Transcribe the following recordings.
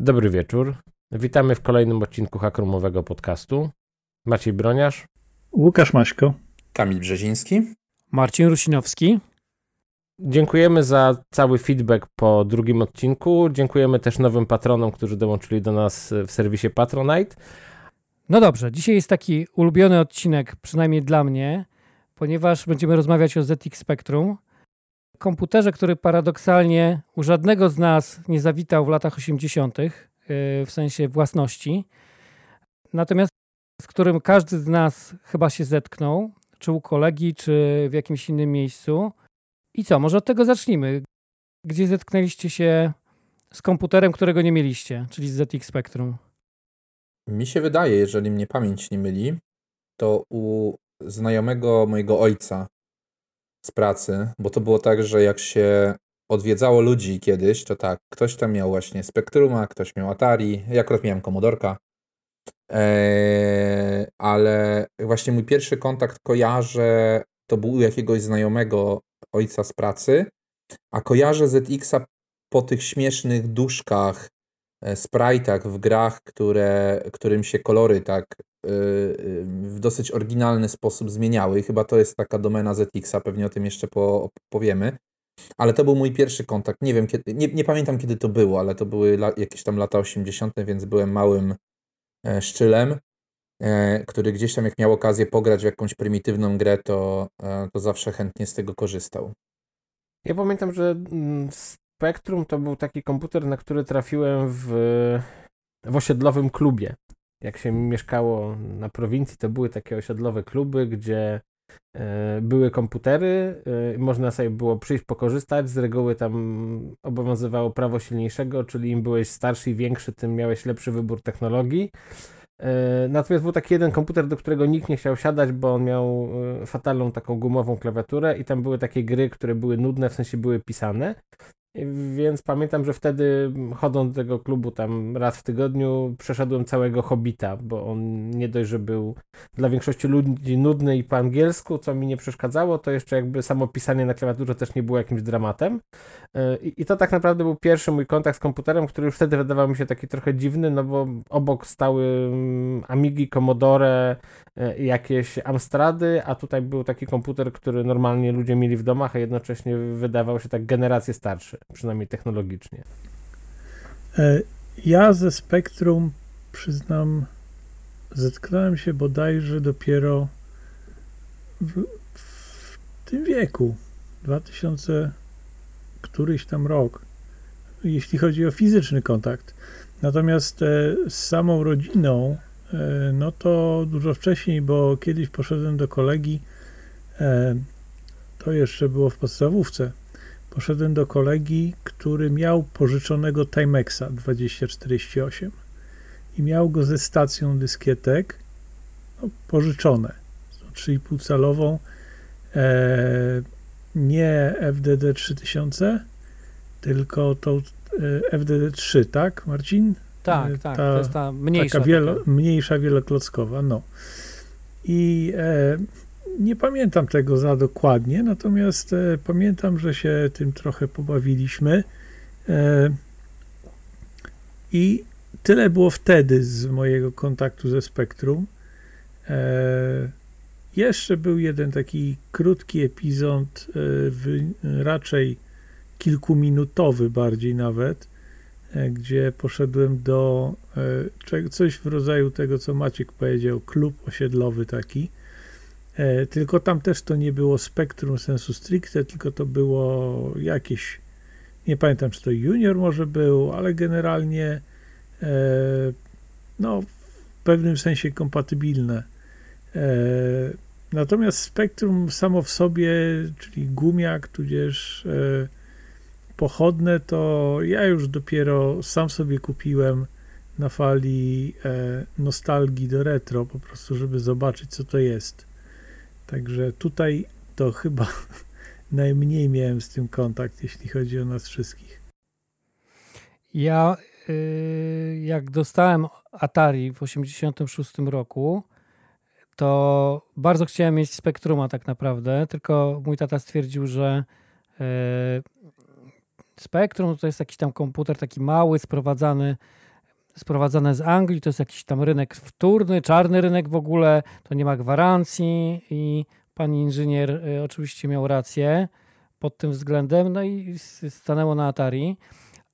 Dobry wieczór. Witamy w kolejnym odcinku Hakrumowego podcastu. Maciej Broniarz. Łukasz Maśko. Kamil Brzeziński. Marcin Rusinowski. Dziękujemy za cały feedback po drugim odcinku. Dziękujemy też nowym patronom, którzy dołączyli do nas w serwisie Patronite. No dobrze, dzisiaj jest taki ulubiony odcinek, przynajmniej dla mnie, ponieważ będziemy rozmawiać o ZX Spectrum. Komputerze, który paradoksalnie u żadnego z nas nie zawitał w latach 80., yy, w sensie własności, natomiast z którym każdy z nas chyba się zetknął, czy u kolegi, czy w jakimś innym miejscu. I co, może od tego zacznijmy. Gdzie zetknęliście się z komputerem, którego nie mieliście, czyli z ZX Spectrum? Mi się wydaje, jeżeli mnie pamięć nie myli, to u znajomego mojego ojca z pracy, bo to było tak, że jak się odwiedzało ludzi kiedyś, to tak, ktoś tam miał właśnie Spectruma, ktoś miał Atari, ja akurat miałem Commodorka, eee, ale właśnie mój pierwszy kontakt kojarzę, to był jakiegoś znajomego ojca z pracy, a kojarzę ZX-a po tych śmiesznych duszkach, e, sprite'ach w grach, które, którym się kolory tak w dosyć oryginalny sposób zmieniały. I chyba to jest taka domena ZX-a, pewnie o tym jeszcze po, powiemy. Ale to był mój pierwszy kontakt. Nie wiem, kiedy, nie, nie pamiętam kiedy to było, ale to były la, jakieś tam lata 80., więc byłem małym e, szczylem, e, który gdzieś tam, jak miał okazję pograć w jakąś prymitywną grę, to, e, to zawsze chętnie z tego korzystał. Ja pamiętam, że mm, Spectrum to był taki komputer, na który trafiłem w, w osiedlowym klubie. Jak się mieszkało na prowincji, to były takie osiedlowe kluby, gdzie e, były komputery, e, można sobie było przyjść, pokorzystać. Z reguły tam obowiązywało prawo silniejszego, czyli im byłeś starszy i większy, tym miałeś lepszy wybór technologii. E, natomiast był taki jeden komputer, do którego nikt nie chciał siadać, bo on miał fatalną taką gumową klawiaturę i tam były takie gry, które były nudne, w sensie były pisane. Więc pamiętam, że wtedy chodząc do tego klubu tam raz w tygodniu przeszedłem całego Hobita, bo on nie dość, że był dla większości ludzi nudny i po angielsku, co mi nie przeszkadzało, to jeszcze jakby samo pisanie na klawiaturze też nie było jakimś dramatem. E, I, I, to tak naprawdę był pierwszy mój kontakt z komputerem, który już wtedy wydawał mi się taki trochę dziwny, no bo obok stały mm, Amigi, Commodore, e, jakieś Amstrady, a tutaj był taki komputer, który normalnie ludzie mieli w domach, a jednocześnie wydawał się tak generację starszy przynajmniej technologicznie. E, ja ze Spektrum, przyznam, zetknąłem się bodajże dopiero w, w tym wieku, 2000 któryś tam rok, jeśli chodzi o fizyczny kontakt. Natomiast e, z samą rodziną, e, no to dużo wcześniej, bo kiedyś poszedłem do kolegi, to jeszcze było w podstawówce, poszedłem do kolegi, który miał pożyczonego Timexa 2048 i miał go ze stacją dyskietek no, pożyczone, 3,5 calową, e, nie FDD 3000, tylko tą e, FDD 3, tak Marcin? Tak, e, tak, ta, to jest ta mniejsza. Taka wielo, mniejsza wieloklockowa, no. I e, nie pamiętam tego za dokładnie, natomiast e, pamiętam, że się tym trochę pobawiliśmy. E, I tyle było wtedy z mojego kontaktu ze Spektrum. E, jeszcze był jeden taki krótki epizod, raczej kilkuminutowy bardziej nawet, gdzie poszedłem do coś w rodzaju tego, co Maciek powiedział, klub osiedlowy taki tylko tam też to nie było spektrum sensu stricte, tylko to było jakieś, nie pamiętam czy to junior może był, ale generalnie e, no w pewnym sensie kompatybilne. E, natomiast spektrum samo w sobie, czyli gumiak, tudzież pochodne, to ja już dopiero sam sobie kupiłem na fali nostalgii do retro, po prostu, żeby zobaczyć, co to jest. Także tutaj to chyba najmniej miałem z tym kontakt, jeśli chodzi o nas wszystkich. Ja y, jak dostałem Atari w 86 roku, to bardzo chciałem mieć Spektruma tak naprawdę, tylko mój tata stwierdził, że y, Spektrum to jest jakiś tam komputer taki mały, sprowadzany sprowadzane z Anglii, to jest jakiś tam rynek wtórny, czarny rynek w ogóle, to nie ma gwarancji i pani inżynier y, oczywiście miał rację pod tym względem, no i stanęło na Atari,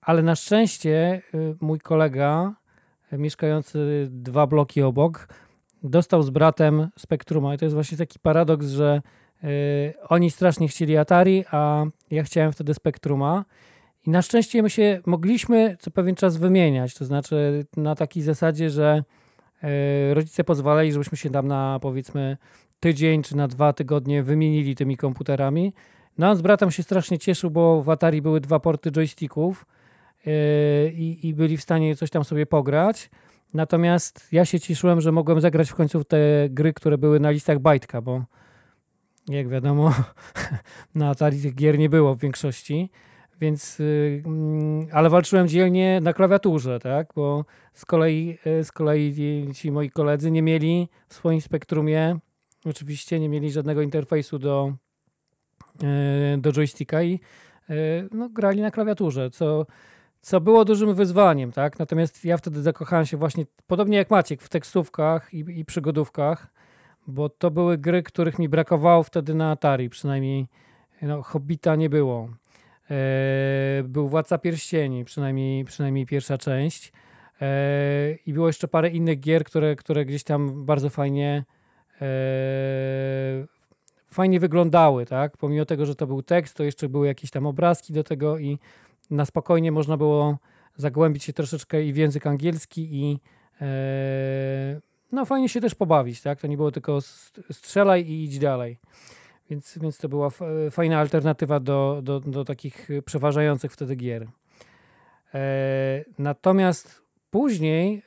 ale na szczęście y, mój kolega y, mieszkający dwa bloki obok dostał z bratem Spektruma i to jest właśnie taki paradoks, że oni strasznie chcieli Atari, a ja chciałem wtedy Spektruma i na szczęście my się mogliśmy co pewien czas wymieniać, to znaczy na takiej zasadzie, że e, rodzice pozwalali, żebyśmy się tam na powiedzmy tydzień czy na dwa tygodnie wymienili tymi komputerami. No on z bratem się strasznie cieszył, bo w Atari były dwa porty joysticków yy, i byli w stanie coś tam sobie pograć. Natomiast ja się cieszyłem, że mogłem zagrać w końcu te gry, które były na listach Bajtka, bo jak wiadomo, na Atari tych gier nie było w większości. Więc, y, mm, ale walczyłem dzielnie na klawiaturze, tak? Bo z kolei, y, z kolei ci moi koledzy nie mieli w swoim spektrumie, oczywiście nie mieli żadnego interfejsu do, y, do joysticka i no, grali na klawiaturze, co, co było dużym wyzwaniem, tak? Natomiast ja wtedy zakochałem się właśnie, podobnie jak Maciek, w tekstówkach i, i przygodówkach, bo to były gry, których mi brakowało wtedy na Atari, przynajmniej no, Hobbita nie było. E, był Władca Pierścieni, przynajmniej, przynajmniej pierwsza część. E, I było jeszcze parę innych gier, które, które gdzieś tam bardzo fajnie e, fajnie wyglądały, tak? Pomimo tego, że to był tekst, to jeszcze były jakieś tam obrazki do tego i na spokojnie można było zagłębić się troszeczkę i w język angielski i no fajnie się też pobawić, tak? To nie było tylko strzelaj i idź dalej. Więc, więc to była fajna alternatywa do, do, do takich przeważających wtedy gier. E, natomiast później,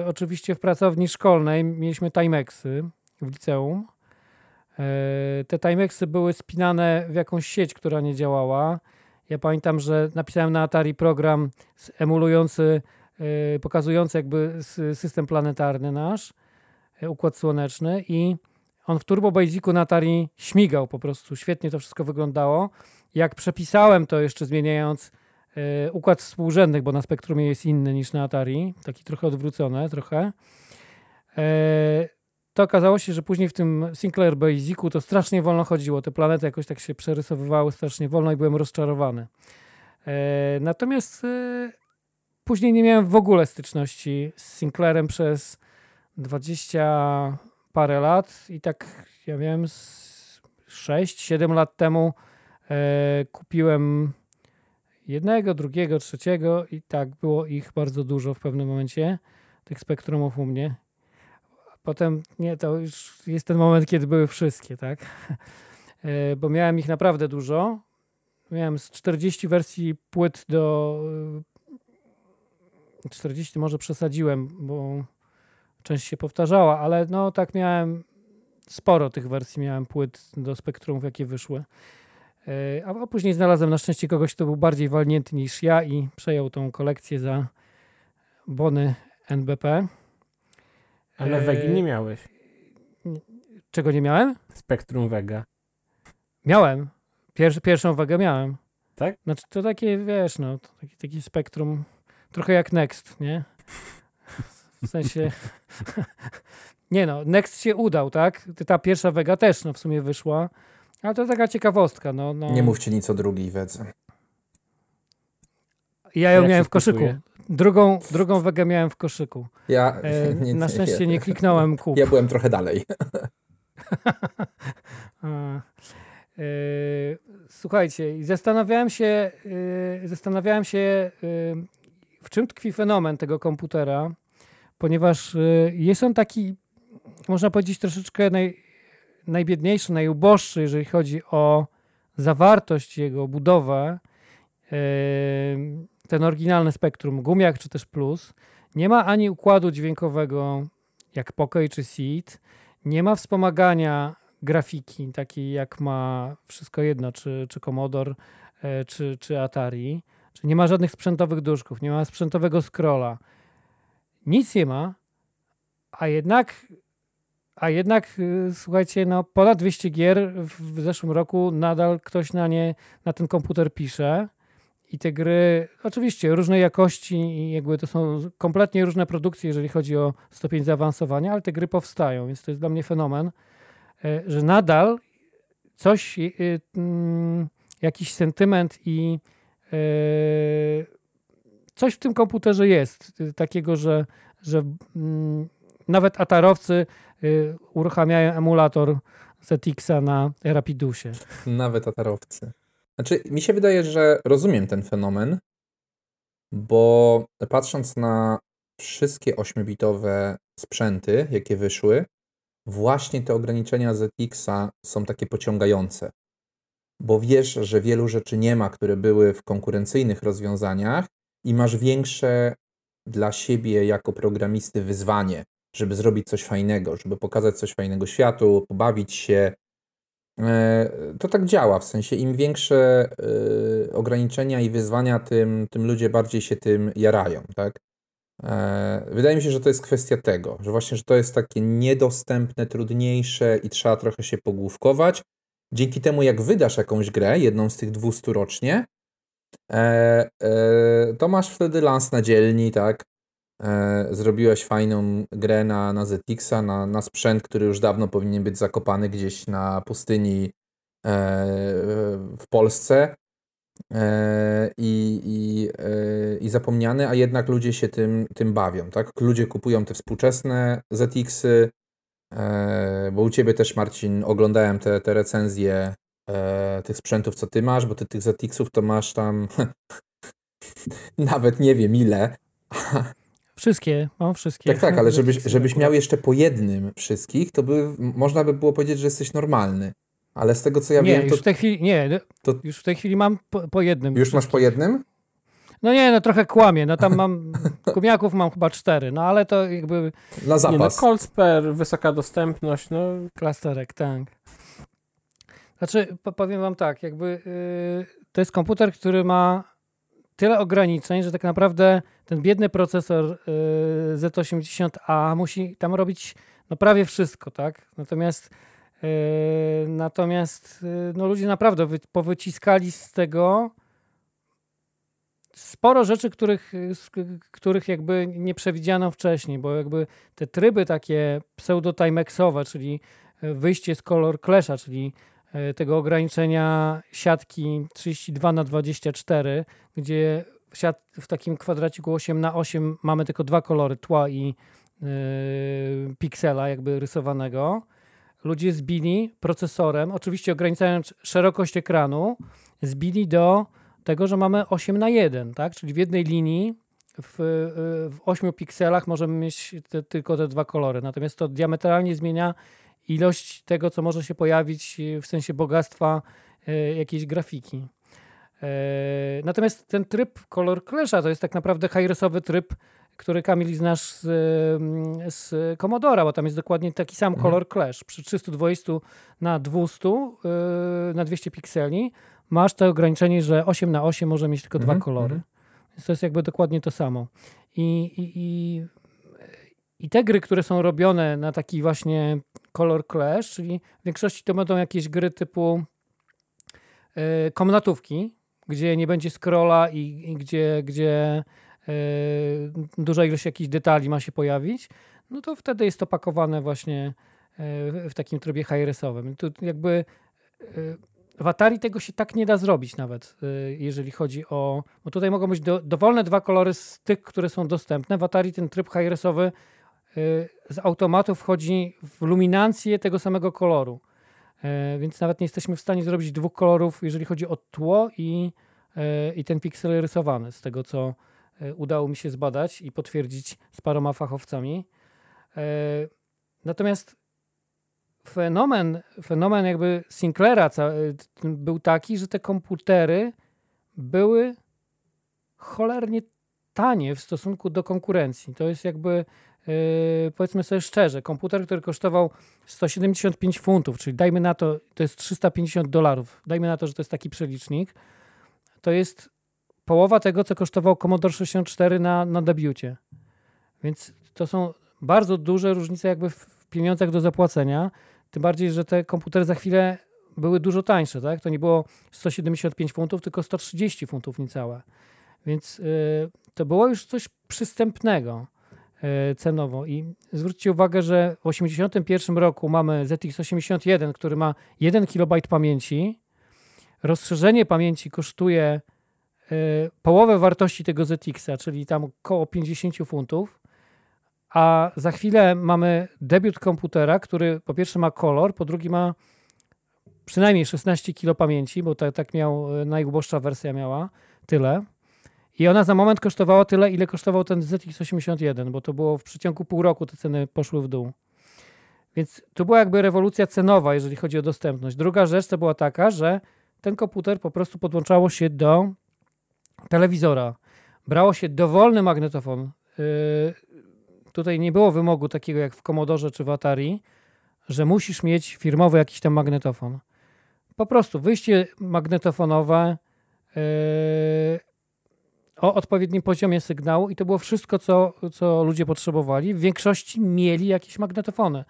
e, oczywiście w pracowni szkolnej, mieliśmy Timexy w liceum. E, te Timexy były spinane w jakąś sieć, która nie działała. Ja pamiętam, że napisałem na Atari program emulujący, e, pokazujący jakby system planetarny nasz, e, układ słoneczny i on w Turbo Basicu na Atari śmigał po prostu, świetnie to wszystko wyglądało. Jak przepisałem to jeszcze zmieniając y, układ współrzędnych, bo na Spektrumie jest inny niż na Atari, taki trochę odwrócony, trochę. Y, to okazało się, że później w tym Sinclair Basicu to strasznie wolno chodziło. Te planety jakoś tak się przerysowywały strasznie wolno i byłem rozczarowany. Y, natomiast później nie miałem w ogóle styczności z Sinclairem przez 20 parę lat i tak, ja wiem, 6-7 lat temu e, kupiłem jednego, drugiego, trzeciego i tak było ich bardzo dużo w pewnym momencie, tych spektrumów u mnie. Potem, nie, to już jest ten moment, kiedy były wszystkie, tak? E, bo miałem ich naprawdę dużo. Miałem z 40 wersji płyt do 40 może przesadziłem, bo część się powtarzała, ale no tak miałem sporo tych wersji, miałem płyt do spektrumów, jakie wyszły. E, a, później znalazłem na szczęście kogoś, kto był bardziej walnięty niż ja i przejął tą kolekcję za bony NBP. Ale e... Wegi nie miałeś. Czego nie miałem? Spektrum Vega. Miałem. Pier pierwszą Wegę miałem. Tak? Znaczy to takie, wiesz, no, taki, taki spektrum, trochę jak Next, nie? W sensie. nie no, Next się udał, tak? Ta pierwsza Vega też no, w sumie wyszła. Ale to taka ciekawostka. No, no. Nie mówcie nic o drugiej Wedze. Ja ją miałem w koszyku. Drugą, drugą Wegę miałem w koszyku. Ja, e, nie, na szczęście nie, nie kliknąłem kup. Ja byłem trochę dalej. A, e, słuchajcie, zastanawiałem się, e, zastanawiałem się, e, w czym tkwi fenomen tego komputera ponieważ y, jest on taki, można powiedzieć, troszeczkę naj, najbiedniejszy, najuboższy, jeżeli chodzi o zawartość jego, budowę. Y, ten oryginalny spektrum, Gumiak czy też Plus, nie ma ani układu dźwiękowego jak Poké czy Seed, nie ma wspomagania grafiki takiej jak ma wszystko jedno, czy, czy Commodore, y, czy, czy Atari, czy nie ma żadnych sprzętowych duszków, nie ma sprzętowego scrolla nic nie ma, a jednak, a jednak y, słuchajcie, no ponad 200 gier w zeszłym roku nadal ktoś na nie, na ten komputer pisze i te gry, oczywiście różnej jakości i jakby to są kompletnie różne produkcje, jeżeli chodzi o stopień zaawansowania, ale te gry powstają, więc to jest dla mnie fenomen, e, że nadal coś, mm, jakiś sentyment i coś w tym komputerze jest, takiego, że, że mm, nawet atarowcy uruchamiają emulator ZX-a na Rapidusie. Nawet atarowcy. Znaczy, mi się wydaje, że rozumiem ten fenomen, bo patrząc na wszystkie 8-bitowe sprzęty, jakie wyszły, właśnie te ograniczenia ZX-a są takie pociągające. Bo wiesz, że wielu rzeczy nie ma, które były w konkurencyjnych rozwiązaniach i masz większe dla siebie jako programisty wyzwanie, żeby zrobić coś fajnego, żeby pokazać coś fajnego światu, pobawić się, E, to tak działa, w sensie im większe e, ograniczenia i wyzwania, tym, tym ludzie bardziej się tym jarają, tak? E, wydaje mi się, że to jest kwestia tego, że właśnie, że to jest takie niedostępne, trudniejsze i trzeba trochę się pogłówkować. Dzięki temu, jak wydasz jakąś grę, jedną z tych 200 rocznie, to masz wtedy lans na dzielni, tak? e, zrobiłeś fajną grę na, na ZX-a, na, na sprzęt, który już dawno powinien być zakopany gdzieś na pustyni e, w Polsce e, i, i, e, i zapomniany, a jednak ludzie się tym, tym bawią. Tak? Ludzie kupują te współczesne ZX-y, e, bo u ciebie też, Marcin, oglądałem te, te recenzje e, tych sprzętów, co ty masz, bo ty tych ZX-ów to masz tam nawet nie wiem ile. Wszystkie, mam wszystkie. Tak, tak, ale żebyś, żebyś miał jeszcze po jednym wszystkich, to by można by było powiedzieć, że jesteś normalny. Ale z tego co ja nie, wiem. Już to, w tej chwili, nie, to, już w tej chwili mam po, po jednym. Już masz po jednym? No nie, no trochę kłamie. No tam mam. Kumiaków mam chyba cztery, no ale to jakby. Na zapas. Nie, no, Coldsper, wysoka dostępność, no. Klasterek, tak. Znaczy, powiem wam tak, jakby yy, to jest komputer, który ma tyle ograniczeń, że tak naprawdę ten biedny procesor y, Z80A musi tam robić no prawie wszystko, tak? Natomiast y, natomiast y, no ludzie naprawdę wy, powyciskali z tego sporo rzeczy, których, których jakby nie przewidziano wcześniej, bo jakby te tryby takie pseudo-timexowe, czyli wyjście z color clasha, czyli tego ograniczenia siatki 32 na 24, gdzie siat, w takim kwadraciku 8 na 8 mamy tylko dwa kolory, tła i yy, piksela jakby rysowanego. Ludzie zbili procesorem, oczywiście ograniczając szerokość ekranu, zbili do tego, że mamy 8 na 1, tak? Czyli w jednej linii w, w 8 pikselach możemy mieć te, tylko te dwa kolory. Natomiast to diametralnie zmienia ilość tego, co może się pojawić w sensie bogactwa y, jakiejś grafiki. E, natomiast ten tryb Color Clasha to jest tak naprawdę high tryb, który Kamil znasz z, mm, z Commodora, bo tam jest dokładnie taki sam mhm. Color Clash. Przy 320 na 200 e, na 200 pikseli masz to ograniczenie, że 8 na 8 może mieć tylko dwa mhm, kolory. Mhm. Więc to jest jakby dokładnie to samo. I, i, i, I te gry, które są robione na taki właśnie Color Clash, czyli w większości to będą jakieś gry typu e, komnatówki, gdzie nie będzie scrolla i, i gdzie, gdzie yy, duża ilość jakichś detali ma się pojawić, no to wtedy jest to pakowane właśnie yy, w takim trybie high-resowym. Tu jakby yy, w Atari tego się tak nie da zrobić nawet, jeżeli chodzi o... Bo tutaj mogą być do, dowolne dwa kolory z tych, które są dostępne. W Atari ten tryb high-resowy z automatu wchodzi w luminancję tego samego koloru. E, więc nawet nie jesteśmy w stanie zrobić dwóch kolorów, jeżeli chodzi o tło i, e, i ten piksel rysowany, z tego co udało mi się zbadać i potwierdzić z paroma fachowcami. Natomiast fenomen, fenomen jakby Sinclaira był taki, że te komputery były cholernie tanie w stosunku do konkurencji. To jest jakby powiedzmy sobie szczerze, komputer, który kosztował 175 funtów, czyli dajmy na to, to jest 350 dolarów, dajmy na to, że to jest taki przelicznik, to jest połowa tego, co kosztował Commodore 64 na, na debiucie. Więc to są bardzo duże różnice jakby w pieniądzach do zapłacenia, tym bardziej, że te komputery za chwilę były dużo tańsze, tak? To nie było 175 funtów, tylko 130 funtów niecałe. Więc y, to było już coś przystępnego cenowo. I zwróćcie uwagę, że w 81 roku mamy ZX81, który ma 1 KB pamięci. Rozszerzenie pamięci kosztuje y, połowę wartości tego ZX-a, czyli tam około 50 funtów. A za chwilę mamy debiut komputera, który po pierwsze ma kolor, po drugie ma przynajmniej 16 kg pamięci, bo tak, tak miał, e, najuboższa wersja miała tyle. I ona za moment kosztowała tyle, ile kosztował ten ZX81, bo to było w przeciągu pół roku te ceny poszły w dół. Więc to była jakby rewolucja cenowa, jeżeli chodzi o dostępność. Druga rzecz to była taka, że ten komputer po prostu podłączało się do telewizora. Brało się dowolny magnetofon. Yy, tutaj nie było wymogu takiego jak w Commodore czy w Atari, że musisz mieć firmowy jakiś tam magnetofon. Po prostu wyjście magnetofonowe yy, o odpowiednim poziomie sygnału i to było wszystko, co, co ludzie potrzebowali. W większości mieli jakieś magnetofony.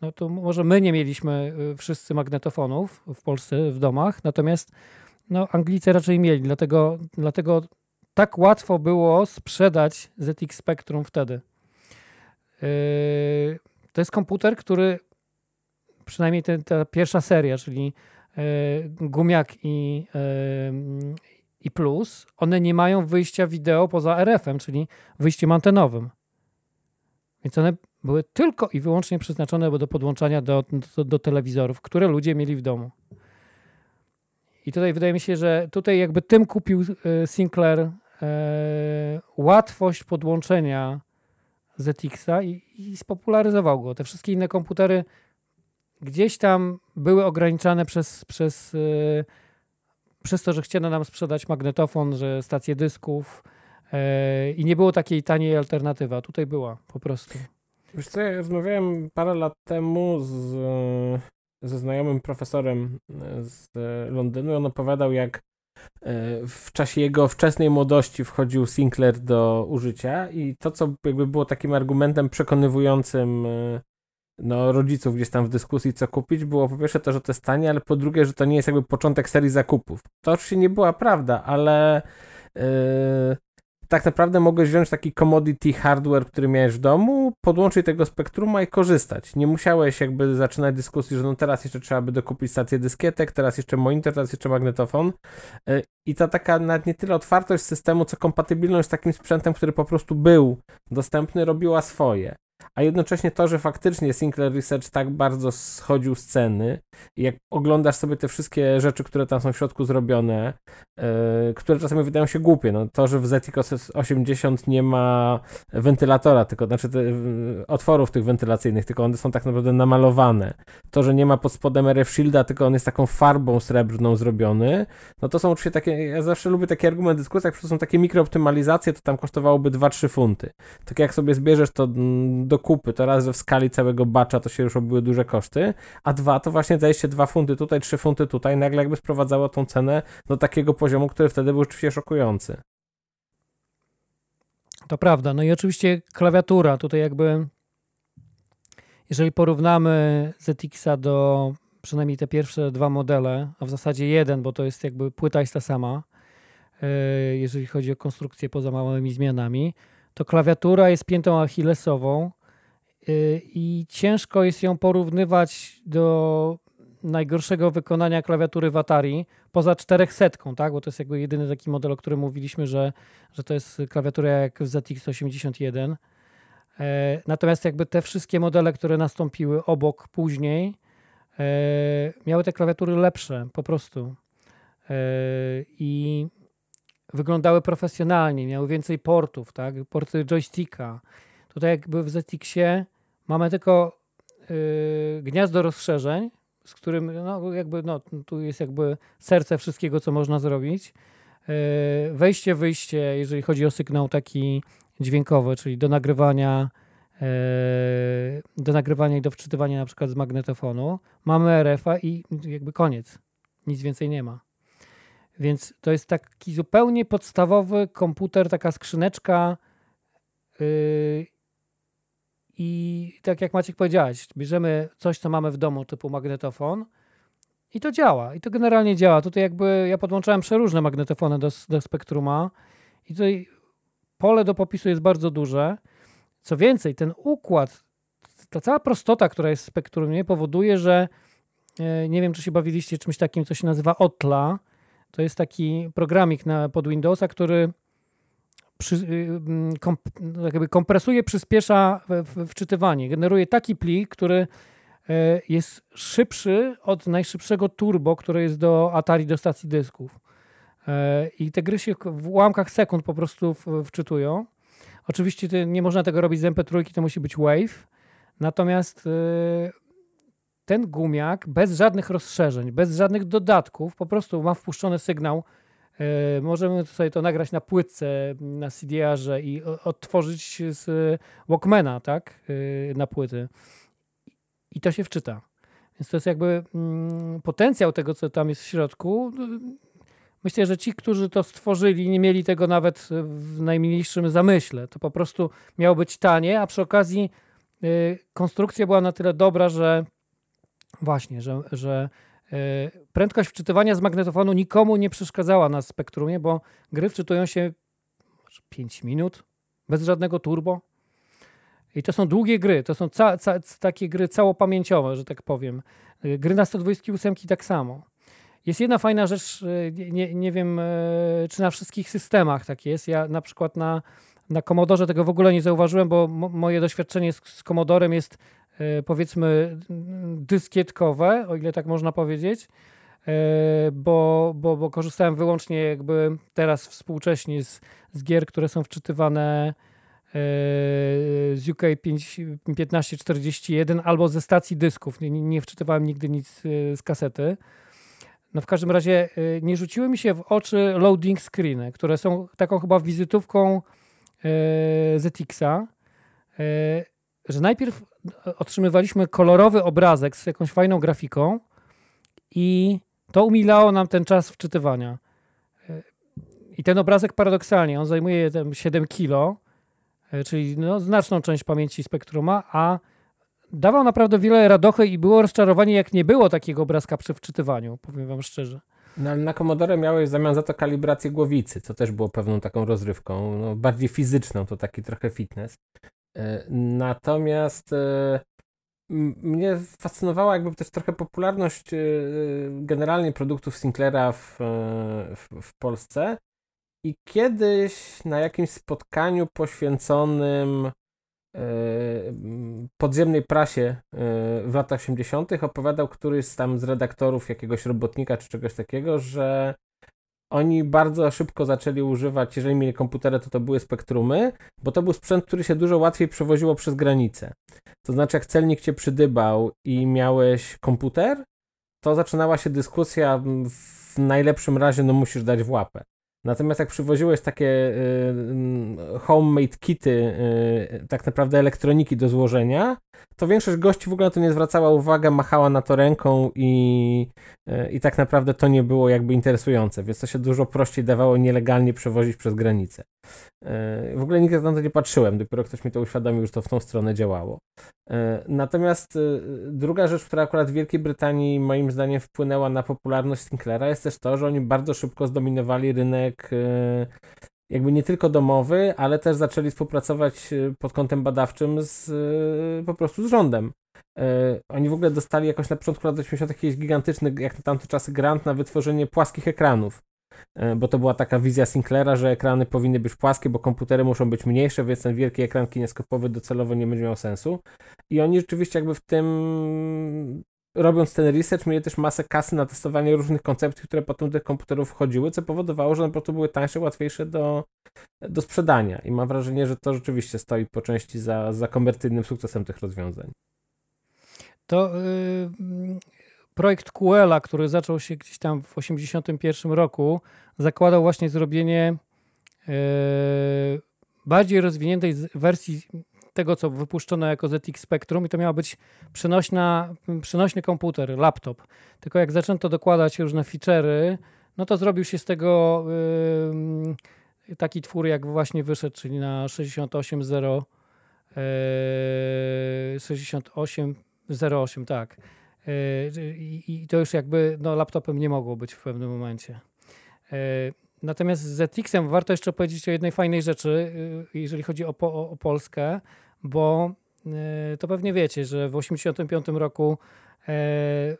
No to może my nie mieliśmy yy, wszyscy magnetofonów w Polsce w domach, natomiast no, Anglicy raczej mieli, dlatego, dlatego tak łatwo było sprzedać ZX Spectrum wtedy. Yy, to jest komputer, który przynajmniej te, ta pierwsza seria, czyli yy, Gumiak i, yy, i Plus, one nie mają wyjścia wideo poza RF-em, czyli wyjściem antenowym. Więc one były tylko i wyłącznie przeznaczone do podłączania do, do, do telewizorów, które ludzie mieli w domu. I tutaj wydaje mi się, że tutaj jakby tym kupił Sinclair e, łatwość podłączenia ZX-a i, i spopularyzował go. Te wszystkie inne komputery gdzieś tam były ograniczane przez, przez, yy, przez to, że chciano nam sprzedać magnetofon, że stacje dysków yy, i nie było takiej taniej alternatywy, a tutaj była po prostu. Wiesz co, ja rozmawiałem parę lat temu z, ze znajomym profesorem z Londynu i on opowiadał, jak w czasie jego wczesnej młodości wchodził Sinclair do użycia i to, co jakby było takim argumentem przekonywującym no, rodziców gdzieś tam w dyskusji, co kupić, było po pierwsze to, że to jest tanie, ale po drugie, że to nie jest jakby początek serii zakupów. To oczywiście nie była prawda, ale yy, tak naprawdę mogłeś wziąć taki commodity hardware, który miałeś w domu, podłączyć tego spektruma i korzystać. Nie musiałeś jakby zaczynać dyskusji, że no teraz jeszcze trzeba by dokupić stację dyskietek, teraz jeszcze monitor, teraz jeszcze magnetofon. Yy, I ta taka nawet nie tyle otwartość systemu, co kompatybilność z takim sprzętem, który po prostu był dostępny, robiła swoje a jednocześnie to, że faktycznie Sinclair Research tak bardzo schodził z ceny jak oglądasz sobie te wszystkie rzeczy, które tam są w środku zrobione, yy, które czasami wydają się głupie, no to, że w ZX 80 nie ma wentylatora, tylko znaczy te, otworów tych wentylacyjnych, tylko one są tak naprawdę namalowane, to, że nie ma pod spodem RF Shielda, tylko on jest taką farbą srebrną zrobiony, no to są oczywiście takie, ja zawsze lubię takie argumenty dyskusji, jak to są takie mikrooptymalizacje, to tam kosztowałoby 2-3 funty. Tak jak sobie zbierzesz to mm, do kupy, to raz, że w skali całego bacza to się już robiły duże koszty, a dwa, to właśnie zajście dwa funty tutaj, trzy funty tutaj, nagle jakby sprowadzało tą cenę do takiego poziomu, który wtedy był rzeczywiście szokujący. To prawda. No i oczywiście klawiatura. Tutaj jakby, jeżeli porównamy ZX-a do przynajmniej te pierwsze dwa modele, a w zasadzie jeden, bo to jest jakby płyta jest ta sama, e, jeżeli chodzi o konstrukcję poza małymi zmianami, to klawiatura jest piętą achillesową i ciężko jest ją porównywać do najgorszego wykonania klawiatury w Atari, poza 400, tak? bo to jest jakby jedyny taki model, o którym mówiliśmy, że, że to jest klawiatura jak w ZX81. E, natomiast jakby te wszystkie modele, które nastąpiły obok później, e, miały te klawiatury lepsze po prostu. E, I wyglądały profesjonalnie, miały więcej portów, tak? porty joysticka. Tutaj jakby w ZX-ie mamy tylko yy, gniazdo rozszerzeń, z którym no, jakby, no, tu jest jakby serce wszystkiego, co można zrobić. Yy, wejście, wyjście, jeżeli chodzi o sygnał taki dźwiękowy, czyli do nagrywania, yy, do nagrywania i do wczytywania na przykład z magnetofonu. Mamy RF-a i jakby koniec. Nic więcej nie ma. Więc to jest taki zupełnie podstawowy komputer, taka skrzyneczka yy, i tak jak Maciek powiedziałeś, bierzemy coś, co mamy w domu, typu magnetofon I to działa, i to generalnie działa. Tutaj jakby ja podłączałem przeróżne magnetofony do, do Spektruma i tutaj pole do popisu jest bardzo duże. Co więcej, ten układ, ta cała prostota, która jest w Spektrumie powoduje, że e, nie wiem, czy się bawiliście czymś takim, co się nazywa OTLA. To jest taki programik na, pod Windowsa, który przy, y, komp, jakby kompresuje, przyspiesza wczytywanie. Generuje taki plik, który e, jest szybszy od najszybszego turbo, które jest do Atari, do stacji dysków. E, I te gry się w ułamkach sekund po prostu wczytują. Oczywiście nie można tego robić z MP3, to musi być Wave. Natomiast e, ten gumiak bez żadnych rozszerzeń, bez żadnych dodatków, po prostu ma wpuszczony sygnał możemy sobie to nagrać na płytce, na CD-arze i odtworzyć z Walkmana, tak, e, na płyty. I to się wczyta. Więc to jest jakby mm, potencjał tego, co tam jest w środku. Myślę, że ci, którzy to stworzyli, nie mieli tego nawet w najmniejszym zamyśle. To po prostu miało być tanie, a przy okazji e, konstrukcja była na tyle dobra, że właśnie, że, że E, prędkość wczytywania z magnetofonu nikomu nie przeszkadzała na spektrumie, bo gry wczytują się 5 minut bez żadnego turbo. I to są długie gry, to są ca, ca, takie gry całopamięciowe, że tak powiem. E, gry na 128 tak samo. Jest jedna fajna rzecz, e, nie, nie wiem czy na wszystkich systemach tak jest. Ja na przykład na, na Commodore tego w ogóle nie zauważyłem, bo moje doświadczenie z, z Commodorem jest E, powiedzmy dyskietkowe, o ile tak można powiedzieć, e, bo, bo, bo korzystałem wyłącznie jakby teraz współcześnie z, z gier, które są wczytywane e, z UK 1541 albo ze stacji dysków. Nie, nie wczytywałem nigdy nic z kasety. No w każdym razie nie rzuciły mi się w oczy loading screeny, które są taką chyba wizytówką ZX-a że najpierw otrzymywaliśmy kolorowy obrazek z jakąś fajną grafiką i to umilało nam ten czas wczytywania. I ten obrazek paradoksalnie, on zajmuje 7 kilo, czyli no, znaczną część pamięci spektruma, a dawał naprawdę wiele radochy i było rozczarowanie, jak nie było takiego obrazka przy wczytywaniu, powiem wam szczerze. No, ale na Commodore miałeś w zamian za to kalibrację głowicy, co też było pewną taką rozrywką, no, bardziej fizyczną, to taki trochę fitness. E, natomiast e, mnie fascynowała jakby też trochę popularność e, generalnie produktów Sinclaira w, w, w Polsce. I kiedyś na jakimś spotkaniu poświęconym podziemnej prasie w latach 80. opowiadał któryś tam z redaktorów jakiegoś robotnika czy czegoś takiego, że oni bardzo szybko zaczęli używać, jeżeli mieli komputery, to to były spektrumy, bo to był sprzęt, który się dużo łatwiej przewoziło przez granicę. To znaczy, jak celnik cię przydybał i miałeś komputer, to zaczynała się dyskusja w najlepszym razie, no musisz dać w łapę. Natomiast jak przywoziłeś takie y, homemade kity, y, tak naprawdę elektroniki do złożenia, to większość gości w ogóle na to nie zwracała uwagi, machała na to ręką i, y, i tak naprawdę to nie było jakby interesujące, więc to się dużo prościej dawało nielegalnie przewozić przez granicę. W ogóle nigdy na to nie patrzyłem, dopiero ktoś mi to uświadomił, że to w tą stronę działało. Natomiast druga rzecz, która akurat w Wielkiej Brytanii moim zdaniem wpłynęła na popularność Sinclaira jest też to, że oni bardzo szybko zdominowali rynek e, jakby nie tylko domowy, ale też zaczęli współpracować e, pod kątem badawczym z, e, po prostu z rządem. Oni w ogóle dostali jakoś na początku lat 80. jakiś gigantyczny, jak na tamte czasy, grant na wytworzenie płaskich ekranów. Bo to była taka wizja Sinclaira, że ekrany powinny być płaskie, bo komputery muszą być mniejsze, więc ten wielki ekran kineskopowy docelowo nie będzie miał sensu. I oni rzeczywiście jakby w tym robiąc ten research, mieli też masę kasy na testowanie różnych koncepcji, które potem do tych komputerów wchodziły, co powodowało, że one po prostu były tańsze, łatwiejsze do, do sprzedania. I mam wrażenie, że to rzeczywiście stoi po części za, za komercyjnym sukcesem tych rozwiązań. To yy, projekt QL, który zaczął się gdzieś tam w 1981 roku, zakładał właśnie zrobienie yy, bardziej rozwiniętej wersji tego, co wypuszczono jako ZX Spectrum i to miał być przenośna, przenośny komputer, laptop. Tylko jak zaczęto dokładać różne feature'y, no to zrobił się z tego yy, taki twór, jak właśnie wyszedł, czyli na 68.0 yy, 68.08, tak. I, I to już jakby no, laptopem nie mogło być w pewnym momencie. Natomiast z ZX-em warto jeszcze powiedzieć o jednej fajnej rzeczy, jeżeli chodzi o, o, o Polskę, bo to pewnie wiecie, że w 1985 roku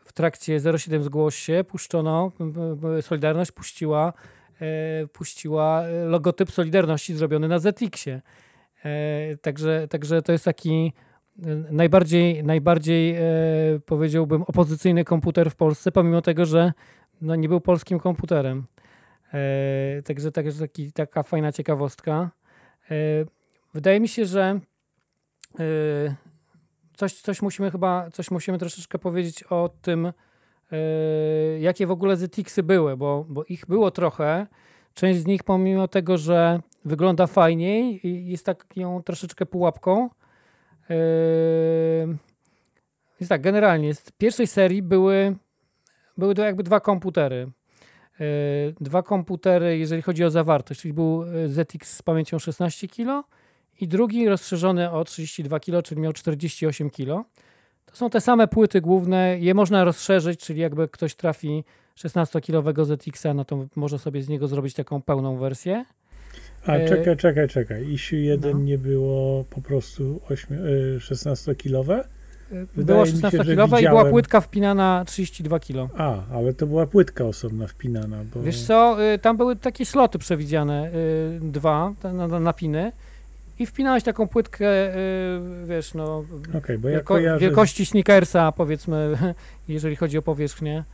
w trakcie 07 Zgłoś się puszczono, Solidarność puściła, puściła logotyp Solidarności zrobiony na ZX-ie. Także, także to jest taki najbardziej, najbardziej powiedziałbym opozycyjny komputer w Polsce, pomimo tego, że no, nie był polskim komputerem. Także, także taki, taka fajna ciekawostka. Wydaje mi się, że coś, coś musimy chyba, coś musimy troszeczkę powiedzieć o tym, yy, jakie w ogóle ZX-y były, bo, bo ich było trochę. Część z nich, pomimo tego, że wygląda fajniej, jest taką troszeczkę pułapką. Yy, jest tak, generalnie z pierwszej serii były, były to jakby dwa komputery. Yy, dwa komputery, jeżeli chodzi o zawartość, czyli był ZX z pamięcią 16 kg i drugi rozszerzony o 32 kg, czyli miał 48 kg. To są te same płyty główne, je można rozszerzyć, czyli jakby ktoś trafi 16-kilowego ZX-a, no to może sobie z niego zrobić taką pełną wersję. A e, czekaj, czekaj, czekaj. Issue 1 no. nie było po prostu 16-kilowe? E, było 16-kilowe i była płytka wpinana 32 kg. A, ale to była płytka osobna wpinana. Bo... Wiesz co, y, tam były takie sloty przewidziane, y, dwa na, na piny i wpinałeś taką płytkę, yy, wiesz, no, okay, bo ja wielko, kojarzę... wielkości sneakersa, powiedzmy, jeżeli chodzi o powierzchnię.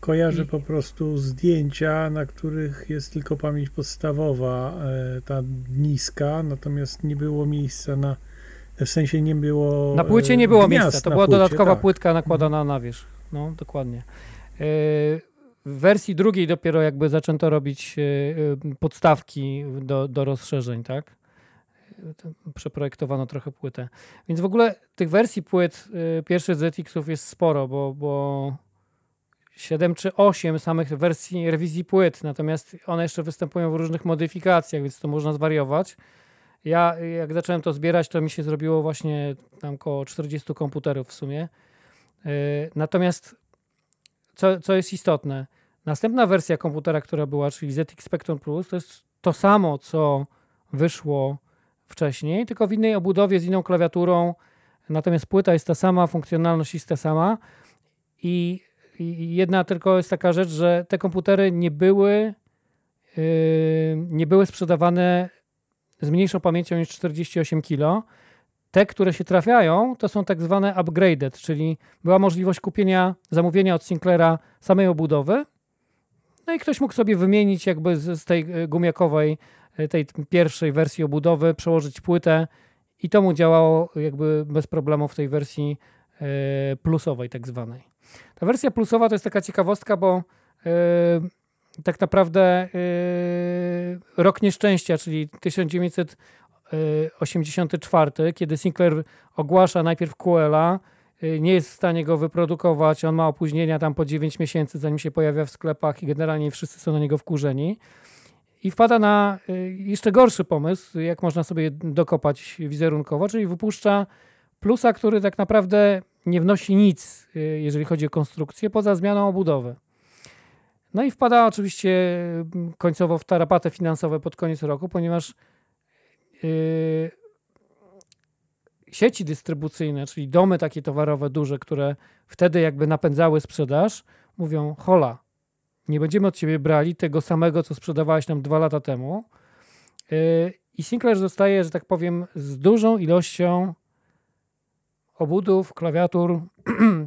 Kojarzę I... po prostu zdjęcia, na których jest tylko pamięć podstawowa, e, ta niska, natomiast nie było miejsca na, w sensie nie było Na płycie nie było miejsca, to była płycie, dodatkowa tak. płytka nakładana na wierzch, no, dokładnie. E, w wersji drugiej dopiero jakby zaczęto robić e, podstawki do, do rozszerzeń, tak? Przeprojektowano trochę płytę. Więc w ogóle tych wersji płyt y, pierwszych ZX-ów jest sporo, bo, bo 7 czy 8 samych wersji rewizji płyt, natomiast one jeszcze występują w różnych modyfikacjach, więc to można zwariować. Ja jak zacząłem to zbierać, to mi się zrobiło właśnie tam około 40 komputerów w sumie. Y, natomiast co, co jest istotne, następna wersja komputera, która była, czyli ZX Spectrum Plus, to jest to samo, co wyszło wcześniej, tylko w innej obudowie z inną klawiaturą. Natomiast płyta jest ta sama, funkcjonalność jest ta sama. I, i jedna tylko jest taka rzecz, że te komputery nie były, yy, nie były sprzedawane z mniejszą pamięcią niż 48 kg. Te, które się trafiają, to są tak zwane upgraded, czyli była możliwość kupienia, zamówienia od Sinclaira samej obudowy. No i ktoś mógł sobie wymienić jakby z, z tej gumiakowej E, tej pierwszej wersji obudowy, przełożyć płytę i to mu działało jakby bez problemu w tej wersji e, plusowej tak zwanej. Ta wersja plusowa to jest taka ciekawostka, bo e, tak naprawdę rok nieszczęścia, czyli 1984, kiedy Sinclair ogłasza najpierw QL-a, nie jest w stanie go wyprodukować, on ma opóźnienia tam po 9 miesięcy, zanim się pojawia w sklepach i generalnie wszyscy są na niego wkurzeni i wpada na y, jeszcze gorszy pomysł, jak można sobie dokopać wizerunkowo, czyli wypuszcza plusa, który tak naprawdę nie wnosi nic, y, jeżeli chodzi o konstrukcję, poza zmianą obudowy. No i wpada oczywiście y, końcowo w tarapaty finansowe pod koniec roku, ponieważ yy, sieci dystrybucyjne, czyli domy takie towarowe duże, które wtedy jakby napędzały sprzedaż, mówią hola, nie będziemy od ciebie brali tego samego, co sprzedawałeś nam dwa lata temu. Y, I Sinclair zostaje, że tak powiem, z dużą ilością obudów, klawiatur,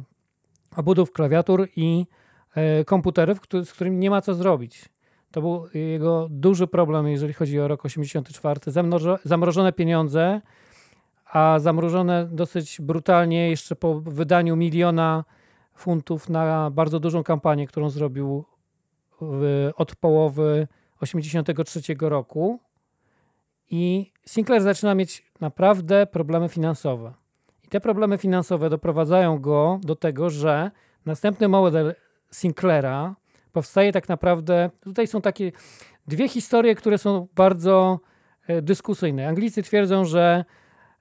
obudów, klawiatur i e, komputerów, z którymi nie ma co zrobić. To był jego duży problem, jeżeli chodzi o rok 84. Zamrożone pieniądze, a zamrożone dosyć brutalnie jeszcze po wydaniu miliona funtów na bardzo dużą kampanię, którą zrobił od połowy 83 roku i Sinclair zaczyna mieć naprawdę problemy finansowe. I te problemy finansowe doprowadzają go do tego, że następny model Sinclaira powstaje tak naprawdę. Tutaj są takie dwie historie, które są bardzo e, dyskusyjne. Anglicy twierdzą, że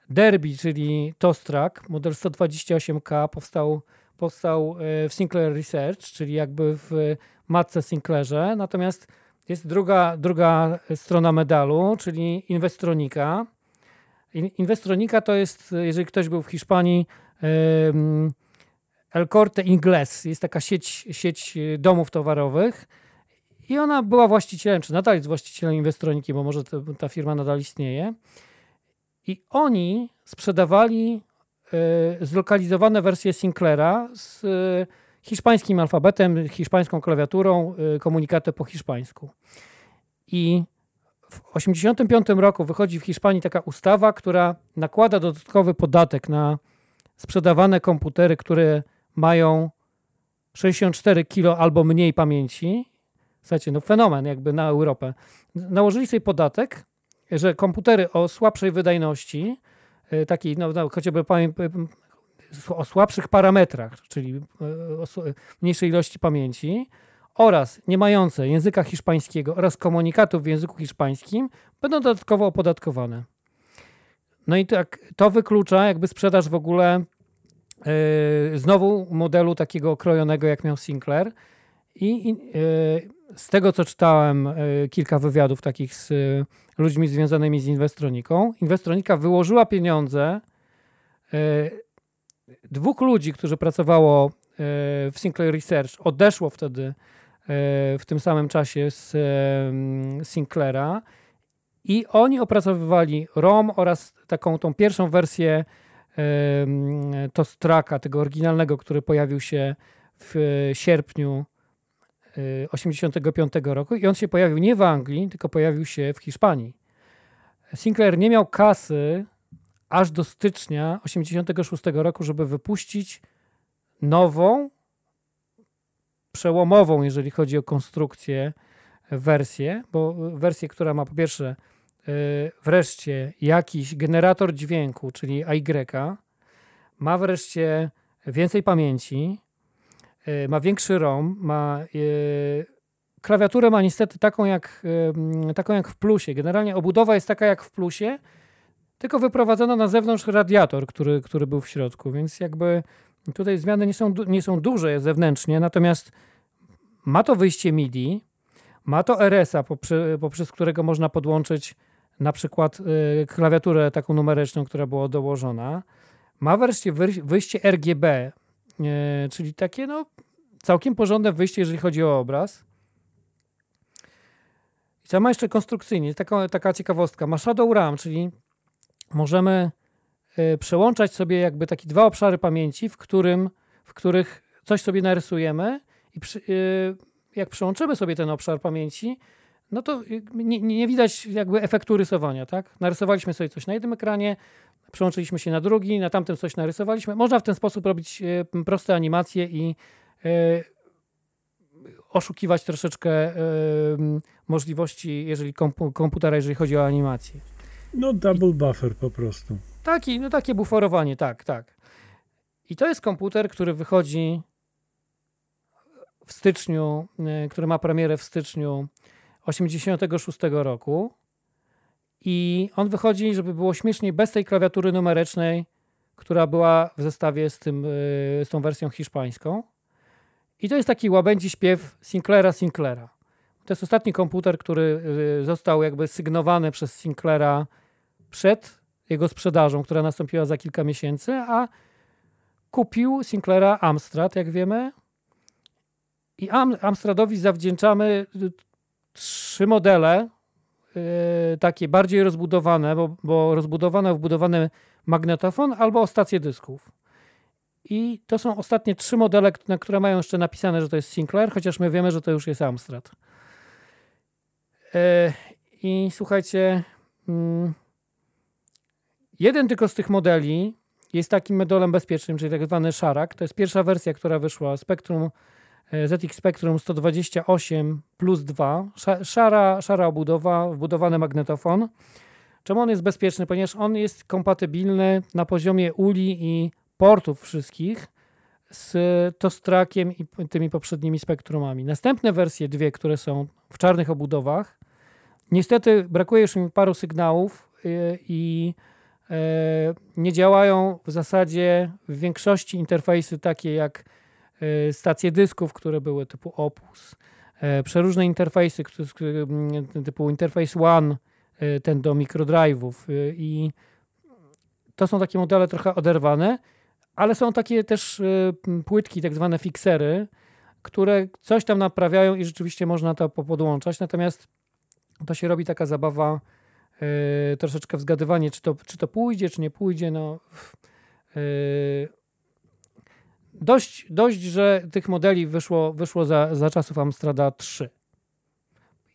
Derby, czyli Tostrack, model 128K, powstał powstał w Sinclair Research, czyli jakby w matce Sinclairze. Natomiast jest druga, druga strona medalu, czyli Investronika. Investronika to jest, jeżeli ktoś był w Hiszpanii, El Corte Inglés. Jest taka sieć, sieć domów towarowych i ona była właścicielem, czy nadal jest właścicielem Inwestroniki, bo może ta firma nadal istnieje. I oni sprzedawali zlokalizowane wersje Sinclaira z y, hiszpańskim alfabetem, hiszpańską klawiaturą, y, komunikaty po hiszpańsku. I w 1985 roku wychodzi w Hiszpanii taka ustawa, która nakłada dodatkowy podatek na sprzedawane komputery, które mają 64 kilo albo mniej pamięci. Słuchajcie, no fenomen jakby na Europę. Nałożyli sobie podatek, że komputery o słabszej wydajności, y, takiej, no, no chociażby o słabszych parametrach, czyli e, mniejszej ilości pamięci oraz nie mające języka hiszpańskiego oraz komunikatów w języku hiszpańskim będą dodatkowo opodatkowane. No i tak, to wyklucza jakby sprzedaż w ogóle yy, znowu modelu takiego okrojonego, jak miał Sinclair. I yy, z tego, co czytałem, yy, kilka wywiadów takich z ludźmi związanymi z Inwestroniką, Inwestronika wyłożyła pieniądze dwóch ludzi, którzy pracowało e, w Sinclair Research, odeszło wtedy e, w tym samym czasie z e, Sinclaira. I oni opracowywali ROM oraz taką tą pierwszą wersję Tostraka, tego oryginalnego, który pojawił się w sierpniu 85 roku i on się pojawił nie w Anglii, tylko pojawił się w Hiszpanii. Sinclair nie miał kasy aż do stycznia 86 roku, żeby wypuścić nową, przełomową, jeżeli chodzi o konstrukcję, wersję, bo wersję, która ma po pierwsze wreszcie jakiś generator dźwięku, czyli AY, ma wreszcie więcej pamięci, ma większy ROM, ma yy, klawiaturę ma niestety taką jak, taką jak w plusie. Generalnie obudowa jest taka jak w plusie, tylko wyprowadzono na zewnątrz radiator, który, który był w środku, więc jakby tutaj zmiany nie są, nie są duże zewnętrznie, natomiast ma to wyjście MIDI, ma to RS-a, poprzez, poprzez którego można podłączyć na przykład klawiaturę taką numeryczną, która była dołożona. Ma wreszcie wyjście RGB, czyli takie no całkiem porządne wyjście, jeżeli chodzi o obraz. I co ma jeszcze konstrukcyjnie, taka, taka ciekawostka. Ma Shadow RAM, czyli możemy y, przełączać sobie jakby takie dwa obszary pamięci, w, którym, w których coś sobie narysujemy i przy, y, jak przełączymy sobie ten obszar pamięci, no to nie, nie, widać jakby efektu rysowania, tak? Narysowaliśmy sobie coś na jednym ekranie, przełączyliśmy się na drugi, na tamtym coś narysowaliśmy. Można w ten sposób robić y, proste animacje i oszukiwać troszeczkę możliwości jeżeli komputera, jeżeli chodzi o animację. No double buffer po prostu. Taki, no takie buforowanie, tak, tak. I to jest komputer, który wychodzi w styczniu, który ma premierę w styczniu 86 roku. I on wychodzi, żeby było śmieszniej, bez tej klawiatury numerycznej, która była w zestawie z, tym, e, z tą wersją hiszpańską. I to jest taki łabędzi śpiew Sinclaira Sinclaira. To jest ostatni komputer, który e, został jakby sygnowany przez Sinclaira przed jego sprzedażą, która nastąpiła za kilka miesięcy, a kupił Sinclaira Amstrad, jak wiemy. I Am Amstradowi zawdzięczamy y, trzy modele, yy, takie bardziej rozbudowane, bo, bo rozbudowane, wbudowany magnetofon albo stację dysków. I to są ostatnie trzy modele, na które mają jeszcze napisane, że to jest Sinclair, chociaż my wiemy, że to już jest Amstrad. Yy, I słuchajcie, yy, Jeden tylko z tych modeli jest takim modelem bezpiecznym, czyli tak zwany szarak. To jest pierwsza wersja, która wyszła, Spectrum e, ZX Spectrum 128 plus 2. Szara, szara obudowa, wbudowany magnetofon. Czemu on jest bezpieczny? Ponieważ on jest kompatybilny na poziomie uli i portów wszystkich z Tostrakiem i tymi poprzednimi spektrumami. Następne wersje, dwie, które są w czarnych obudowach, niestety brakuje już mi paru sygnałów e, i nie działają w zasadzie w większości interfejsy takie jak stacje dysków, które były typu Opus, przeróżne interfejsy typu Interface One, ten do microdrive'ów i to są takie modele trochę oderwane, ale są takie też płytki, tak zwane fixery, które coś tam naprawiają i rzeczywiście można to podłączać, natomiast to się robi taka zabawa, troszeczkę wzgadywanie, czy to, czy to pójdzie, czy nie pójdzie. No, yy, dość, dość, że tych modeli wyszło, wyszło za, za czasów Amstrada 3.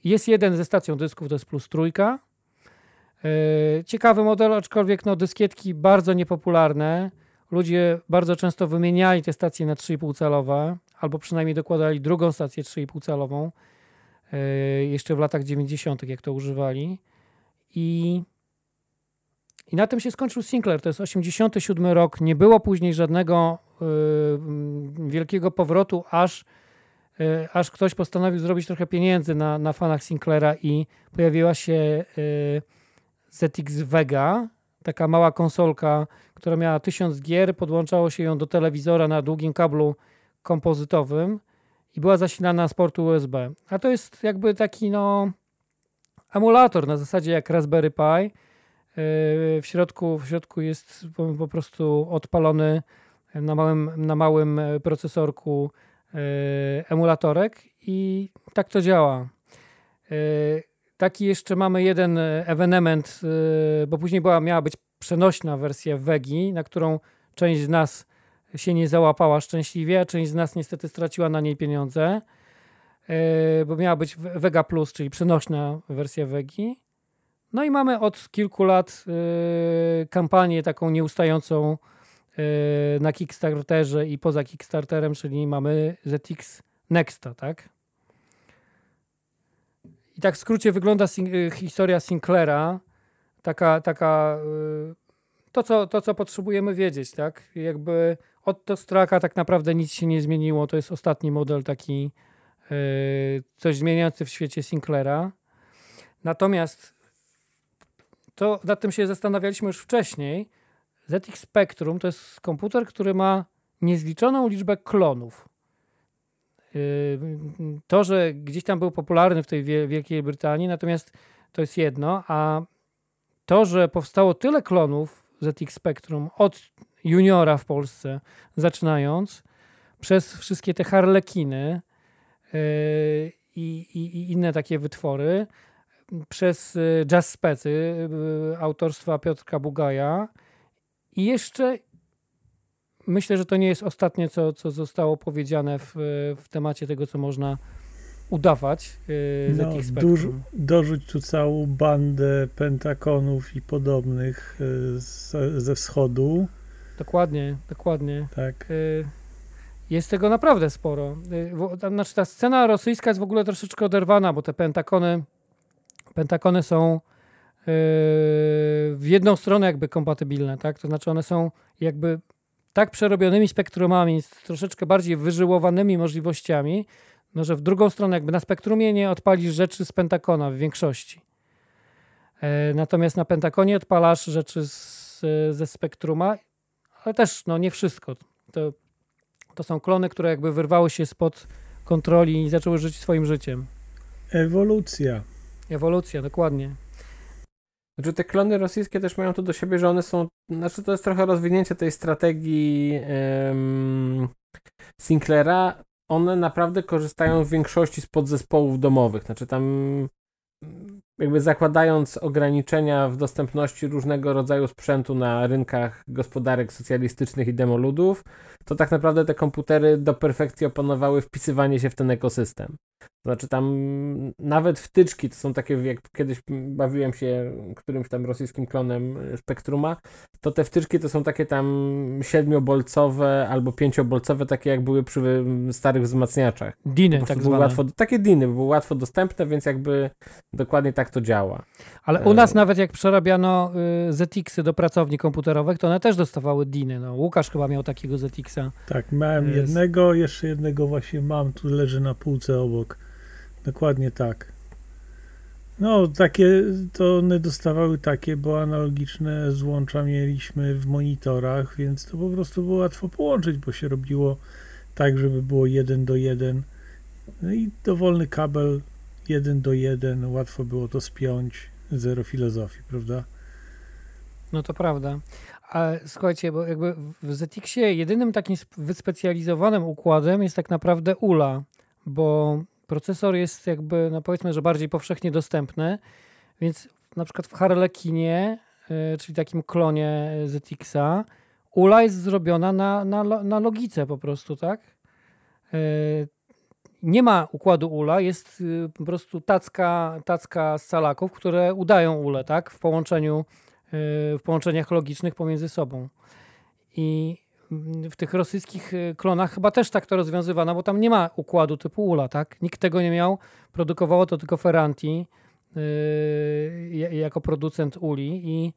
Jest jeden ze stacją dysków, to jest plus trójka. Yy, ciekawy model, aczkolwiek no, dyskietki bardzo niepopularne. Ludzie bardzo często wymieniali te stacje na 3,5 celowe, albo przynajmniej dokładali drugą stację 3,5 calową e, jeszcze w latach 90., jak to używali. I, I na tym się skończył Sinclair. To jest 87 rok. Nie było później żadnego y, wielkiego powrotu, aż, y, aż ktoś postanowił zrobić trochę pieniędzy na, na fanach Sinclaira i pojawiła się y, ZX Vega, taka mała konsolka, która miała 1000 gier, podłączało się ją do telewizora na długim kablu kompozytowym i była zasilana z portu USB. A to jest jakby taki no emulator na zasadzie jak Raspberry Pi. W środku, w środku jest po, prostu odpalony na małym, na małym procesorku yy, emulatorek i tak to działa. Yy, taki jeszcze mamy jeden ewenement, bo później była, miała być przenośna wersja Wegi, na którą część z nas się nie załapała szczęśliwie, a część z nas niestety straciła na niej pieniądze, e, bo miała być Vega Plus, czyli przenośna wersja Vegi. No i mamy od kilku lat e, kampanię taką nieustającą e, na Kickstarterze i poza Kickstarterem, czyli mamy ZX Nexta, tak? I tak w skrócie wygląda historia Sinclaira. Taka, taka to, co, to, co potrzebujemy wiedzieć, tak? Jakby od Tostraka tak naprawdę nic się nie zmieniło. To jest ostatni model taki coś zmieniający w świecie Sinclaira. Natomiast to nad tym się zastanawialiśmy już wcześniej. ZX Spectrum to jest komputer, który ma niezliczoną liczbę klonów. Yy, to, że gdzieś tam był popularny w tej Wielkiej Brytanii, natomiast to jest jedno, a to, że powstało tyle klonów ZX Spectrum od juniora w Polsce zaczynając, przez wszystkie te harlekiny yy, i, i, inne takie wytwory, przez yy, jazz specy yy, autorstwa Piotrka Bugaja i jeszcze myślę, że to nie jest ostatnie, co, co zostało powiedziane w, w temacie tego, co można udawać yy, no, duż, Dorzuć tu całą bandę pentakonów i podobnych yy, z, ze wschodu. Dokładnie, dokładnie. Tak. Yy, jest tego naprawdę sporo. Yy, znaczy ta scena rosyjska jest w ogóle troszeczkę oderwana, bo te pentakony pentakony są yy, w jedną stronę jakby kompatybilne, tak? To znaczy one są jakby tak przerobionymi spektrumami, z troszeczkę bardziej wyżyłowanymi możliwościami, no, że w drugą stronę jakby na spektrumie nie odpalisz rzeczy z Pentakona w większości. E, natomiast na Pentakonie odpalasz rzeczy z, ze spektruma, ale też no, nie wszystko. To, to są klony, które jakby wyrwały się spod kontroli i zaczęły żyć swoim życiem. Ewolucja. Ewolucja, dokładnie. Znaczy te klony rosyjskie też mają to do siebie, że one są, znaczy to jest trochę rozwinięcie tej strategii um, Sinclaira, one naprawdę korzystają w większości z podzespołów domowych. Znaczy tam jakby zakładając ograniczenia w dostępności różnego rodzaju sprzętu na rynkach gospodarek socjalistycznych i demoludów, to tak naprawdę te komputery do perfekcji opanowały wpisywanie się w ten ekosystem. Znaczy tam nawet wtyczki to są takie, jak kiedyś bawiłem się którymś tam rosyjskim klonem Spektruma, to te wtyczki to są takie tam siedmiobolcowe albo pięciobolcowe, takie jak były przy starych wzmacniaczach. Diny tak zwane. Łatwo, takie diny, były łatwo dostępne, więc jakby dokładnie tak to działa. Ale u nas e, nawet jak przerabiano y, ZX-y do pracowni komputerowych, to one też dostawały diny. No, Łukasz chyba miał takiego ZX-a. Tak, miałem Jest. jednego, jeszcze jednego właśnie mam, tu leży na półce obok. Dokładnie tak. No, takie, to one dostawały takie, bo analogiczne złącza mieliśmy w monitorach, więc to po prostu było łatwo połączyć, bo się robiło tak, żeby było 1 do 1. No i dowolny kabel 1 do 1, łatwo było to spiąć, zero filozofii, prawda? No to prawda. A słuchajcie, bo jakby w ZX-ie jedynym takim wyspecjalizowanym układem jest tak naprawdę ULA, bo procesor jest jakby, no powiedzmy, że bardziej powszechnie dostępny, więc na przykład w Harlequinie, y, czyli takim klonie ZX-a, ULA jest zrobiona na, na, na logice po prostu, tak? Y, nie ma układu ULA, jest po prostu tacka, tacka z calaków, które udają ULE, tak? W połączeniu w połączeniach logicznych pomiędzy sobą. I w tych rosyjskich y, klonach chyba też tak to rozwiązywano, bo tam nie ma układu typu ULA, tak? Nikt tego nie miał, produkowało to tylko Ferranti yy, jako producent ULI i,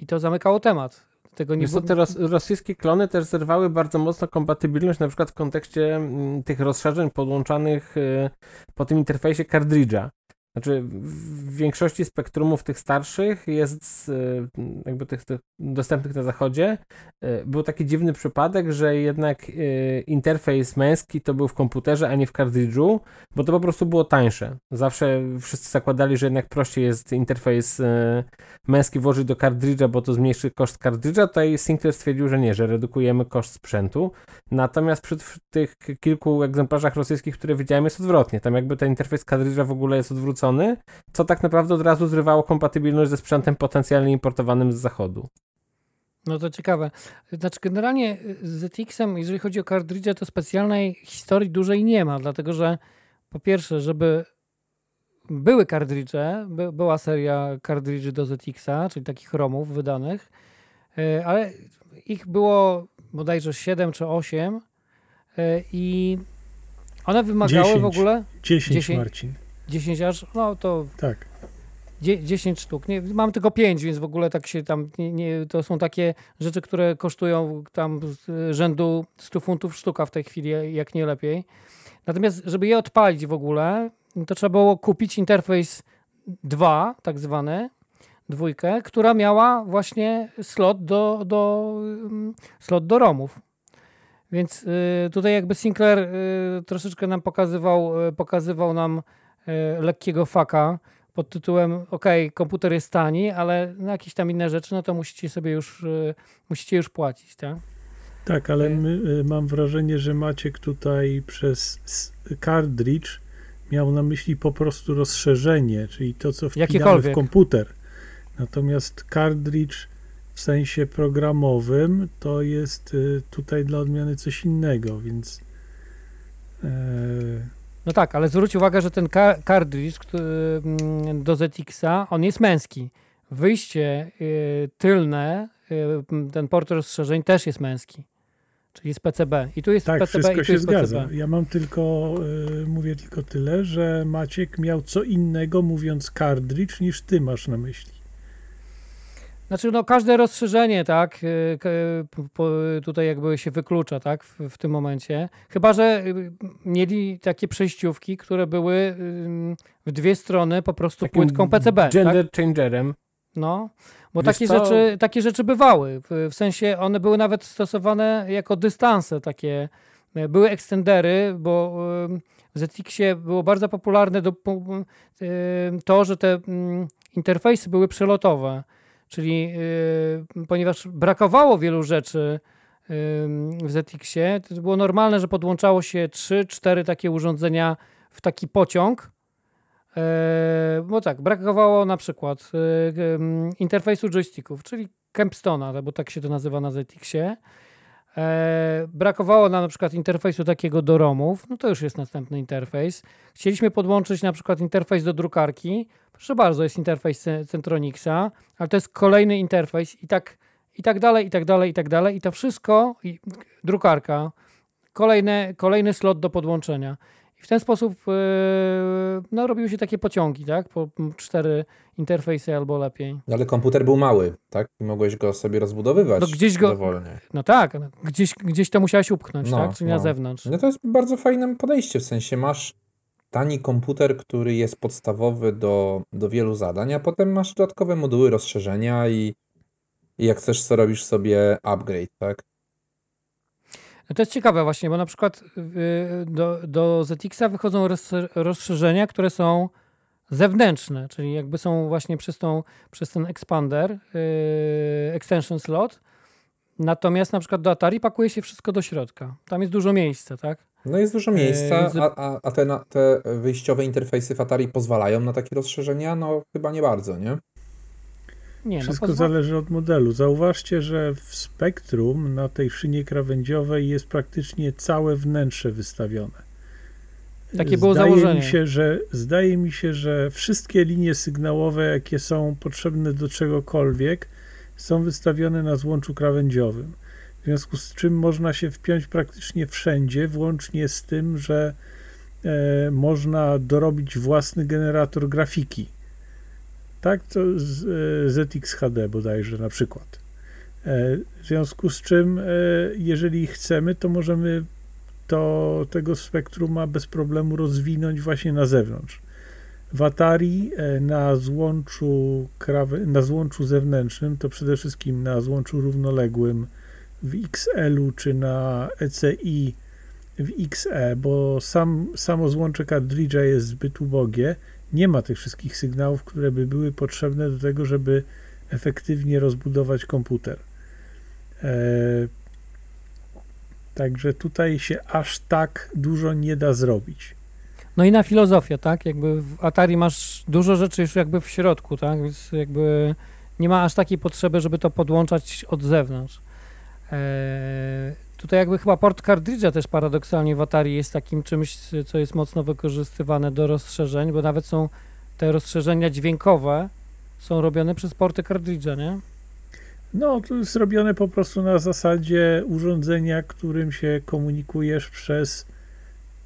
i to zamykało temat. Tego nie było... te ros rosyjskie klony też zerwały bardzo mocno kompatybilność na przykład w kontekście m, tych rozszerzeń podłączanych y, po tym interfejsie kartridża. Znaczy, w większości spektrumów tych starszych jest, e, jakby tych, tych dostępnych na zachodzie, e, był taki dziwny przypadek, że jednak e, interfejs męski to był w komputerze, a nie w kartridżu, bo to po prostu było tańsze. Zawsze wszyscy zakładali, że jednak prościej jest interfejs męski włożyć do kartridża, bo to zmniejszy koszt kartridża. Tutaj Sinclair stwierdził, że nie, że redukujemy koszt sprzętu. Natomiast przy tych kilku egzemplarzach rosyjskich, które widziałem, jest odwrotnie. Tam jakby ten interfejs kartridża w ogóle jest odwrócony co tak naprawdę od razu zrywało kompatybilność ze sprzętem potencjalnie importowanym z zachodu. No to ciekawe. Znaczy, generalnie z ZX-em, jeżeli chodzi o kartridże, to specjalnej historii dużej nie ma, dlatego że po pierwsze, żeby były kartridże, by, była seria kartridży do ZX-a, czyli takich ROMów wydanych, e, ale ich było bodajże 7 czy 8 e, i one wymagały 10, w ogóle... 10, 10 Marcin. 10 aż, no to... Tak. 10 sztuk. Nie, mam tylko 5, więc w ogóle tak się tam, nie, nie, to są takie rzeczy, które kosztują tam rzędu 100 funtów sztuka w tej chwili, jak nie lepiej. Natomiast, żeby je odpalić w ogóle, to trzeba było kupić interfejs 2, tak zwany, dwójkę, która miała właśnie slot do, do, mm, slot do ROMów. Więc y, tutaj jakby Sinclair y, troszeczkę nam pokazywał, y, pokazywał nam lekkiego faka pod tytułem ok, komputer jest tani, ale na jakieś tam inne rzeczy, no to musicie sobie już, e, musicie już płacić, tak? Tak, ale my, e, mam wrażenie, że Maciek tutaj przez cartridge miał na myśli po prostu rozszerzenie, czyli to, co wpinamy w komputer. Natomiast cartridge w sensie programowym to jest tutaj dla odmiany coś innego, więc no tak, ale zwróć uwagę, że ten cartridge mm, do ZX-a, on jest męski. Wyjście y, tylne, y, ten port rozszerzeń też jest męski. Czyli jest PCB. I tu jest tak, PCB wszystko i tu się jest zgadza. PCB. Ja mam tylko, y, mówię tylko tyle, że Maciek miał co innego mówiąc cartridge niż ty masz na myśli. Znaczy, no każde rozszerzenie, tak, y, tutaj jakby się wyklucza, tak, w, w, tym momencie. Chyba, że y, mieli takie przejściówki, które były w dwie strony po prostu Takim płytką PCB. Gender tak? changerem. No, bo takie rzeczy, takie rzeczy bywały. W, w sensie one były nawet stosowane jako dystanse takie. Były ekstendery, bo w ZX-ie było bardzo popularne do, to, że te interfejsy były przelotowe. Czyli yy, ponieważ brakowało wielu rzeczy yy, w ZX-ie, to było normalne, że podłączało się 3-4 takie urządzenia w taki pociąg. Yy, bo tak, brakowało na przykład yy, interfejsu joysticków, czyli Kempstona, bo tak się to nazywa na ZX-ie. E, brakowało nam na przykład interfejsu takiego do ROMów, no to już jest następny interfejs. Chcieliśmy podłączyć na przykład interfejs do drukarki. Proszę bardzo, jest interfejs Centronixa, ale to jest kolejny interfejs i tak, i tak dalej, i tak dalej, i tak dalej. I to wszystko, i drukarka, kolejne, kolejny slot do podłączenia. I w ten sposób yy, no, robiły się takie pociągi, tak? Po cztery interfejsy albo lepiej. No, ale komputer był mały, tak? I mogłeś go sobie rozbudowywać no, gdzieś go, dowolnie. No tak, no, gdzieś, gdzieś to musiałeś upchnąć, no, tak? Czyli no. na zewnątrz. No to jest bardzo fajne podejście, w sensie masz tani komputer, który jest podstawowy do, do wielu zadań, a potem masz dodatkowe moduły rozszerzenia i, i jak chcesz, co robisz sobie upgrade, tak? To jest ciekawe właśnie, bo na przykład y, do, do ZX-a wychodzą rozszerzenia, które są zewnętrzne, czyli jakby są właśnie przez, tą, przez ten expander, yy, extension slot. Natomiast na przykład do Atari pakuje się wszystko do środka. Tam jest dużo miejsca, tak? No jest dużo miejsca, a, a, a te, te wyjściowe interfejsy w Atari pozwalają na takie rozszerzenia? No chyba nie bardzo, nie? Nie, no Wszystko no zależy od modelu. Zauważcie, że w Spektrum na tej szynie krawędziowej jest praktycznie całe wnętrze wystawione. Takie było zdaje założenie. Mi się, że, zdaje mi się, że wszystkie linie sygnałowe, jakie są potrzebne do czegokolwiek, są wystawione na złączu krawędziowym. W związku z czym można się wpiąć praktycznie wszędzie, włącznie z tym, że e, można dorobić własny generator grafiki. Tak, to z, e, ZX HD bodajże na przykład. E, w związku z czym, e, jeżeli chcemy, to możemy to tego spektrum ma bez problemu rozwinąć właśnie na zewnątrz. W Atari e, na złączu, na złączu zewnętrznym, to przede wszystkim na złączu równoległym w XL-u czy na ECI w XE, bo sam, samo złącze kartridża jest zbyt ubogie, nie ma tych wszystkich sygnałów, które by były potrzebne do tego, żeby efektywnie rozbudować komputer. E, Także tutaj się aż tak dużo nie da zrobić. No i na filozofię, tak? Jakby w Atari masz dużo rzeczy już jakby w środku, tak? Więc jakby nie ma aż takiej potrzeby, żeby to podłączać od zewnątrz. Eee, tutaj jakby chyba port kartridża też paradoksalnie w Atari jest takim czymś, co jest mocno wykorzystywane do rozszerzeń, bo nawet są te rozszerzenia dźwiękowe są robione przez porty kartridża, nie? No, to jest robione po prostu na zasadzie urządzenia, którym się komunikujesz przez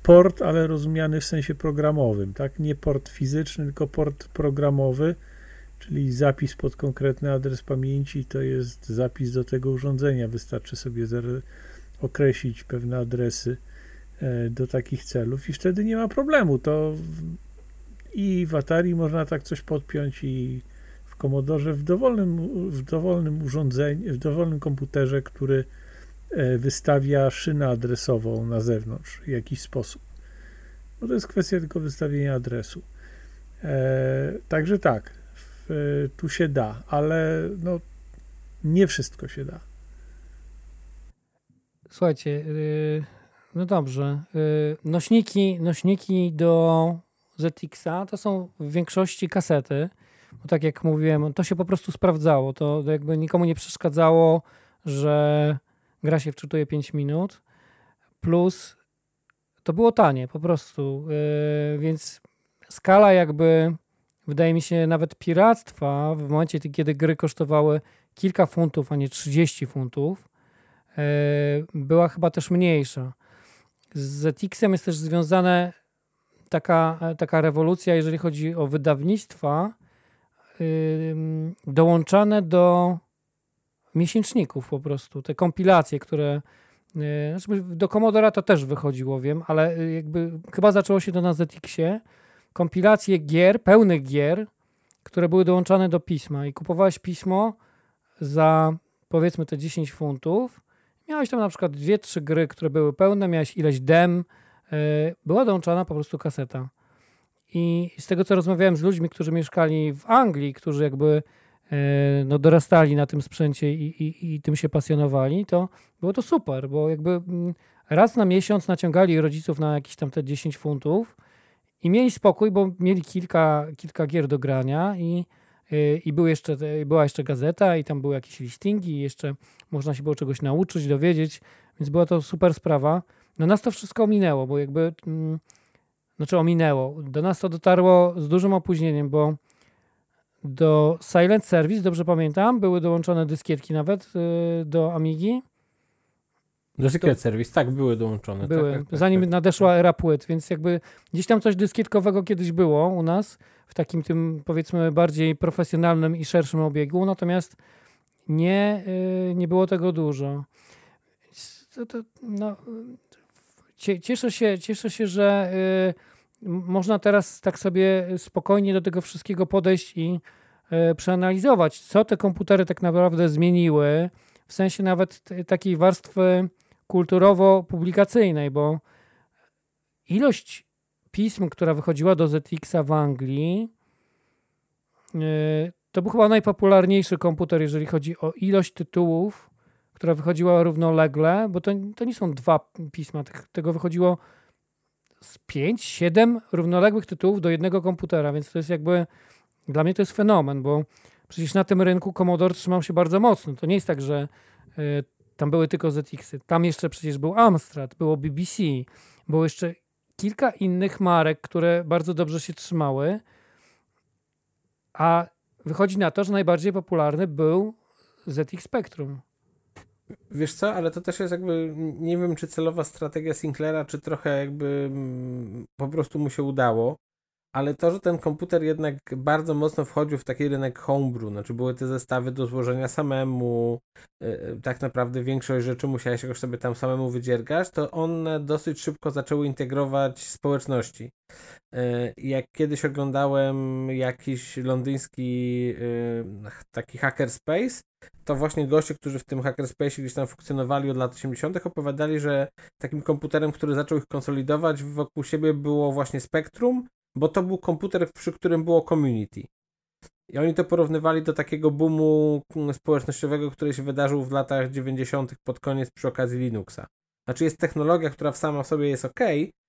port, ale rozumiany w sensie programowym, tak? Nie port fizyczny, tylko port programowy, czyli zapis pod konkretny adres pamięci to jest zapis do tego urządzenia. Wystarczy sobie określić pewne adresy e, do takich celów i wtedy nie ma problemu. To i w Atari można tak coś podpiąć i w Commodore w dowolnym, w dowolnym urządzeniu, w dowolnym komputerze, który e, wystawia szynę adresową na zewnątrz w jakiś sposób. No to jest kwestia tylko wystawienia adresu. E, także tak, tu się da, ale no, nie wszystko się da. Słuchajcie, yy, no dobrze. Yy, nośniki, nośniki do ZX-a to są w większości kasety. Bo tak jak mówiłem, to się po prostu sprawdzało. To jakby nikomu nie przeszkadzało, że gra się wczytuje 5 minut. Plus to było tanie po prostu. Yy, więc skala jakby wydaje mi się nawet piractwa w momencie, kiedy gry kosztowały kilka funtów, a nie 30 funtów, yy, była chyba też mniejsza. Z ZX-em jest też związana taka, taka rewolucja, jeżeli chodzi o wydawnictwa, dołączane do miesięczników po prostu, te kompilacje, które y, znaczy do Commodora to też wychodziło, wiem, ale jakby chyba zaczęło się to na ZX-ie, kompilacje gier, pełnych gier, które były dołączane do pisma. I kupowałeś pismo za powiedzmy te 10 funtów, miałeś tam na przykład dwie, trzy gry, które były pełne, miałeś ileś dem, y, była dołączana po prostu kaseta. I z tego, co rozmawiałem z ludźmi, którzy mieszkali w Anglii, którzy jakby e, no, dorastali na tym sprzęcie i, i, i tym się pasjonowali, to było to super, bo jakby mm, raz na miesiąc naciągali rodziców na jakieś tam te 10 funtów i mieli spokój, bo mieli kilka, kilka gier do grania i, e, i był jeszcze, była jeszcze gazeta i tam były jakieś listingi i jeszcze można się było czegoś nauczyć, dowiedzieć, więc była to super sprawa. No nas to wszystko minęło, bo jakby mm, znaczy ominęło. Do nas to dotarło z dużym opóźnieniem, bo do Silent Service, dobrze pamiętam, były dołączone dyskietki nawet yy, do Amigi. Do Secret to, Service, tak, były dołączone. Tak, były, tak, tak, zanim tak, nadeszła era płyt, więc jakby gdzieś tam coś dyskietkowego kiedyś było u nas, w takim tym powiedzmy bardziej profesjonalnym i szerszym obiegu, natomiast nie, yy, nie było tego dużo. To, to, no, cieszę się, cieszę się że można teraz tak sobie spokojnie do tego wszystkiego podejść i e, przeanalizować, co te komputery tak naprawdę zmieniły, w sensie nawet takiej warstwy kulturowo-publikacyjnej, bo ilość pism, która wychodziła do ZX-a w Anglii, e, to był chyba najpopularniejszy komputer, jeżeli chodzi o ilość tytułów, która wychodziła równolegle, bo to, to nie są dwa pisma, tego wychodziło z pięć, siedem równoległych tytułów do jednego komputera, więc to jest jakby, dla mnie to jest fenomen, bo przecież na tym rynku Commodore trzymał się bardzo mocno. To nie jest tak, że y, tam były tylko ZX-y. Tam jeszcze przecież był Amstrad, było BBC, było jeszcze kilka innych marek, które bardzo dobrze się trzymały, a wychodzi na to, że najbardziej popularny był ZX Spectrum. Wiesz co, ale to też jest jakby, nie wiem czy celowa strategia Sinclaira, czy trochę jakby mm, po prostu mu się udało, ale to, że ten komputer jednak bardzo mocno wchodził w taki rynek homebrew, znaczy były te zestawy do złożenia samemu, y, y, tak naprawdę większość rzeczy musiałeś jakoś sobie tam samemu wydziergać, to one dosyć szybko zaczęły integrować społeczności. Y, jak kiedyś oglądałem jakiś londyński taki hackerspace, to właśnie goście, którzy w tym hackerspace gdzieś tam funkcjonowali od lat 80., opowiadali, że takim komputerem, który zaczął ich konsolidować wokół siebie było właśnie Spectrum, bo to był komputer, przy którym było community. I oni to porównywali do takiego boomu społecznościowego, który się wydarzył w latach 90. pod koniec przy okazji Linuxa. Znaczy jest technologia, która sama w sobie jest ok,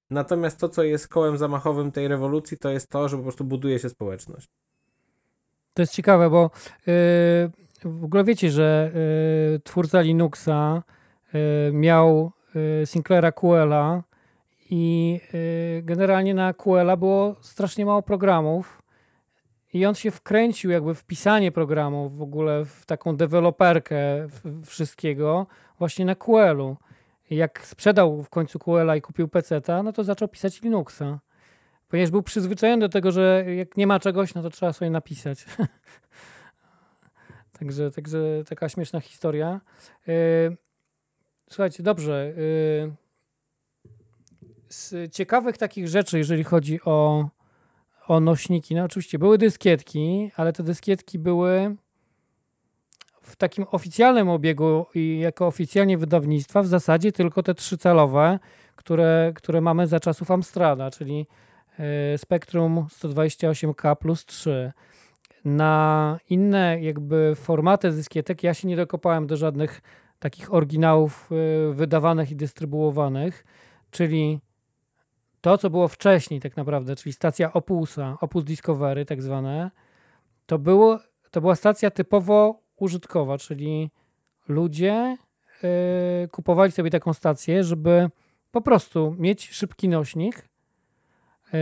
natomiast to, co jest kołem zamachowym tej rewolucji, to jest to, że po prostu buduje się społeczność. To jest ciekawe, bo yy, w ogóle wiecie, że yy, twórca Linuxa yy, miał y, Sinclaira QL-a, i y, generalnie na QL było strasznie mało programów. I on się wkręcił jakby w pisanie programów, w ogóle w taką deweloperkę wszystkiego właśnie na QL-u. Jak sprzedał w końcu QL-a i kupił PC-ta, no to zaczął pisać Linuxa. Ponieważ był przyzwyczajony do tego, że jak nie ma czegoś, no to trzeba sobie napisać. także, także taka śmieszna historia. Y, słuchajcie, dobrze. Z ciekawych takich rzeczy, jeżeli chodzi o, o nośniki, no oczywiście były dyskietki, ale te dyskietki były w takim oficjalnym obiegu i jako oficjalnie wydawnictwa w zasadzie tylko te trzycalowe, które, które mamy za czasów Amstrada, czyli e, Spectrum 128K plus 3. Na inne jakby formaty dyskietek ja się nie dokopałem do żadnych takich oryginałów e, wydawanych i dystrybuowanych, czyli to, co było wcześniej tak naprawdę, czyli stacja Opusa, Opus Discovery tak zwane, to, było, to była stacja typowo użytkowa, czyli ludzie yy, kupowali sobie taką stację, żeby po prostu mieć szybki nośnik, yy,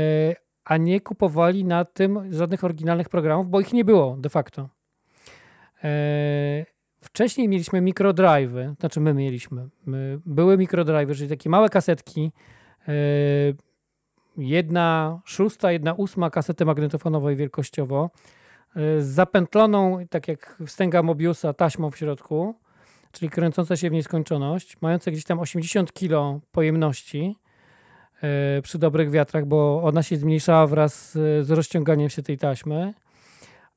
a nie kupowali na tym żadnych oryginalnych programów, bo ich nie było de facto. Yy, wcześniej mieliśmy mikrodrive'y, znaczy my mieliśmy. My, były mikrodrive'y, czyli takie małe kasetki, jedna szósta, jedna ósma kasety magnetofonowej wielkościowo y, z zapętloną, tak jak wstęga Mobiusa, taśmą w środku, czyli kręcąca się w nieskończoność, mająca gdzieś tam 80 kg pojemności y, przy dobrych wiatrach, bo ona się zmniejszała wraz z rozciąganiem się tej taśmy.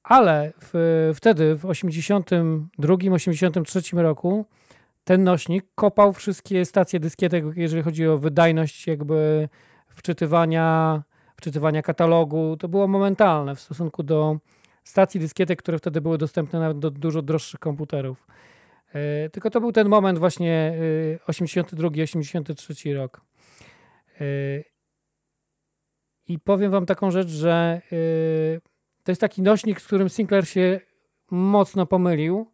Ale w, wtedy, w 82-83 roku, ten nośnik kopał wszystkie stacje dyskietek, jeżeli chodzi o wydajność jakby wczytywania, wczytywania katalogu. To było momentalne w stosunku do stacji dyskietek, które wtedy były dostępne nawet do dużo droższych komputerów. Yy, tylko to był ten moment właśnie yy, 82-83 rok. Yy, I powiem wam taką rzecz, że to jest taki nośnik, z którym Sinclair się mocno pomylił,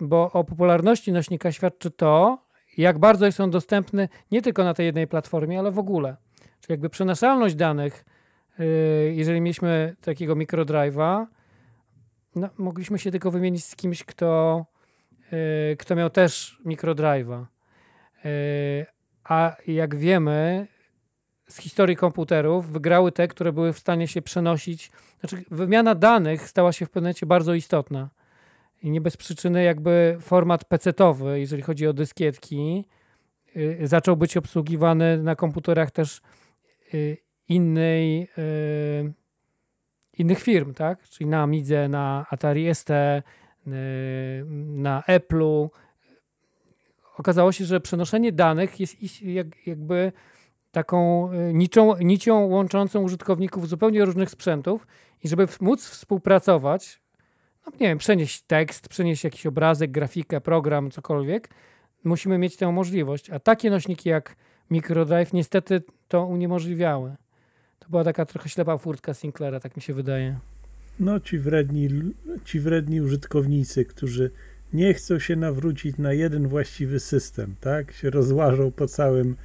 bo o popularności nośnika świadczy to, jak bardzo jest on dostępny nie tylko na tej jednej platformie, ale w ogóle. Czyli jakby przenaszalność danych, y, jeżeli mieliśmy takiego mikrodrive'a, no, mogliśmy się tylko wymienić z kimś, kto, y, kto miał też mikrodrive'a. Y, a jak wiemy, z historii komputerów wygrały te, które były w stanie się przenosić. Znaczy, wymiana danych stała się w pewnym bardzo istotna. I nie bez przyczyny jakby format PC-towy, jeżeli chodzi o dyskietki, yy, zaczął być obsługiwany na komputerach też yy, innej, innych firm, tak? Czyli na Amidze, na Atari ST, na Apple'u. Okazało się, że przenoszenie danych jest jakby taką nicią, nicią łączącą użytkowników zupełnie różnych sprzętów i żeby móc współpracować, nie wiem, przenieść tekst, przenieść jakiś obrazek, grafikę, program, cokolwiek, musimy mieć tę możliwość. A takie nośniki jak microdrive niestety to uniemożliwiały. To była taka trochę ślepa furtka Sinclaira, tak mi się wydaje. No, ci wredni, ci wredni użytkownicy, którzy nie chcą się nawrócić na jeden właściwy system, tak? Się rozłażą po całym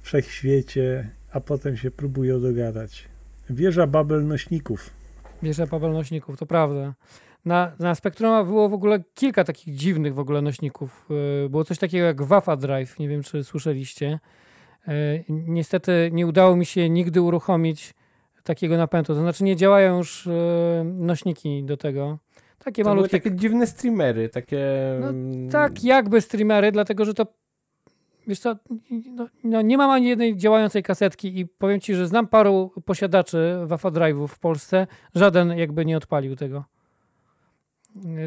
wszechświecie, a potem się próbują dogadać. Wieża Babel nośników. Wieża Babel nośników, to prawda. Na, na Spectrum było w ogóle kilka takich dziwnych w ogóle nośników. Y, było coś takiego jak Wafa Drive, nie wiem czy słyszeliście. Y, niestety nie udało mi się nigdy uruchomić takiego napędu. To znaczy nie działają już y, nośniki do tego. Takie to malutkie. takie dziwne streamery, takie... No, tak, jakby streamery, dlatego że to wiesz co, no, no, nie mam ani jednej działającej kasetki i powiem ci, że znam paru posiadaczy Wafa Drive'ów w Polsce, żaden jakby nie odpalił tego.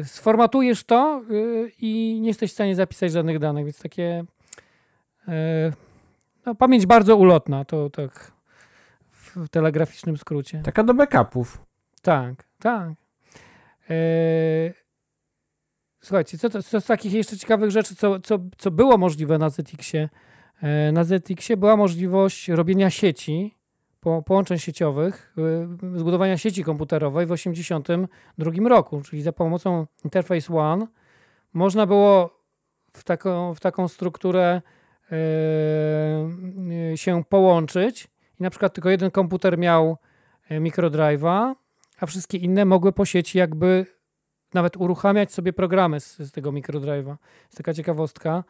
Sformatujesz to yy, i nie jesteś w stanie zapisać żadnych danych, więc takie yy, no, pamięć bardzo ulotna, to tak w telegraficznym skrócie. Taka do backupów. Tak, tak. Słuchajcie, co, co z takich jeszcze ciekawych rzeczy, co, co, co było możliwe na ZX-ie? Na ZX-ie była możliwość robienia sieci, po, połączeń sieciowych, e, zbudowania sieci komputerowej w 1982 roku, czyli za pomocą Interface One można było w taką, w taką strukturę yy, się połączyć i na przykład tylko jeden komputer miał microdrive'a, a wszystkie inne mogły po sieci jakby nawet uruchamiać sobie programy z, z tego microdrive'a. Jest taka ciekawostka.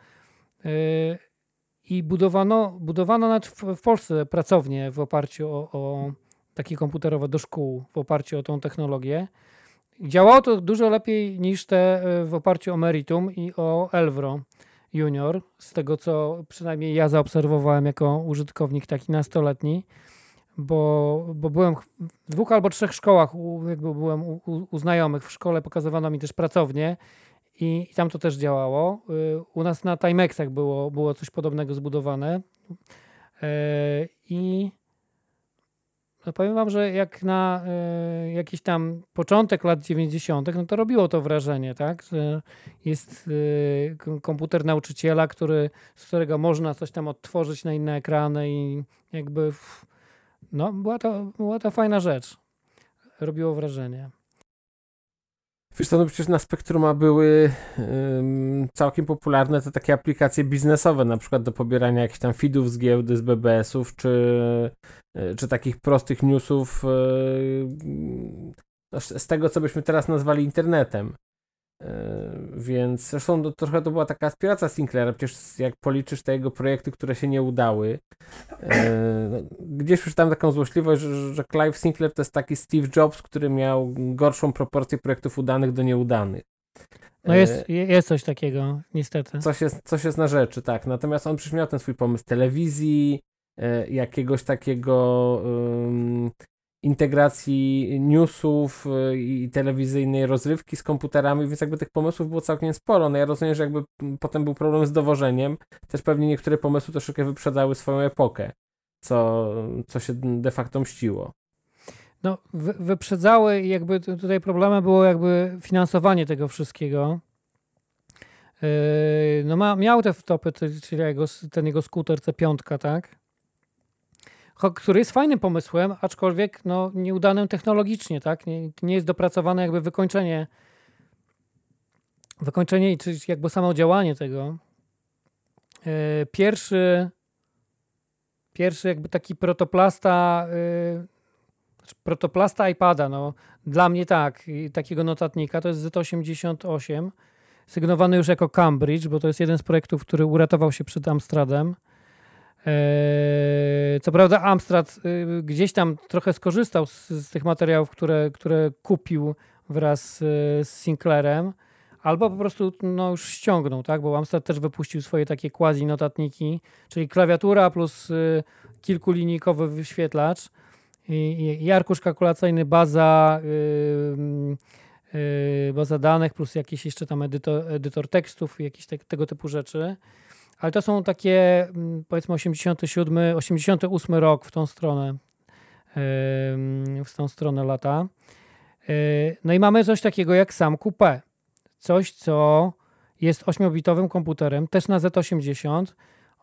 I budowano, budowano nawet w, Polsce pracownie w oparciu o, o takie komputerowe do szkół, w oparciu o tą technologię. Działało to dużo lepiej niż te yy, w oparciu o Meritum i o Elvro Junior, z tego co przynajmniej ja zaobserwowałem jako użytkownik taki nastoletni bo, bo byłem w dwóch albo trzech szkołach, u, jakby byłem u, u, znajomych w szkole, pokazywano mi też pracownię i, i tam to też działało. Y, u nas na Timexach było, było coś podobnego zbudowane e, i no powiem wam, że jak na y, jakiś tam początek lat 90., no to robiło to wrażenie, tak? Że jest y, komputer nauczyciela, który, z którego można coś tam odtworzyć na inne ekrany i jakby no, była to, była to fajna rzecz. Robiło wrażenie. Wiesz co, no przecież na Spektruma były całkiem popularne te takie aplikacje biznesowe, na przykład do pobierania jakichś tam feedów z giełdy, z BBS-ów, czy, y, czy takich prostych newsów y, z tego, co byśmy teraz nazwali internetem. E, więc zresztą to, trochę to była taka aspiracja Sinclaira, przecież jak policzysz te jego projekty, które się nie udały, e, no, gdzieś przeczytałem taką złośliwość, że, że Clive Sinclair to jest taki Steve Jobs, który miał gorszą proporcję projektów udanych do nieudanych. No jest, e, jest coś takiego, niestety. Coś jest, coś jest na rzeczy, tak. Natomiast on przecież miał ten swój pomysł telewizji, jakiegoś takiego um, integracji newsów y, i telewizyjnej rozrywki z komputerami, więc jakby tych pomysłów było całkiem sporo. No ja rozumiem, że jakby potem był problem z dowożeniem, też pewnie niektóre pomysły troszeczkę wyprzedzały swoją epokę, co, co się de facto mściło. No, wy, wyprzedzały i jakby tutaj problemem było jakby finansowanie tego wszystkiego. Yy, no ma, miał te wtopy, czyli jego, ten jego skuter C5, tak? Który jest fajnym pomysłem, aczkolwiek no, nieudanym technologicznie, tak? Nie, nie jest dopracowane jakby wykończenie wykończenie, czy jakby samo działanie tego. E, pierwszy pierwszy jakby taki protoplasta yy, protoplasta iPada, no dla mnie tak, takiego notatnika, to jest Z88, sygnowany już jako Cambridge, bo to jest jeden z projektów, który uratował się przed Amstradem. Eee, co prawda Amstrad y, gdzieś tam trochę skorzystał z, z tych materiałów, które, które kupił wraz y, z Sinclairem, albo po prostu no, już ściągnął, tak? Bo Amstrad też wypuścił swoje takie quasi notatniki, czyli klawiatura plus y, kilkulinijkowy wyświetlacz i, arkusz kalkulacyjny, baza, y, y, baza danych plus jakiś jeszcze tam edytor, edytor tekstów jakieś te, tego typu rzeczy. Ale to są takie mm, powiedzmy 87, 88 rok w tą stronę w tą stronę lata. Y, no i mamy coś takiego jak sam Coupé. Coś, co jest 8-bitowym komputerem, też na Z80,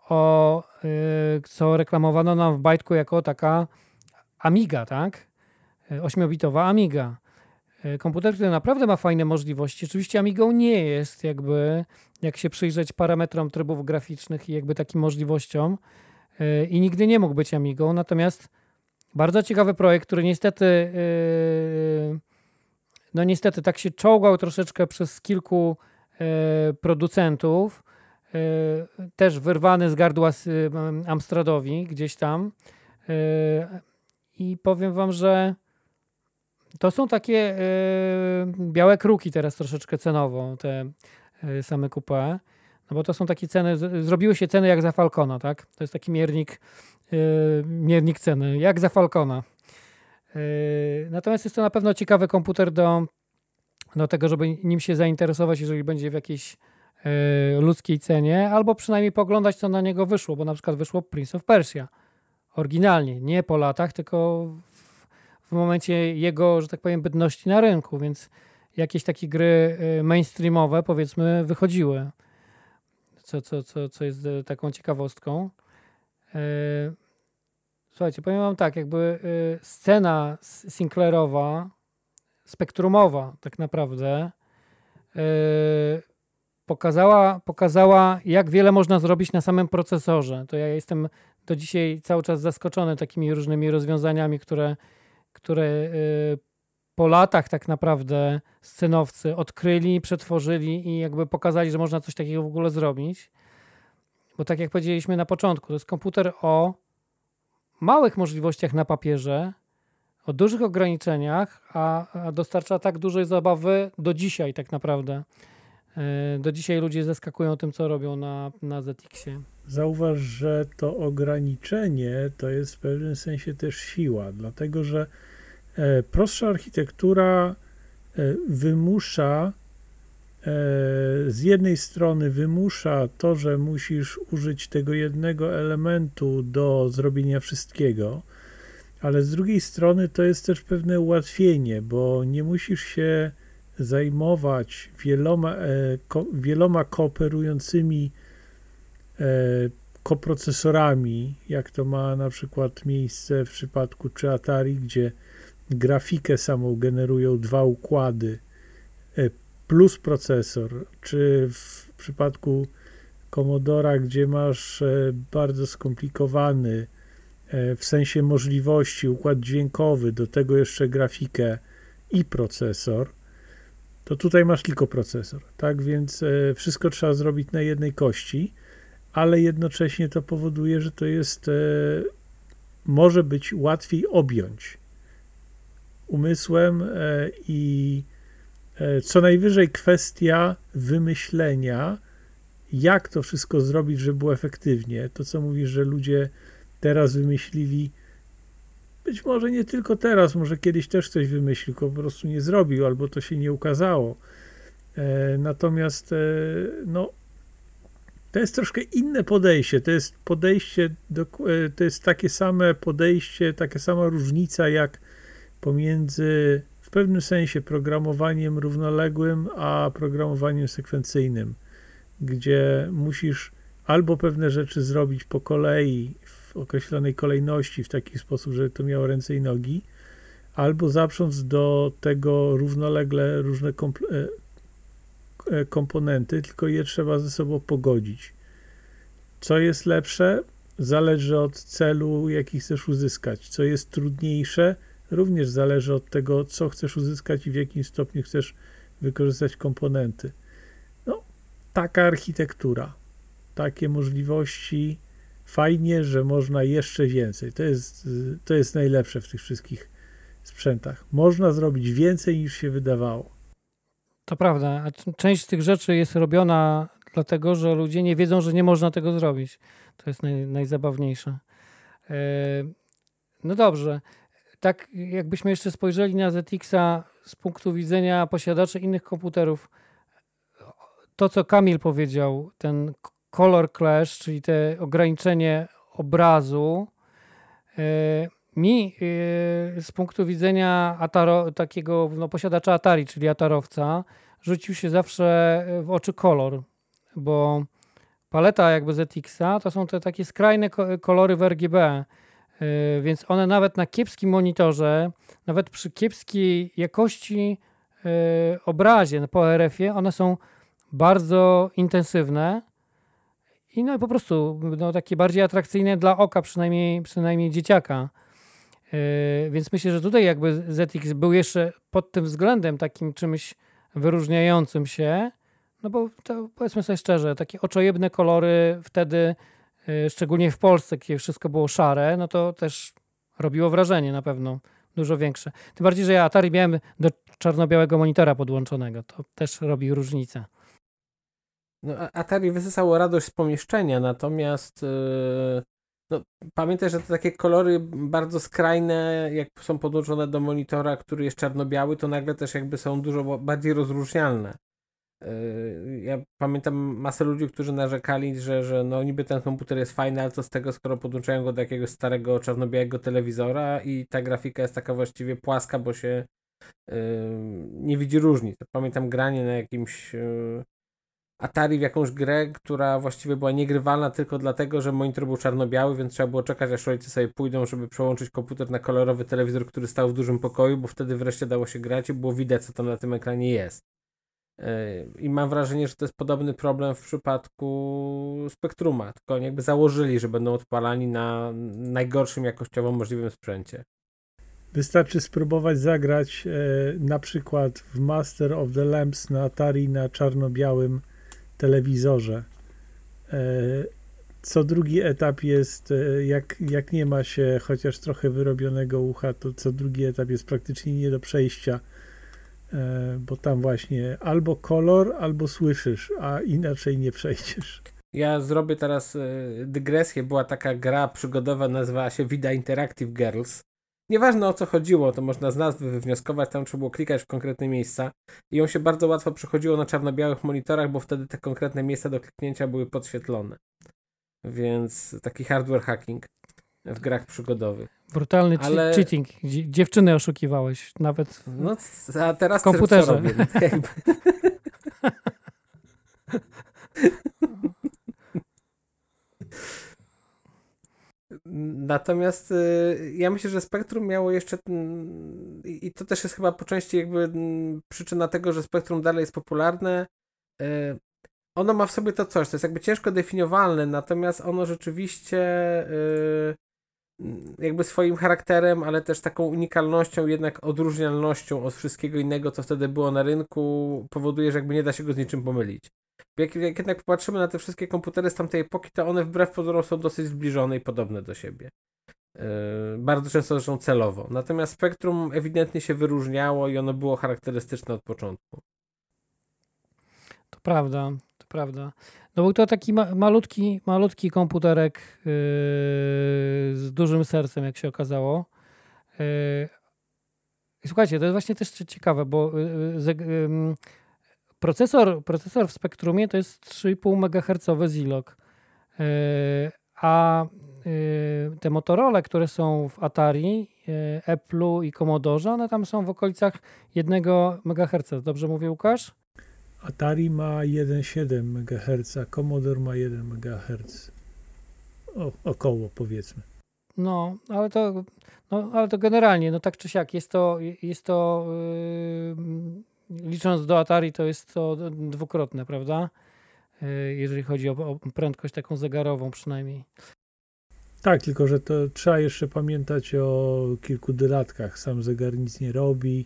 o, y, co reklamowano nam w bajtku jako taka Amiga, tak? 8-bitowa y, Amiga. Komputer, który naprawdę ma fajne możliwości. Oczywiście Amigą nie jest, jakby, jak się przyjrzeć parametrom trybów graficznych i jakby takim możliwościom. I nigdy nie mógł być Amigą, natomiast bardzo ciekawy projekt, który niestety yy, no niestety tak się czołgał troszeczkę przez kilku producentów, też wyrwany z gardła Amstradowi gdzieś tam. I powiem wam, że to są takie białe kruki teraz troszeczkę cenowo, te same kupy. No bo to są takie ceny, zrobiły się ceny jak za Falcona, tak? To jest taki miernik Yy, miernik ceny, jak za Falcona. Natomiast jest to na pewno ciekawy komputer do, do tego, żeby nim się zainteresować, jeżeli będzie w jakiejś ludzkiej cenie, albo przynajmniej poglądać, co na niego wyszło, bo na przykład wyszło Prince of Persia. Oryginalnie, nie po latach, tylko w, momencie jego, że tak powiem, bydności na rynku, więc jakieś takie gry mainstreamowe, powiedzmy, wychodziły. Co, co, co, co jest taką ciekawostką. E, słuchajcie, powiem wam tak, jakby scena Sinclairowa, spektrumowa tak naprawdę, pokazała, pokazała, jak wiele można zrobić na samym procesorze. To ja jestem do dzisiaj cały czas zaskoczony takimi różnymi rozwiązaniami, które, które po latach tak naprawdę scenowcy odkryli, przetworzyli i jakby pokazali, że można coś takiego w ogóle zrobić. Bo tak jak powiedzieliśmy na początku, to jest komputer o małych możliwościach na papierze, o dużych ograniczeniach, a, a dostarcza tak dużej zabawy do dzisiaj tak naprawdę. E, do dzisiaj ludzie zaskakują tym, co robią na, na ZX-ie. Zauważ, że to ograniczenie to jest w pewnym sensie też siła, dlatego że e, prostsza architektura e, wymusza E, z jednej strony wymusza to, że musisz użyć tego jednego elementu do zrobienia wszystkiego, ale z drugiej strony to jest też pewne ułatwienie, bo nie musisz się zajmować wieloma, wieloma kooperującymi koprocesorami, jak to ma na przykład miejsce w przypadku czy Atari, gdzie grafikę samą generują dwa układy plus procesor, czy w przypadku Commodora, gdzie masz e, bardzo skomplikowany e, w sensie możliwości układ dźwiękowy, do tego jeszcze grafikę i procesor, to tutaj masz tylko procesor, tak? Więc e, wszystko trzeba zrobić na jednej kości, ale jednocześnie to powoduje, że to jest może być łatwiej objąć umysłem i E, co najwyżej kwestia wymyślenia, jak to wszystko zrobić, żeby było efektywnie. To, co mówisz, że ludzie teraz wymyślili, być może nie tylko teraz, może kiedyś też coś wymyślił, tylko po prostu nie zrobił, albo to się nie ukazało. E, natomiast, e, no, to jest troszkę inne podejście. To jest podejście, do, to jest takie same podejście, taka sama różnica jak pomiędzy w pewnym sensie programowaniem równoległym, a programowaniem sekwencyjnym, gdzie musisz albo pewne rzeczy zrobić po kolei, w określonej kolejności, w taki sposób, żeby to miało ręce i nogi, albo zaprząc do tego równolegle różne e, e, komponenty, tylko je trzeba ze sobą pogodzić. Co jest lepsze, zależy od celu, jaki chcesz uzyskać. Co jest trudniejsze, również zależy od tego, co chcesz uzyskać i w jakim stopniu chcesz wykorzystać komponenty. No, taka architektura, takie możliwości, fajnie, że można jeszcze więcej. To jest, to jest najlepsze w tych wszystkich sprzętach. Można zrobić więcej niż się wydawało. To prawda. A część z tych rzeczy jest robiona dlatego, że ludzie nie wiedzą, że nie można tego zrobić. To jest naj, najzabawniejsze. E, no dobrze. Tak jakbyśmy jeszcze spojrzeli na ZX-a z punktu widzenia posiadaczy innych komputerów, to co Kamil powiedział, ten color clash, czyli te ograniczenie obrazu, e, mi e, z punktu widzenia Ataro, takiego no, posiadacza Atari, czyli Atarowca, rzucił się zawsze w oczy kolor, bo paleta jakby ZX-a to są te takie skrajne kolory w RGB, y, więc one nawet na kiepskim monitorze, nawet przy kiepskiej jakości y, obrazie po RF-ie, one są bardzo intensywne i no po prostu no, takie bardziej atrakcyjne dla oka, przynajmniej, przynajmniej dzieciaka. Yy, więc myślę, że tutaj jakby ZX był jeszcze pod tym względem takim czymś wyróżniającym się, no bo to, powiedzmy sobie szczerze, takie oczojebne kolory wtedy, yy, szczególnie w Polsce, gdzie wszystko było szare, no to też robiło wrażenie na pewno dużo większe. Tym bardziej, że ja Atari miałem do czarno-białego monitora podłączonego, to też robi różnicę. No, Atari wysysało radość z pomieszczenia, natomiast yy, no, pamiętaj, że te takie kolory bardzo skrajne, jak są podłączone do monitora, który jest czarno-biały, to nagle też jakby są dużo bardziej rozróżnialne. Yy, ja pamiętam masę ludzi, którzy narzekali, że, że no niby ten komputer jest fajny, ale co z tego, skoro podłączają go do jakiegoś starego czarno-białego telewizora i ta grafika jest taka właściwie płaska, bo się yy, nie widzi różnic. Pamiętam granie na jakimś yy, Atari w jakąś grę, która właściwie była niegrywalna tylko dlatego, że monitor był czarno-biały, więc trzeba było czekać, aż rodzice sobie pójdą, żeby przełączyć komputer na kolorowy telewizor, który stał w dużym pokoju, bo wtedy wreszcie dało się grać i było widać, co tam na tym ekranie jest. Yy, I mam wrażenie, że to jest podobny problem w przypadku Spektruma, tylko oni jakby założyli, że będą odpalani na najgorszym jakościowo możliwym sprzęcie. Wystarczy spróbować zagrać e, na przykład w Master of the Lamps na Atari na czarno-białym telewizorze. E, co drugi etap jest, e, jak, jak nie ma się chociaż trochę wyrobionego ucha, to co drugi etap jest praktycznie nie do przejścia, e, bo tam właśnie albo kolor, albo słyszysz, a inaczej nie przejdziesz. Ja zrobię teraz dygresję. Była taka gra przygodowa, nazywała się Vida Interactive Girls. Nieważne o co chodziło, to można z nazwy wywnioskować, tam trzeba było klikać w konkretne miejsca i ją się bardzo łatwo przechodziło na czarno-białych monitorach, bo wtedy te konkretne miejsca do kliknięcia były podświetlone. Więc taki hardware hacking w grach przygodowych. Brutalny Ale... cheating. Dziewczyny oszukiwałeś nawet. No, a teraz w komputerze. Robię, Natomiast y, ja myślę, że Spektrum miało jeszcze i to też jest chyba po części jakby przyczyna tego, że Spektrum dalej jest popularne. Y, ono ma w sobie to coś, to jest jakby ciężko definiowalne, natomiast ono rzeczywiście y, jakby swoim charakterem, ale też taką unikalnością, jednak odróżnialnością od wszystkiego innego, co wtedy było na rynku, powoduje, że jakby nie da się go z niczym pomylić. Jak, jak jednak popatrzymy na te wszystkie komputery z tamtej epoki, to one wbrew pozorom są dosyć zbliżone i podobne do siebie. Yy, bardzo często zresztą celowo. Natomiast spektrum ewidentnie się wyróżniało i ono było charakterystyczne od początku. To prawda, to prawda. No był to taki ma malutki, malutki komputerek yy, z dużym sercem, jak się okazało. Yy, słuchajcie, to jest właśnie też ciekawe, bo yy, Procesor, procesor w Spektrumie to jest 3,5 MHz Zilog, e, a e, te Motorola, które są w Atari, e, Apple'u i Commodore, one tam są w okolicach 1 MHz. Dobrze mówię, Łukasz? Atari ma 1,7 MHz, a Commodore ma 1 MHz. O, około powiedzmy. No, ale to, no, ale to generalnie, no tak czy siak, jest to, jest to yy, licząc do Atari, to jest to dwukrotne, prawda? E, jeżeli chodzi o, o prędkość taką zegarową przynajmniej. Tak, tylko że to trzeba jeszcze pamiętać o kilku dodatkach. Sam zegar nic nie robi.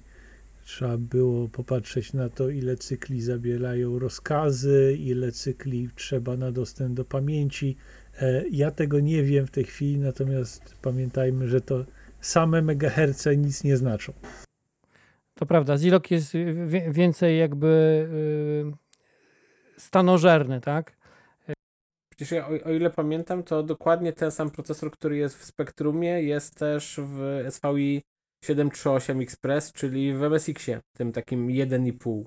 Trzeba było popatrzeć na to, ile cykli zabierają rozkazy, ile cykli trzeba na dostęp do pamięci. E, ja tego nie wiem w tej chwili, natomiast pamiętajmy, że to same megaherce nic nie znaczą. To prawda, Zilog jest więcej jakby y, stanożerny, tak? Przecież ja, o, o, ile pamiętam, to dokładnie ten sam procesor, który jest w Spectrumie, jest też w SVI 738 Express, czyli w MSX-ie, tym takim 1,5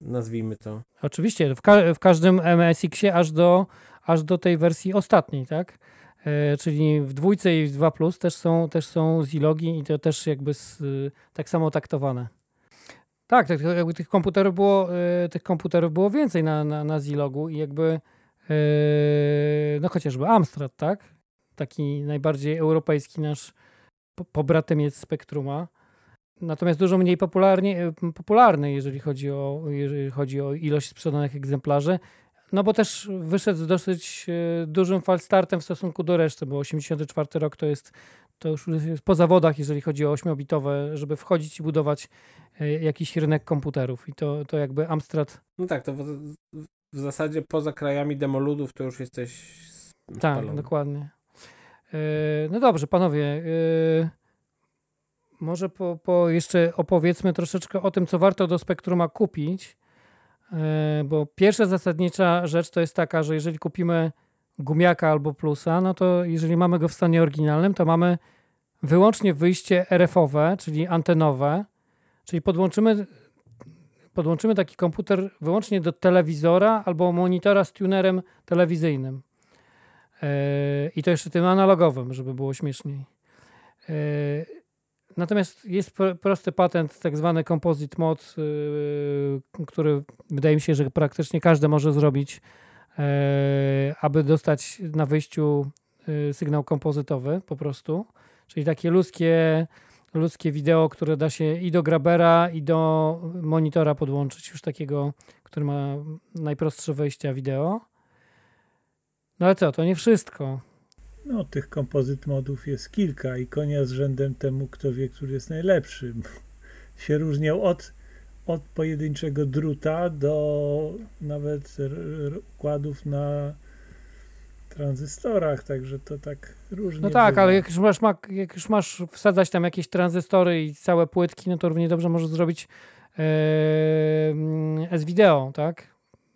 nazwijmy to. Oczywiście, w, ka w każdym MSX-ie aż do, aż do tej wersji ostatniej, tak? E, czyli w dwójce i w 2 Plus też są, też są zilogi i to też jakby z, tak samo taktowane. Tak, tak jakby tych komputerów było, e, tych komputerów było więcej na, na, na zilogu i jakby e, no chociażby Amstrad, tak? Taki najbardziej europejski nasz pobratymiec Spektruma. Natomiast dużo mniej popularny, jeżeli chodzi, o, jeżeli chodzi o ilość sprzedanych egzemplarzy. No bo też wyszedł z dosyć e, dużym falstartem w stosunku do reszty, bo 84 rok to jest to już jest po zawodach, jeżeli chodzi o 8-bitowe, żeby wchodzić i budować e, jakiś rynek komputerów. I to, to jakby Amstrad. No tak, to w, w zasadzie poza krajami demoludów to już jesteś. Tak, spalony. dokładnie. E, no dobrze, panowie. Może po, po jeszcze opowiedzmy troszeczkę o tym, co warto do Spektruma kupić bo pierwsza zasadnicza rzecz to jest taka, że jeżeli kupimy gumiaka albo plusa, no to jeżeli mamy go w stanie oryginalnym, to mamy wyłącznie wyjście RF-owe, czyli antenowe, czyli podłączymy, podłączymy taki komputer wyłącznie do telewizora albo monitora z tunerem telewizyjnym. Yy, I to jeszcze tym analogowym, żeby było śmieszniej. Yy, Natomiast jest prosty patent, tak zwany composite mod, yy, który wydaje mi się, że praktycznie każdy może zrobić, yy, aby dostać na wyjściu yy, sygnał kompozytowy po prostu. Czyli takie ludzkie, ludzkie wideo, które da się i do grabera, i do monitora podłączyć, już takiego, który ma najprostsze wejścia wideo. No ale co, to nie wszystko. No, tych kompozyt modów jest kilka i konia z rzędem temu, kto wie, który jest najlepszy. się różnią od, od pojedynczego druta do nawet układów na tranzystorach, także to tak różnie. No tak, bywa. ale jak już, masz, jak już masz wsadzać tam jakieś tranzystory i całe płytki, no to równie dobrze możesz zrobić yy, S-Video, tak?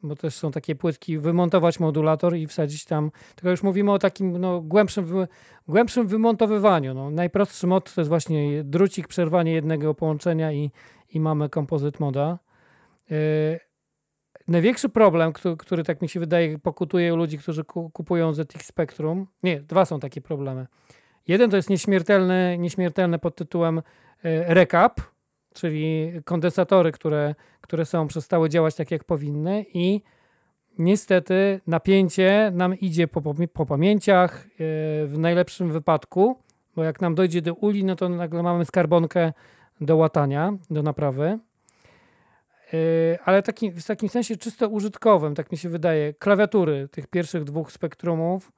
Bo też są takie płytki, wymontować modulator i wsadzić tam, tylko już mówimy o takim no, głębszym, głębszym wymontowywaniu. No, najprostszy mod to jest właśnie drucik, przerwanie jednego połączenia i, i mamy kompozyt moda. Yy, największy problem, który, który, tak mi się wydaje pokutuje u ludzi, którzy kupują ZX Spectrum, nie, dwa są takie problemy. Jeden to jest nieśmiertelny, nieśmiertelny pod tytułem yy, recap, czyli kondensatory, które, które są przestały działać tak, jak powinny i niestety napięcie nam idzie po, po pamięciach yy, w najlepszym wypadku, bo jak nam dojdzie do uli, no to nagle mamy skarbonkę do łatania, do naprawy. Yy, ale taki, w takim sensie czysto użytkowym, tak mi się wydaje, klawiatury tych pierwszych dwóch spektrumów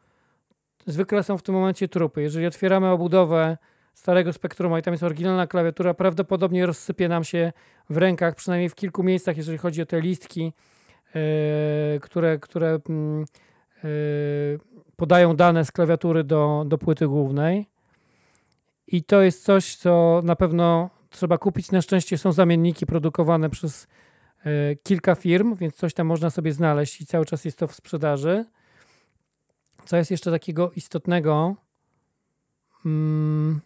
zwykle są w tym momencie trupy. Jeżeli otwieramy obudowę starego Spektruma i tam jest oryginalna klawiatura, prawdopodobnie rozsypie nam się w rękach, przynajmniej w kilku miejscach, jeżeli chodzi o te listki, yy, które, które yy, podają dane z klawiatury do, do płyty głównej. I to jest coś, co na pewno trzeba kupić. Na szczęście są zamienniki produkowane przez yy, kilka firm, więc coś tam można sobie znaleźć i cały czas jest to w sprzedaży. Co jest jeszcze takiego istotnego? Hmm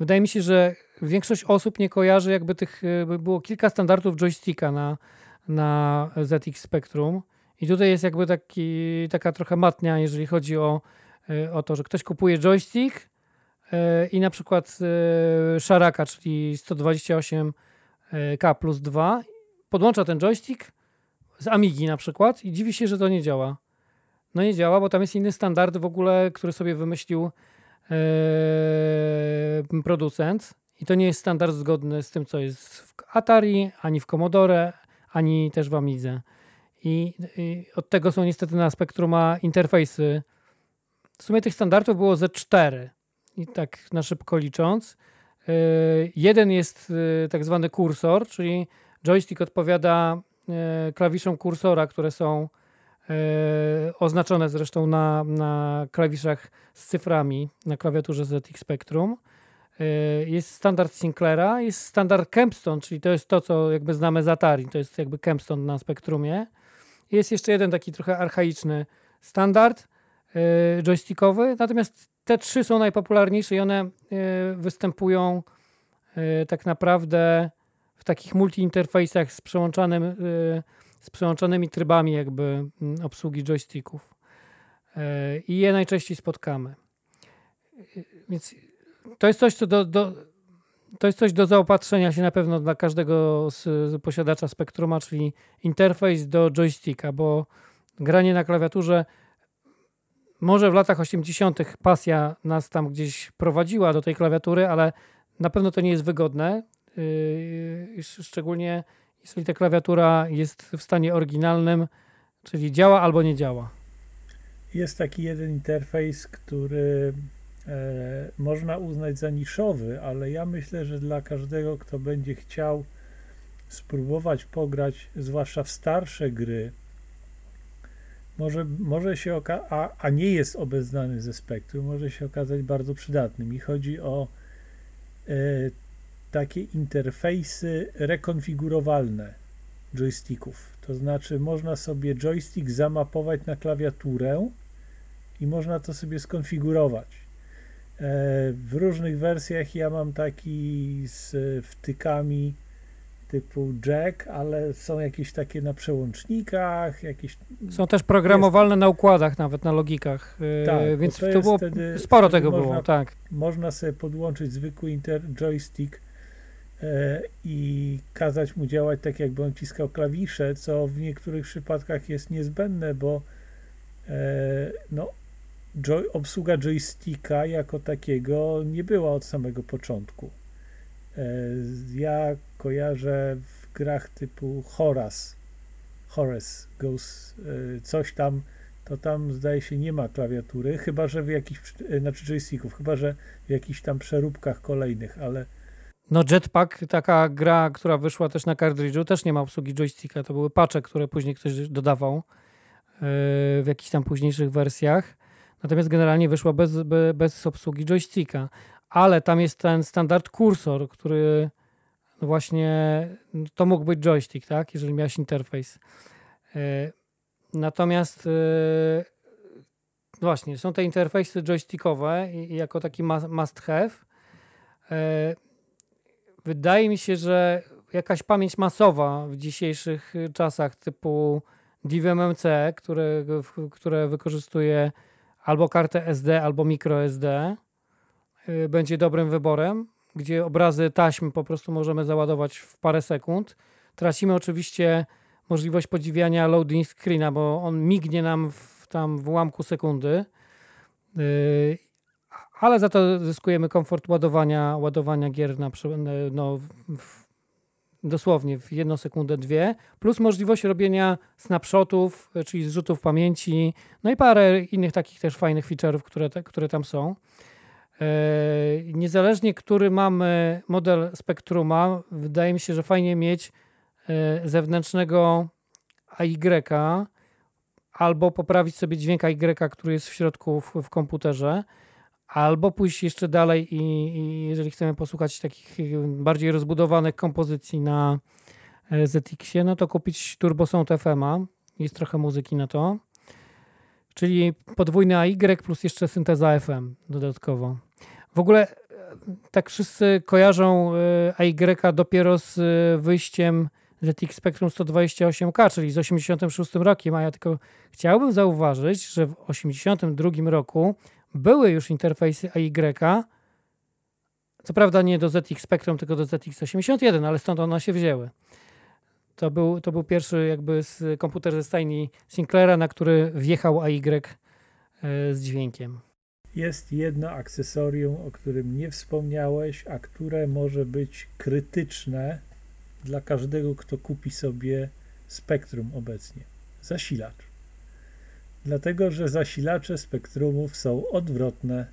Wydaje mi się, że większość osób nie kojarzy, jakby tych e, było kilka standardów joysticka na, na ZX Spectrum. I tutaj jest jakby taki, taka trochę matnia, jeżeli chodzi o, e, o to, że ktoś kupuje joystick e, i na przykład szaraka, czyli 128K plus 2, podłącza ten joystick z Amigi na przykład i dziwi się, że to nie działa. No nie działa, bo tam jest inny standard w ogóle, który sobie wymyślił Yy, producent i to nie jest standard zgodny z tym, co jest w Atari, ani w Commodore, ani też w Amidze. I, I, od tego są niestety na Spectruma interfejsy. W sumie tych standardów było ze cztery. I tak na szybko licząc. Yy, jeden jest yy, tak zwany kursor, czyli joystick odpowiada klawiszom kursora, które są oznaczone zresztą na, na klawiszach z cyframi na klawiaturze ZX Spectrum. Jest standard Sinclaira, jest standard Kempstone, czyli to jest to, co jakby znamy z Atari, to jest jakby Kempstone na Spektrumie. Jest jeszcze jeden taki trochę archaiczny standard joystickowy, natomiast te trzy są najpopularniejsze i one występują tak naprawdę w takich multi-interfejsach z, przełączanym, z przełączanymi trybami jakby mm, obsługi joysticków. Y, I je najczęściej spotkamy. Y, więc to jest coś, co do, do, to jest coś do zaopatrzenia się na pewno dla każdego z, z posiadacza Spectruma, czyli interfejs do joysticka, bo granie na klawiaturze może w latach 80. pasja nas tam gdzieś prowadziła do tej klawiatury, ale na pewno to nie jest wygodne. Yy, szczególnie jeżeli ta klawiatura jest w stanie oryginalnym, czyli działa albo nie działa. Jest taki jeden interfejs, który e, można uznać za niszowy, ale ja myślę, że dla każdego, kto będzie chciał spróbować pograć, zwłaszcza w starsze gry, może, może się oka- a, a nie jest obeznany ze spektrum, może się okazać bardzo przydatnym. Mi chodzi o e, takie interfejsy rekonfigurowalne joysticków. To znaczy, można sobie joystick zamapować na klawiaturę i można to sobie skonfigurować. E, w różnych wersjach ja mam taki z wtykami typu jack, ale są jakieś takie na przełącznikach, jakieś... Są też programowalne jest... na układach, nawet na logikach, e, tak, więc to, to było, wtedy, sporo wtedy tego można, było, tak. Można sobie podłączyć zwykły inter joystick i kazać mu działać tak, jakby on ciskał klawisze, co w niektórych przypadkach jest niezbędne, bo e, no, joy, obsługa joysticka jako takiego nie była od samego początku. E, ja kojarzę w grach typu Horace, Horace Goes coś tam, to tam zdaje się nie ma klawiatury, chyba że w jakichś, znaczy joysticków, chyba że w jakichś tam przeróbkach kolejnych, ale no Jetpack, taka gra, która wyszła też na kartridżu, też nie ma obsługi joysticka. To były patche, które później ktoś dodawał yy, w jakichś tam późniejszych wersjach. Natomiast generalnie wyszła bez, bez obsługi joysticka. Ale tam jest ten standard kursor, który właśnie to mógł być joystick, tak? Jeżeli miałeś interfejs. Yy, natomiast yy, właśnie są te interfejsy joystickowe jako taki must have. Wydaje mi się, że jakaś pamięć masowa w dzisiejszych czasach typu DVMMC, które, które wykorzystuje albo kartę SD, albo microSD, y, będzie dobrym wyborem, gdzie obrazy taśmy po prostu możemy załadować w parę sekund. Tracimy oczywiście możliwość podziwiania loading screena, bo on mignie nam w, tam w ułamku sekundy y, ale za to zyskujemy komfort ładowania, ładowania gier na, no, w, dosłownie w jedną sekundę, dwie, plus możliwość robienia snapshotów, czyli zrzutów pamięci, no i parę innych takich też fajnych feature'ów, które, które tam są. E, niezależnie, który mamy model Spectruma, wydaje mi się, że fajnie mieć e, zewnętrznego AY, albo poprawić sobie dźwięk AY, który jest w środku w, w komputerze, albo pójść jeszcze dalej i, i, jeżeli chcemy posłuchać takich bardziej rozbudowanych kompozycji na e, ZX-ie, no to kupić Turbo Sound FM-a. Jest trochę muzyki na to. Czyli podwójny AY plus jeszcze synteza FM dodatkowo. W ogóle e, tak wszyscy kojarzą e, AY dopiero z wyjściem ZX Spectrum 128K, czyli z 86 rokiem, a ja tylko chciałbym zauważyć, że w 82 roku były już interfejsy AY, co prawda nie do ZX Spectrum, tylko do ZX81, ale stąd one się wzięły. To był, to był pierwszy jakby z komputer ze stajni Sinclaira, na który wjechał AY e, z dźwiękiem. Jest jedno akcesorium, o którym nie wspomniałeś, a które może być krytyczne dla każdego, kto kupi sobie Spektrum obecnie. Zasilacz dlatego że zasilacze spektrumów są odwrotne.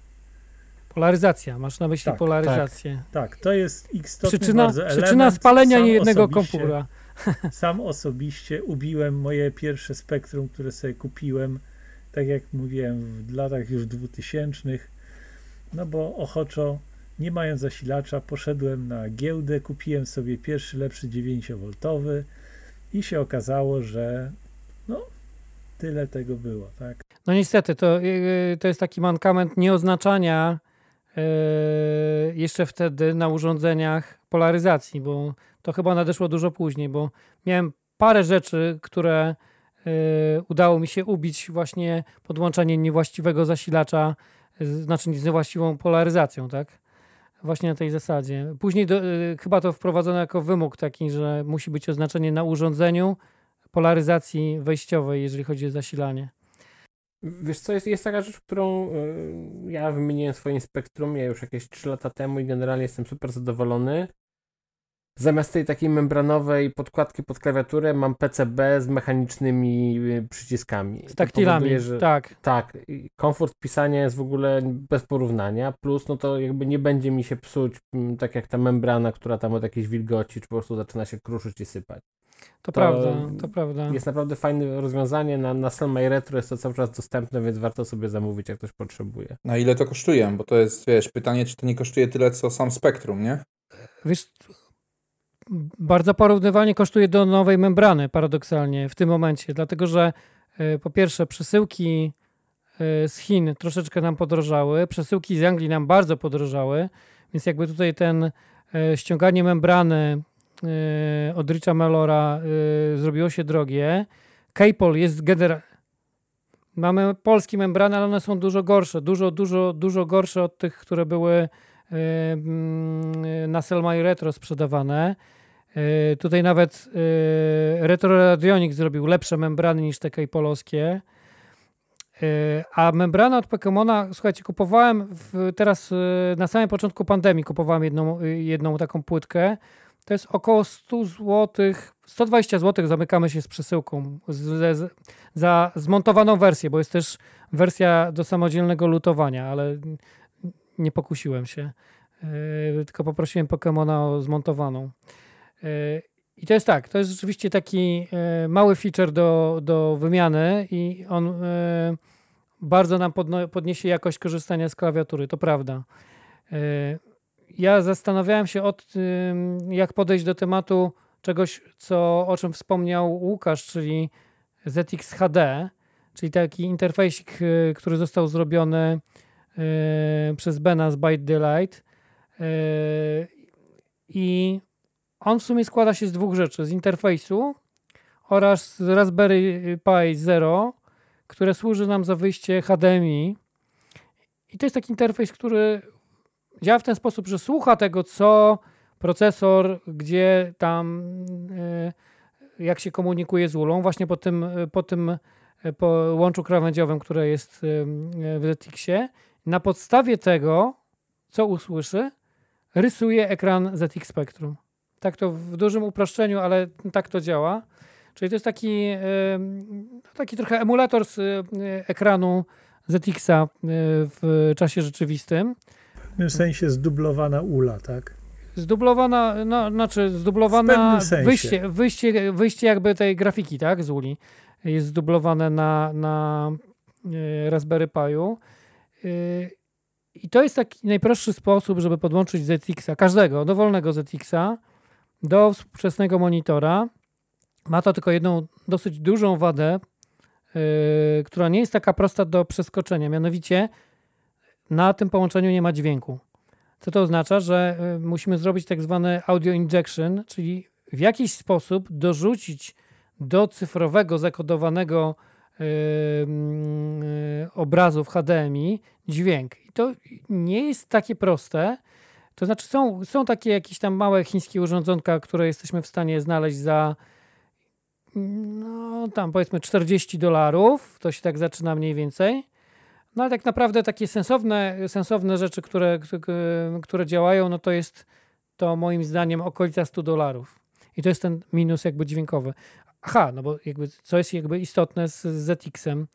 Polaryzacja, masz na myśli tak, polaryzację. Tak, tak, to jest istotny przyczyna, bardzo element. Przyczyna spalenia jednego komputera. Sam osobiście ubiłem moje pierwsze spektrum, które sobie kupiłem, tak jak mówiłem, w latach już dwutysięcznych, no bo ochoczo nie mając zasilacza, poszedłem na giełdę, kupiłem sobie pierwszy lepszy 9V i się okazało, że tyle tego było, tak? No niestety, to, yy, to jest taki mankament nieoznaczania yy, jeszcze wtedy na urządzeniach polaryzacji, bo to chyba nadeszło dużo później, bo miałem parę rzeczy, które yy, udało mi się ubić właśnie podłączanie niewłaściwego zasilacza, yy, znaczy z niewłaściwą polaryzacją, tak? Właśnie na tej zasadzie. Później do, yy, chyba to wprowadzono jako wymóg taki, że musi być oznaczenie na urządzeniu polaryzacji wejściowej, jeżeli chodzi o zasilanie. Wiesz co, jest, jest taka rzecz, którą y, ja wymieniłem w swoim spektrumie już jakieś 3 lata temu i generalnie jestem super zadowolony. Zamiast tej takiej membranowej podkładki pod klawiaturę mam PCB z mechanicznymi y, przyciskami. Z To taktylami, powoduje, że- tak. Tak, komfort pisania jest w ogóle bez porównania, plus no to jakby nie będzie mi się psuć, mm, tak jak ta membrana, która tam od jakiejś wilgoci, czy po prostu zaczyna się kruszyć i sypać. To, To prawda, to prawda. Jest naprawdę fajne rozwiązanie, na, na Sell My Retro jest to cały czas dostępne, więc warto sobie zamówić, jak ktoś potrzebuje. Na ile to kosztuje? Bo to jest, wiesz, pytanie, czy to nie kosztuje tyle, co sam Spektrum, nie? Wiesz, bardzo porównywalnie kosztuje do nowej membrany, paradoksalnie, w tym momencie, dlatego że y, po pierwsze przesyłki y, z Chin troszeczkę nam podrożały, przesyłki z Anglii nam bardzo podrożały, więc jakby tutaj ten y, ściąganie membrany od Richa Mellora y, zrobiło się drogie. Cable jest generalnie Mamy polskie membrany, ale one są dużo gorsze, dużo, dużo, dużo gorsze od tych, które były y, mm, na Sell My Retro sprzedawane. Y, Tutaj nawet y, Retro Radionic zrobił lepsze membrany niż te polskie. A membrana od Pokemona, słuchajcie, kupowałem w, teraz y, na samym początku pandemii kupowałem jedną, y, jedną taką płytkę. To jest około 100 zł, 120 zł zamykamy się z przesyłką z, z, za zmontowaną wersję, bo jest też wersja do samodzielnego lutowania, ale nie pokusiłem się. Yy, tylko poprosiłem Pokemona o zmontowaną. Yy, I to jest tak, to jest rzeczywiście taki yy, mały feature do, do wymiany i on yy, bardzo nam podno- podniesie jakość korzystania z klawiatury, to prawda. Ja zastanawiałem się o tym, jak podejść do tematu czegoś, co, o czym wspomniał Łukasz, czyli ZX HD, czyli taki interfejsik, yy, który został zrobiony yy, przez Bena z Byte Delight. Yy, I on w sumie składa się z dwóch rzeczy: z interfejsu oraz z Raspberry Pi Zero, które służy nam za wyjście HDMI. I to jest taki interfejs, który działa w ten sposób, że słucha tego, co procesor, gdzie tam, yy, jak się komunikuje z ulą, właśnie po tym, po tym po łączu krawędziowym, które jest yy, w ZX-ie. Na podstawie tego, co usłyszy, rysuje ekran ZX Spectrum. Tak to w dużym uproszczeniu, ale tak to działa. Czyli to jest taki, taki trochę emulator z ekranu ZX-a w czasie rzeczywistym. W pewnym sensie zdublowana ula, tak? Zdublowana, no, znaczy zdublowana wyjście, wyjście, wyjście jakby tej grafiki, tak, z uli jest zdublowane na, na y, Raspberry Pi'u. Y, I to jest taki najprostszy sposób, żeby podłączyć ZX-a, każdego, dowolnego ZX-a do współczesnego monitora. Ma to tylko jedną dosyć dużą wadę, y, która nie jest taka prosta do przeskoczenia. Mianowicie na tym połączeniu nie ma dźwięku. Co to oznacza? Że y, musimy zrobić tak zwany audio injection, czyli w jakiś sposób dorzucić do cyfrowego, zakodowanego y, y, obrazu w HDMI dźwięk. I to nie jest takie proste. To znaczy są, są takie jakieś tam małe chińskie urządzonka, które jesteśmy w stanie znaleźć za no tam powiedzmy 40 dolarów. To się tak zaczyna mniej więcej. No ale tak naprawdę takie sensowne, sensowne rzeczy, które, które- działają, no to jest to moim zdaniem okolica 100 dolarów. I to jest ten minus jakby dźwiękowy. Aha, no bo jakby co jest jakby istotne z ZX-em,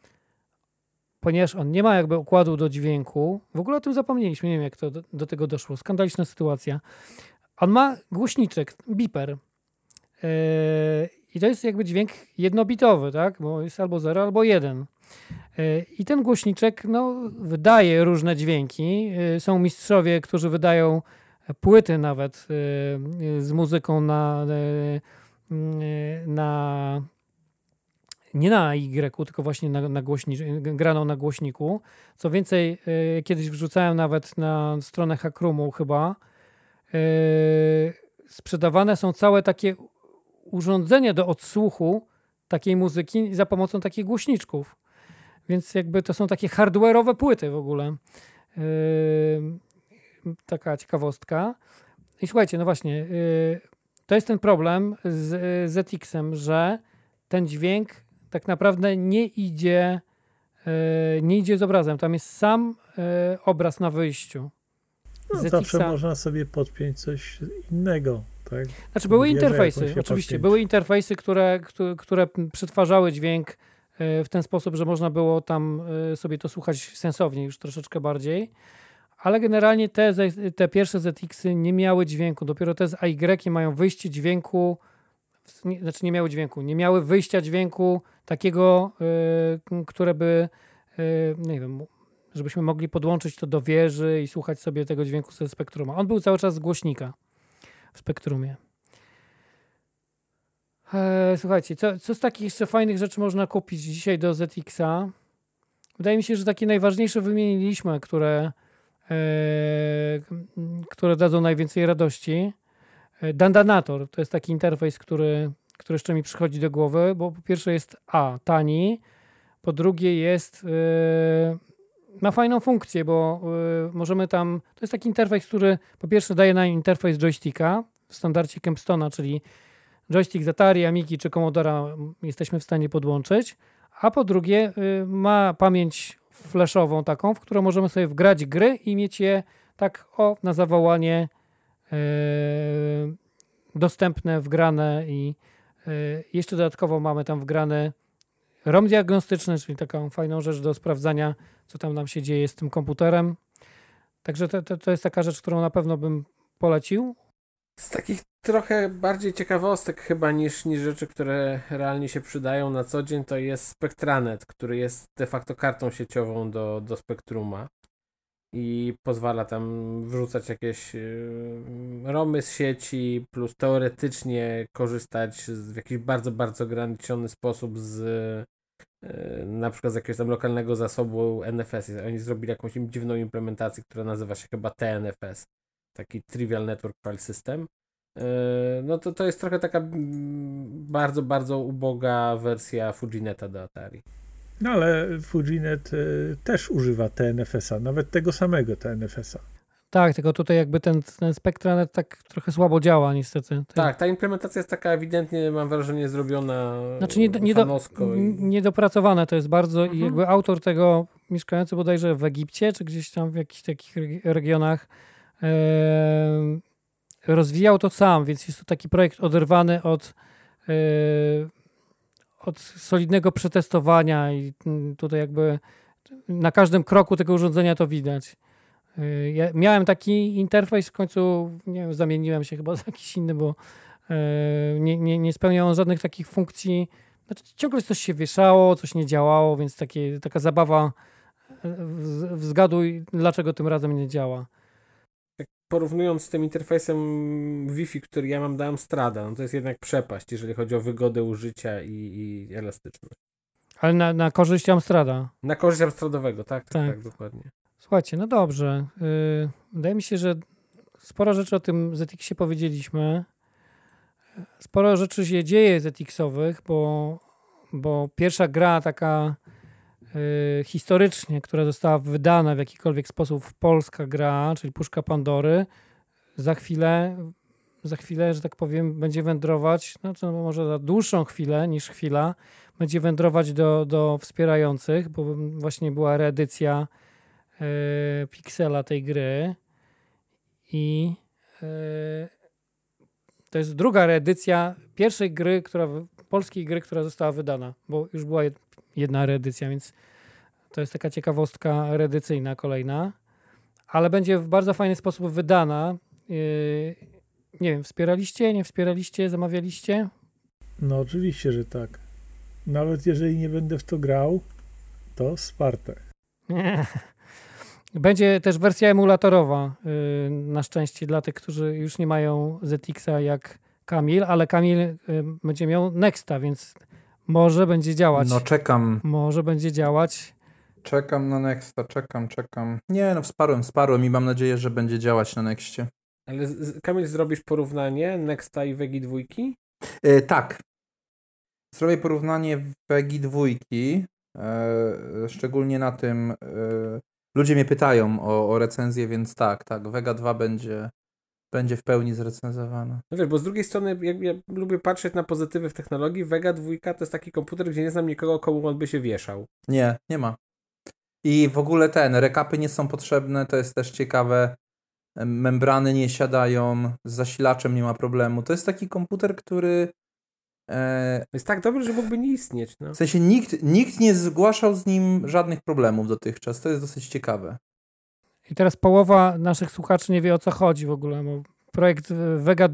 ponieważ on nie ma jakby układu do dźwięku, w ogóle o tym zapomnieliśmy, nie wiem jak to do, do tego doszło, skandaliczna sytuacja. On ma głośniczek, beeper. Yy, I to jest jakby dźwięk jednobitowy, tak? Bo jest albo 0, albo 1. Y, I ten głośniczek no, wydaje różne dźwięki. Y, są mistrzowie, którzy wydają płyty nawet z muzyką na, na nie na Y, tylko właśnie na, na graną na głośniku. Co więcej, kiedyś wrzucałem nawet na stronę Hackrumu chyba, sprzedawane są całe takie urządzenia do odsłuchu takiej muzyki za pomocą takich głośniczków. Więc jakby to są takie hardware'owe płyty w ogóle. Yy, taka ciekawostka. I słuchajcie, no właśnie, yy, to jest ten problem z ZX-em, że ten dźwięk tak naprawdę nie idzie, yy, nie idzie z obrazem. Tam jest sam yy, obraz na wyjściu. No, zawsze można sobie podpiąć coś innego. Tak? Znaczy były interfejsy, oczywiście. Podpiąć. Były interfejsy, które, które przetwarzały dźwięk w ten sposób, że można było tam e, sobie to słuchać sensownie już troszeczkę bardziej. Ale generalnie te, te pierwsze ZX-y nie miały dźwięku. Dopiero te z AY mają wyjście dźwięku, nie, znaczy nie miały dźwięku, nie miały wyjścia dźwięku takiego, y, które by, y, nie wiem, żebyśmy mogli podłączyć to do wieży i słuchać sobie tego dźwięku ze spektrum. On był cały czas z głośnika w spektrumie. Eee, słuchajcie, co, co z takich jeszcze fajnych rzeczy można kupić dzisiaj do ZX-a? Wydaje mi się, że takie najważniejsze wymieniliśmy, które, e, które dadzą najwięcej radości. E, Dandanator to jest taki interfejs, który, który jeszcze mi przychodzi do głowy, bo po pierwsze jest A, tani, po drugie jest e, ma fajną funkcję, bo możemy tam. To jest taki interfejs, który po pierwsze daje nam interfejs joysticka w standardzie Kempstona, czyli joystick z Atari, Amigi czy Commodora jesteśmy w stanie podłączyć, a po drugie y, ma pamięć flashową taką, w którą możemy sobie wgrać gry i mieć je tak o na zawołanie y, dostępne, wgrane i y, jeszcze dodatkowo mamy tam wgrane ROM diagnostyczny, czyli taką fajną rzecz do sprawdzania, co tam nam się dzieje z tym komputerem. Także to, to, to jest taka rzecz, którą na pewno bym polecił. Z takich trochę bardziej ciekawostek chyba niż, niż rzeczy, które realnie się przydają na co dzień, to jest Spectranet, który jest de facto kartą sieciową do, do Spectruma i pozwala tam wrzucać jakieś y, romy z sieci, plus teoretycznie korzystać w jakiś bardzo, bardzo ograniczony sposób z y, na przykład z jakiegoś tam lokalnego zasobu NFS. Oni zrobili jakąś dziwną implementację, która nazywa się chyba TNFS, taki Trivial Network File System. Y, no to to jest trochę taka bardzo, bardzo uboga wersja Fujineta do Atari. No ale Fujinet y, też używa TNFS-a, nawet tego samego TNFS-a. Tak, tylko tutaj jakby ten, ten Spectranet tak trochę słabo działa niestety. Tak, ta implementacja jest taka ewidentnie, mam wrażenie, zrobiona Znaczy nie, nie do, i... niedopracowane to jest bardzo mhm. i jakby autor tego mieszkający bodajże w Egipcie, czy gdzieś tam w jakichś takich regionach e, rozwijał to sam, więc jest to taki projekt oderwany od e, od solidnego przetestowania i mm, tutaj jakby na każdym kroku tego urządzenia to widać. Ja miałem taki interfejs, w końcu nie wiem, zamieniłem się chyba za jakiś inny, bo nie, nie, nie spełniał on żadnych takich funkcji. Znaczy, ciągle coś się wieszało, coś nie działało, więc takie, taka zabawa w, w zgaduj, dlaczego tym razem nie działa porównując z tym interfejsem Wi-Fi, który ja mam do Amstrada, no to jest jednak przepaść, jeżeli chodzi o wygodę użycia i, i elastyczność. Ale na, na korzyść Amstrada. Na korzyść Amstradowego, tak, tak, tak, tak dokładnie. Słuchajcie, no dobrze. Yy, wydaje mi się, że sporo rzeczy o tym ZX-ie powiedzieliśmy. Sporo rzeczy się dzieje ZX-owych, bo, bo pierwsza gra taka historycznie, która została wydana w jakikolwiek sposób w polska gra, czyli Puszka Pandory, za chwilę, za chwilę, że tak powiem, będzie wędrować, no to może za dłuższą chwilę niż chwila, będzie wędrować do, do wspierających, bo właśnie była reedycja y, Pixela tej gry i y, to jest druga reedycja pierwszej gry, która, polskiej gry, która została wydana, bo już była jedna reedycja, więc to jest taka ciekawostka reedycyjna kolejna, ale będzie w bardzo fajny sposób wydana. Yy, nie wiem, wspieraliście, nie wspieraliście, zamawialiście? No oczywiście, że tak. Nawet jeżeli nie będę w to grał, To Sparte. Będzie też wersja emulatorowa, y, na szczęście dla tych, którzy już nie mają ZX-a jak Kamil, ale Kamil y, będzie miał Nexta, więc może będzie działać. No czekam, Może będzie działać. czekam na Nexta, czekam, czekam. Nie, no wsparłem, wsparłem i mam nadzieję, że będzie działać na Nexcie. Ale z- Kamil, zrobisz porównanie Nexta i Wegi dwójki? E, tak. Zrobię porównanie Wegi dwójki, e, szczególnie na tym, e, ludzie mnie pytają o, o recenzję, więc tak, tak, Vega 2 będzie, będzie w pełni zrecenzowana. No wiesz, bo z drugiej strony jak ja lubię patrzeć na pozytywy w technologii. Vega dwójka to jest taki komputer, gdzie nie znam nikogo, komu on by się wieszał. Nie, nie ma. I w ogóle ten, rekapy nie są potrzebne, to jest też ciekawe. Membrany nie siadają, z zasilaczem nie ma problemu. To jest taki komputer, który e, Jest tak dobry, że mógłby nie istnieć. No. w sensie nikt, nikt nie zgłaszał z nim żadnych problemów dotychczas. To jest dosyć ciekawe. I teraz połowa naszych słuchaczy nie wie o co chodzi w ogóle, bo projekt Vega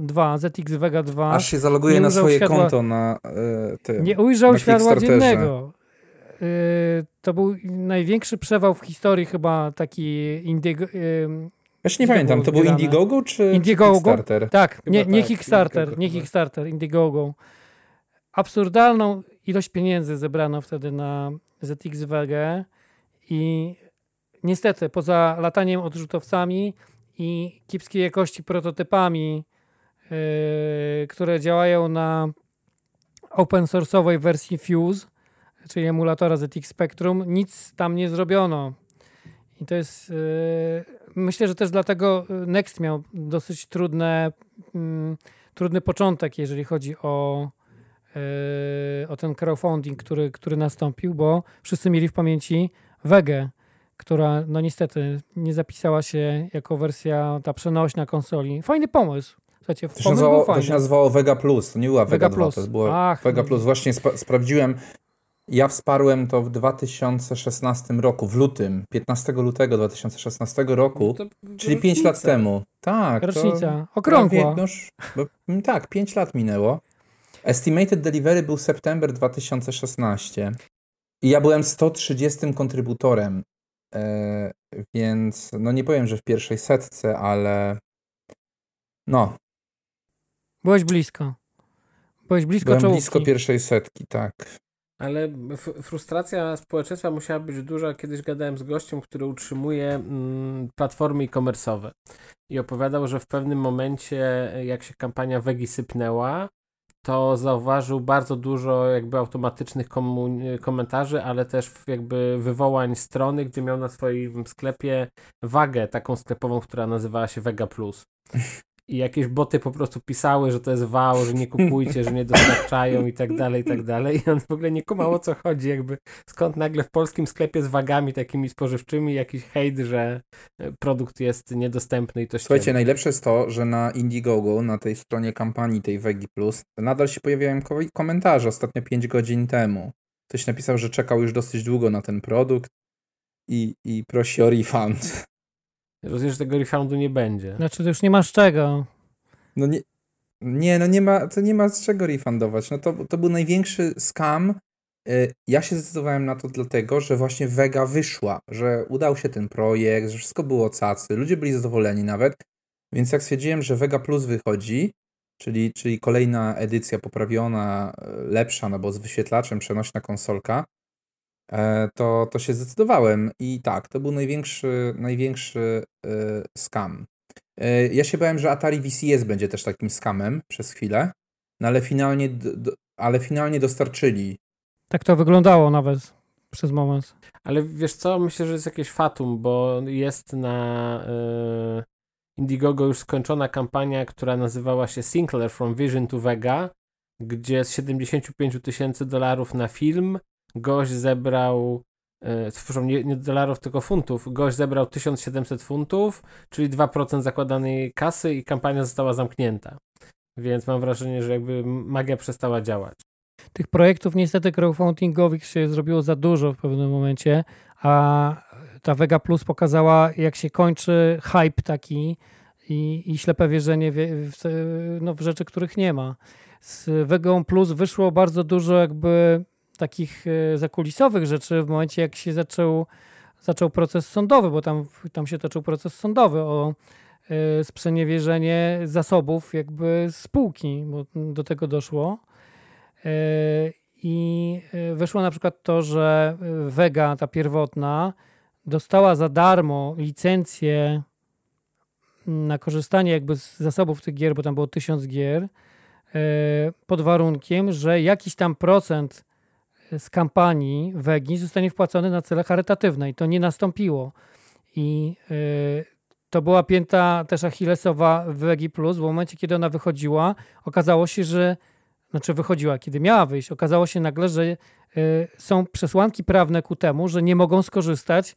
2, ZX Vega 2 Aż się zaloguje na swoje światła- konto na e, tym. nie ujrzał na światła dziennego. Y, To był największy przewał w historii chyba taki Indigo, y, Właśnie nie pamiętam, to był. Indiegogo czy Indiegogo? Kickstarter? Tak, nie, nie tak, Kickstarter, nie chyba. Kickstarter, Indiegogo. Absurdalną ilość pieniędzy zebrano wtedy na ZX Vega i niestety poza lataniem odrzutowcami i kiepskiej jakości prototypami, yy, które działają na open source'owej wersji Fuse, czyli emulatora ZX Spectrum, nic tam nie zrobiono. I to jest. Yy, myślę, że też dlatego Next miał dosyć trudne, mm, trudny początek, jeżeli chodzi o, yy, o ten crowdfunding, który, który nastąpił, bo wszyscy mieli w pamięci Vegę, która no niestety nie zapisała się jako wersja ta przenośna konsoli. Fajny pomysł. Słuchajcie, To się, nazywało, to się nazywało Vega Plus, to nie była Vega, Vega 2, Plus. to była Ach, Vega no Plus. Właśnie spra- sprawdziłem, ja wsparłem to w 2016 roku, w lutym, 15 lutego 2016 roku, To czyli 5 lat temu. Tak, Rocznica. Okrągła. noż, bo, mm, tak, 5 lat minęło. Estimated Delivery był september 2016 i ja byłem 130 kontrybutorem, więc no nie powiem, że w pierwszej setce, ale no, Byłeś blisko. Byłeś blisko byłem czołówki. blisko pierwszej setki, tak. Ale f- frustracja społeczeństwa musiała być duża. Kiedyś gadałem z gościem, który utrzymuje mm, platformy e-commerce'owe i opowiadał, że w pewnym momencie, jak się kampania Wegi sypnęła, to zauważył bardzo dużo jakby automatycznych komentarzy, ale też jakby wywołań strony, gdzie miał na swoim sklepie wagę taką sklepową, która nazywała się Vega Plus. I jakieś boty po prostu pisały, że to jest wał, że nie kupujcie, że nie dostarczają i tak dalej, i tak dalej. I on w ogóle nie kumał o co chodzi, jakby skąd nagle w polskim sklepie z wagami takimi spożywczymi jakiś hejt, że e, produkt jest niedostępny i to Słuchajcie, ściema. najlepsze jest to, że na Indiegogo, na tej stronie kampanii tej Vegi Plus, nadal się pojawiają ko- komentarze ostatnio 5 godzin temu. Ktoś napisał, że czekał już dosyć długo na ten produkt i, i prosi o refund. Rozumiem, że tego refundu nie będzie. Znaczy, to już nie masz czego. No nie, nie, no nie ma, to nie ma z czego refundować. No to, to był największy scam. Y, Ja się zdecydowałem na to dlatego, że właśnie Vega wyszła, że udał się ten projekt, że wszystko było cacy, ludzie byli zadowoleni nawet. Więc jak stwierdziłem, że Vega Plus wychodzi, czyli, czyli kolejna edycja poprawiona, e, lepsza, no bo z wyświetlaczem, przenośna konsolka, to, to się zdecydowałem. I tak, to był największy, największy e, scam. E, Ja się bałem, że Atari VCS będzie też takim scamem przez chwilę, no ale finalnie, ale finalnie dostarczyli. Tak to wyglądało nawet przez moment. Ale wiesz co, myślę, że jest jakieś fatum, bo jest na e, Indiegogo już skończona kampania, która nazywała się Sinclair From Vision to Vega, gdzie z 75 tysięcy dolarów na film gość zebrał, e, przepraszam, nie, nie dolarów, tylko funtów, gość zebrał 1700 funtów, czyli 2% zakładanej kasy i kampania została zamknięta. Więc mam wrażenie, że jakby magia przestała działać. Tych projektów niestety crowdfundingowych się zrobiło za dużo w pewnym momencie, a ta Vega Plus pokazała, jak się kończy hype taki i, i ślepe wierzenie w, w, no, w rzeczy, których nie ma. Z Vegą Plus wyszło bardzo dużo jakby takich e, zakulisowych rzeczy w momencie, jak się zaczął, zaczął proces sądowy, bo tam, tam się toczył proces sądowy o e, sprzeniewierzenie zasobów jakby spółki, bo do tego doszło. E, I wyszło na przykład to, że Vega, ta pierwotna, dostała za darmo licencję na korzystanie jakby z zasobów tych gier, bo tam było tysiąc gier, pod warunkiem, że jakiś tam procent z kampanii Wegi zostanie wpłacony na cele charytatywne i to nie nastąpiło. I y, to była pięta też achillesowa Wegi Plus, w momencie, kiedy ona wychodziła, okazało się, że znaczy wychodziła, kiedy miała wyjść, okazało się nagle, że y, są przesłanki prawne ku temu, że nie mogą skorzystać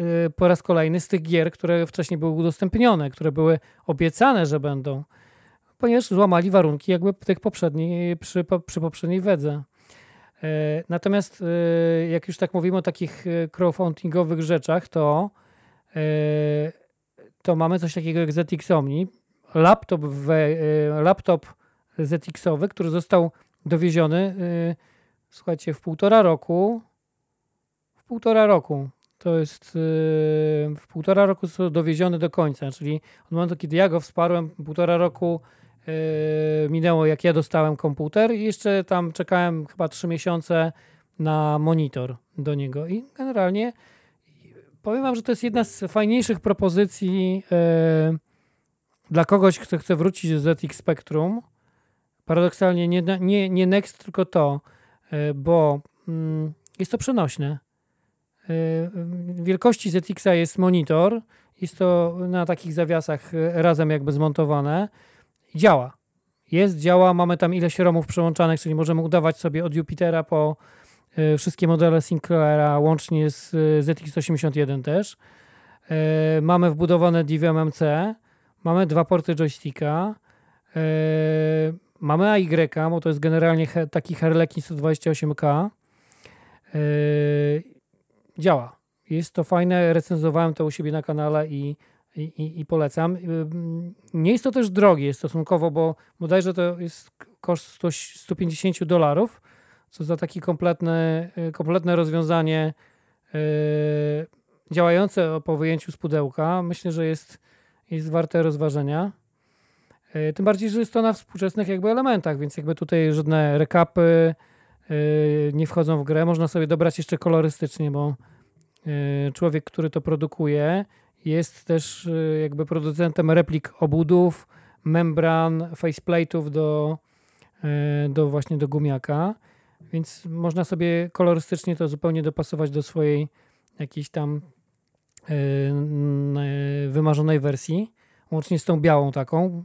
y, po raz kolejny z tych gier, które wcześniej były udostępnione, które były obiecane, że będą, ponieważ złamali warunki jakby tych poprzedniej, przy, przy poprzedniej wedze. E, natomiast e, jak już tak mówimy o takich e, crowdfundingowych rzeczach, to, to mamy coś takiego jak ZX Omni, laptop, laptop ZX-owy, który został dowieziony, słuchajcie, w półtora roku. W półtora roku. To jest w półtora roku dowieziony do końca, czyli od momentu, kiedy ja go wsparłem, półtora roku minęło, jak ja dostałem komputer i jeszcze tam czekałem chyba trzy miesiące na monitor do niego. I generalnie powiem wam, że to jest jedna z fajniejszych propozycji yy, dla kogoś, kto chce wrócić do ZX Spectrum. Paradoksalnie nie, nie, nie Next, tylko to, yy, bo mm, jest to przenośne. Wielkości ZX jest monitor, jest to na takich zawiasach razem jakby zmontowane działa. Jest, działa, mamy tam ileś ROMów przełączanych, czyli możemy udawać sobie od Jupitera po y, wszystkie modele Sinclaira, łącznie z y, ZX81 też. Y, mamy wbudowane DVM-MC, mamy dwa porty joysticka, mamy AY, bo to jest generalnie taki Harlequin 128K. działa. Jest to fajne, recenzowałem to u siebie na kanale i i, i, polecam. Nie jest to też drogie stosunkowo, bo bodajże to jest koszt 100, 150 dolarów, co za takie kompletne, y, kompletne rozwiązanie yy, działające po wyjęciu z pudełka. Myślę, że jest, jest warte rozważenia. Tym bardziej, że jest to na współczesnych jakby elementach, więc jakby tutaj żadne rekapy nie wchodzą w grę. Można sobie dobrać jeszcze kolorystycznie, bo człowiek, który to produkuje, jest też y, jakby producentem replik obudów, membran, faceplate'ów do, y, do właśnie do gumiaka, więc można sobie kolorystycznie to zupełnie dopasować do swojej jakiejś tam y, wymarzonej wersji, łącznie z tą białą taką.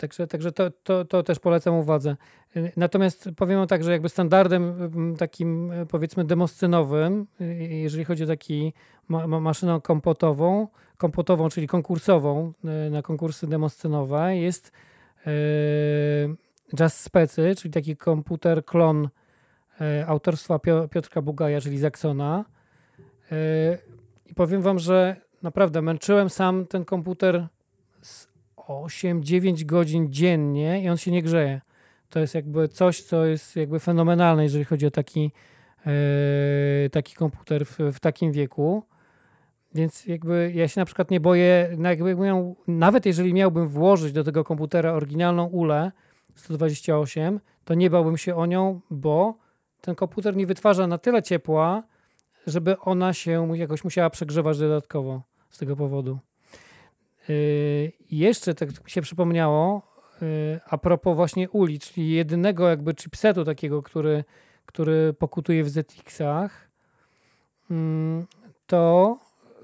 Także, także to, to, to też polecam uwadze. Natomiast powiem tak, że jakby standardem takim powiedzmy demoscynowym, jeżeli chodzi o taki ma, ma maszynę kompotową, kompotową, czyli konkursową e, na konkursy demoscenowe jest e, Jazz Specy, czyli taki komputer klon e, autorstwa Piotrka Bugaja, czyli Zaxona. I powiem wam, że naprawdę męczyłem sam ten komputer z 8-9 godzin dziennie i on się nie grzeje. To jest jakby coś, co jest jakby fenomenalne, jeżeli chodzi o taki, yy, taki komputer w, w, takim wieku. Więc jakby ja się na przykład nie boję, no miał, nawet jeżeli miałbym włożyć do tego komputera oryginalną ULE 128, to nie bałbym się o nią, bo ten komputer nie wytwarza na tyle ciepła, żeby ona się jakoś musiała przegrzewać dodatkowo z tego powodu. Yy, jeszcze tak mi się przypomniało, yy, a propos właśnie uli, czyli jedynego jakby chipsetu takiego, który, który pokutuje w ZX-ach, yy, to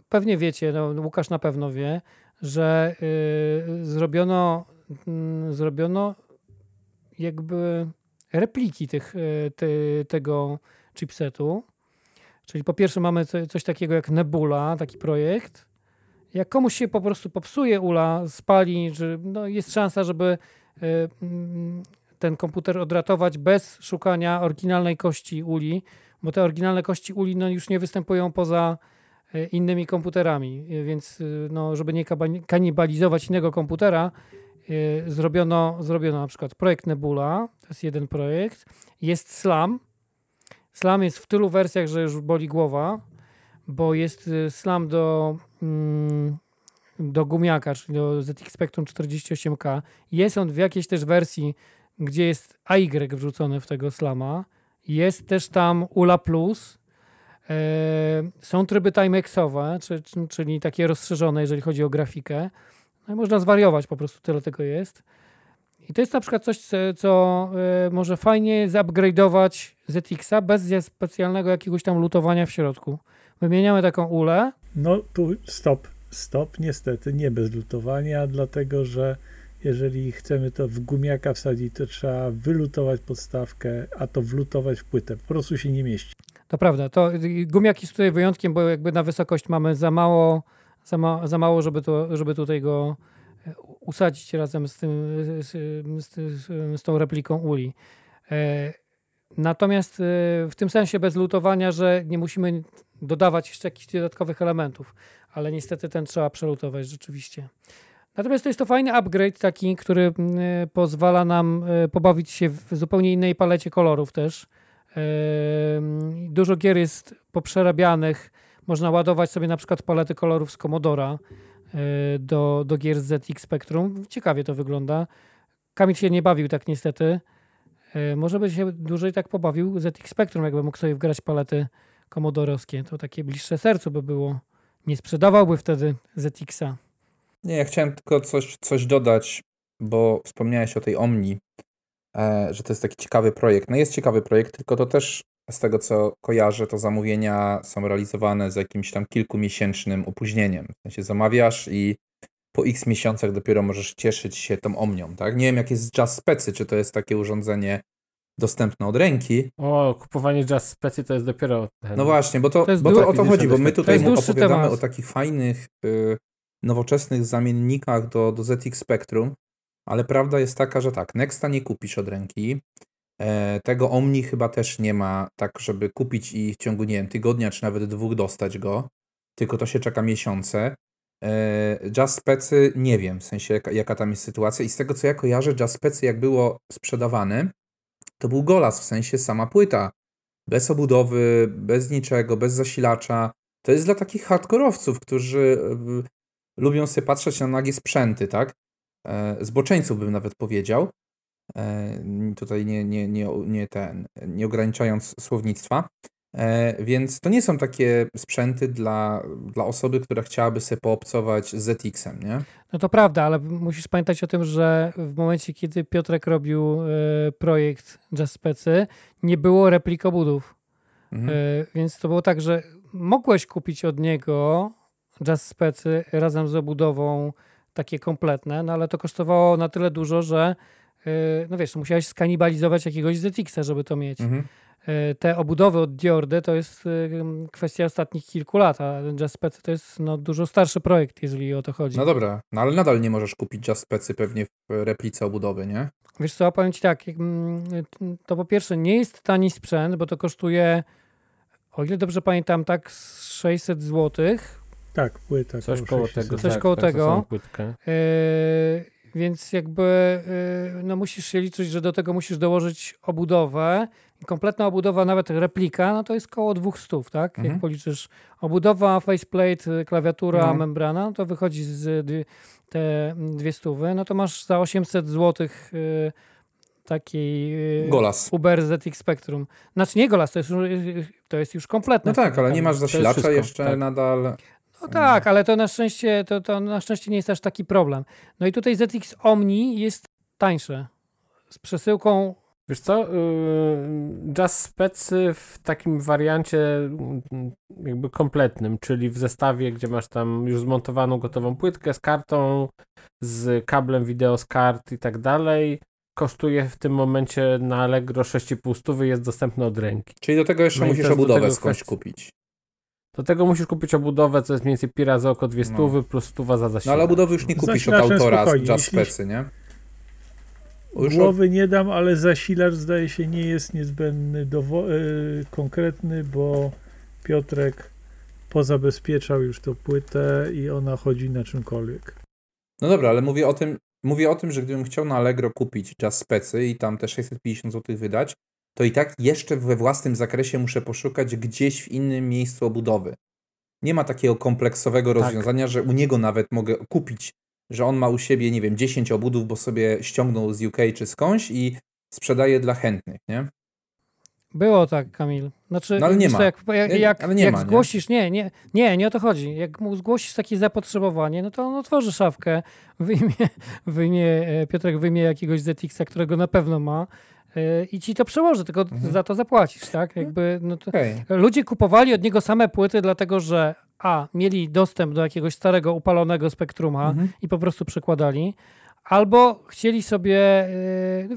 pewnie wiecie, no Łukasz na pewno wie, że zrobiono, zrobiono jakby repliki tych, te, tego chipsetu. Czyli po pierwsze mamy coś takiego jak Nebula, taki projekt, jak komuś się po prostu popsuje ula, spali, że no jest szansa, żeby e, mm, ten komputer odratować bez szukania oryginalnej kości uli, bo te oryginalne kości uli no, już nie występują poza e, innymi komputerami, e, więc no, żeby nie kanibalizować innego komputera, zrobiono, zrobiono na przykład projekt Nebula, to jest jeden projekt, jest Slam. Slam jest w tylu wersjach, że już boli głowa, bo jest Slam do, do gumiaka, czyli do ZX Spectrum 48K. Jest on w jakiejś też wersji, gdzie jest AY wrzucony w tego Slama. Jest też tam ULA Plus. E, są tryby timexowe, czy, czy- czyli takie rozszerzone, jeżeli chodzi o grafikę. No i można zwariować, po prostu tyle tego jest. I to jest na przykład coś, co, e, może fajnie zupgrade'ować ZX-a bez ja- specjalnego jakiegoś tam lutowania w środku. Wymieniamy taką ulę. No tu stop, stop, niestety nie bez lutowania, dlatego że jeżeli chcemy to w gumiaka wsadzić, to trzeba wylutować podstawkę, a to wlutować w płytę. Po prostu się nie mieści. To prawda. To y, gumiak jest tutaj wyjątkiem, bo jakby na wysokość mamy za mało, za, ma, za mało żeby, to, żeby tutaj go e, usadzić razem z, tym, z, z, z tą repliką uli. E, Natomiast e, w tym sensie bez lutowania, że nie musimy dodawać jeszcze jakichś dodatkowych elementów, ale niestety ten trzeba przelutować rzeczywiście. Natomiast to jest to fajny upgrade taki, który e, pozwala nam e, pobawić się w zupełnie innej palecie kolorów też. Dużo gier jest poprzerabianych. Można ładować sobie na przykład palety kolorów z Commodora do, do gier ZX Spectrum. Ciekawie to wygląda. Kamil się nie bawił tak niestety. E, Może by się dłużej tak pobawił ZX Spectrum, jakby mógł sobie wgrać palety komodorowskie. To takie bliższe sercu by było. Nie sprzedawałby wtedy ZX-a. Nie, ja chciałem tylko coś, coś dodać, bo wspomniałeś o tej Omni, e, że to jest taki ciekawy projekt. No jest ciekawy projekt, tylko to też z tego co kojarzę, to zamówienia są realizowane z jakimś tam kilkumiesięcznym opóźnieniem. W sensie zamawiasz i po x miesiącach dopiero możesz cieszyć się tą Omnią, tak? Nie wiem jak jest Jazz Specy, czy to jest takie urządzenie dostępne od ręki. O, kupowanie Jazz Specy to jest dopiero... Ten... No właśnie, bo to, To bo to o to chodzi, bo my tutaj opowiadamy temat. o takich fajnych, y, nowoczesnych zamiennikach do, do ZX Spectrum, ale prawda jest taka, że tak, Nexta nie kupisz od ręki, e, tego Omni chyba też nie ma tak, żeby kupić i w ciągu, nie wiem, tygodnia czy nawet dwóch dostać go, tylko to się czeka miesiące. E, Jazz Specy nie wiem, w sensie jaka, jaka tam jest sytuacja i z tego co ja kojarzę, Jazz Specy jak było sprzedawane, to był golas, w sensie sama płyta, bez obudowy, bez niczego, bez zasilacza. To jest dla takich hardkorowców, którzy y, lubią sobie patrzeć na nagie sprzęty, tak? E, zboczeńców bym nawet powiedział. E, tutaj nie, nie, nie, nie, ten, nie ograniczając słownictwa. E, więc to nie są takie sprzęty dla, dla osoby, która chciałaby sobie poobcować z ZX-em, nie? No to prawda, ale musisz pamiętać o tym, że w momencie, kiedy Piotrek robił e, projekt Jazz Specy, nie było replik obudów. Mhm. E, więc to było tak, że mogłeś kupić od niego Jazz Specy razem z obudową takie kompletne, no ale to kosztowało na tyle dużo, że no wiesz, musiałeś skanibalizować jakiegoś ZX-a, żeby to mieć. Mhm. E, Te obudowy od Diordy to jest e, kwestia ostatnich kilku lat, a Jazz Specy to jest no, dużo starszy projekt, jeżeli o to chodzi. No dobra, no ale nadal nie możesz kupić Jazz Specy pewnie w replice obudowy, nie? Wiesz co, powiem ci tak, to po pierwsze nie jest tani sprzęt, bo to kosztuje, o ile dobrze pamiętam, tak z 600 zł. Tak, płyta. Coś koło koło 600. tego. Coś tak, koło tak, tego. płytkę. Yy, więc jakby yy, no musisz się liczyć, że do tego musisz dołożyć obudowę. Kompletna obudowa, nawet replika, no to jest koło 200, tak? Mhm. Jak policzysz obudowa, faceplate, klawiatura, No. membrana, no to wychodzi z te dwie stówy, no to masz za 800 zł takiej yy, Golas. Uber ZX Spectrum. Znaczy nie Golas, to jest, już- to jest już kompletne. No tak, ale nie masz zasilacza wszystko, jeszcze tak. nadal. No tak, ale to na szczęście to, to na szczęście nie jest aż taki problem. No i tutaj ZX Omni jest tańsze. Z przesyłką Wiesz co, yy, Jazz Specy w takim wariancie mm, jakby kompletnym, czyli w zestawie, gdzie masz tam już zmontowaną gotową płytkę z kartą, z kablem wideo z kart i tak dalej, kosztuje w tym momencie na Allegro 6,5 stówy, jest dostępny od ręki. Czyli do tego jeszcze No musisz obudowę skądś kupić. Do tego musisz kupić obudowę, co jest mniej więcej pi razy oko dwie No. stówy plus stuwa za No zasilacz. ale obudowy już nie kupisz od Zasilaczem autora z Specy, nie? Już Głowy nie dam, ale zasilacz zdaje się nie jest niezbędny, dowo- y, konkretny, bo Piotrek pozabezpieczał już tą płytę i ona chodzi na czymkolwiek. No dobra, ale mówię o tym, mówię o tym, że gdybym chciał na Allegro kupić Jazz Specy i tam te 650 zł wydać, to i tak jeszcze we własnym zakresie muszę poszukać gdzieś w innym miejscu obudowy. Nie ma takiego kompleksowego Tak. rozwiązania, że u niego nawet mogę kupić, że on ma u siebie, nie wiem, 10 obudów, bo sobie ściągnął z UK czy skądś i sprzedaje dla chętnych, nie? Było tak, Kamil. Znaczy, No ale nie ma. Jak, jak, Nie, jak, ale nie jak ma, zgłosisz, nie? Nie, nie, nie o to chodzi. Jak mu zgłosisz takie zapotrzebowanie, no to on otworzy szafkę, wyjmie, wyjmie e, Piotrek wyjmie jakiegoś ZX-a, którego na pewno ma i ci to przełoży, tylko Mhm. za to zapłacisz, tak? Jakby, no to, Okej. Ludzie kupowali od niego same płyty, dlatego że a, mieli dostęp do jakiegoś starego, upalonego spektruma Mhm. i po prostu przekładali, albo chcieli sobie. yy, no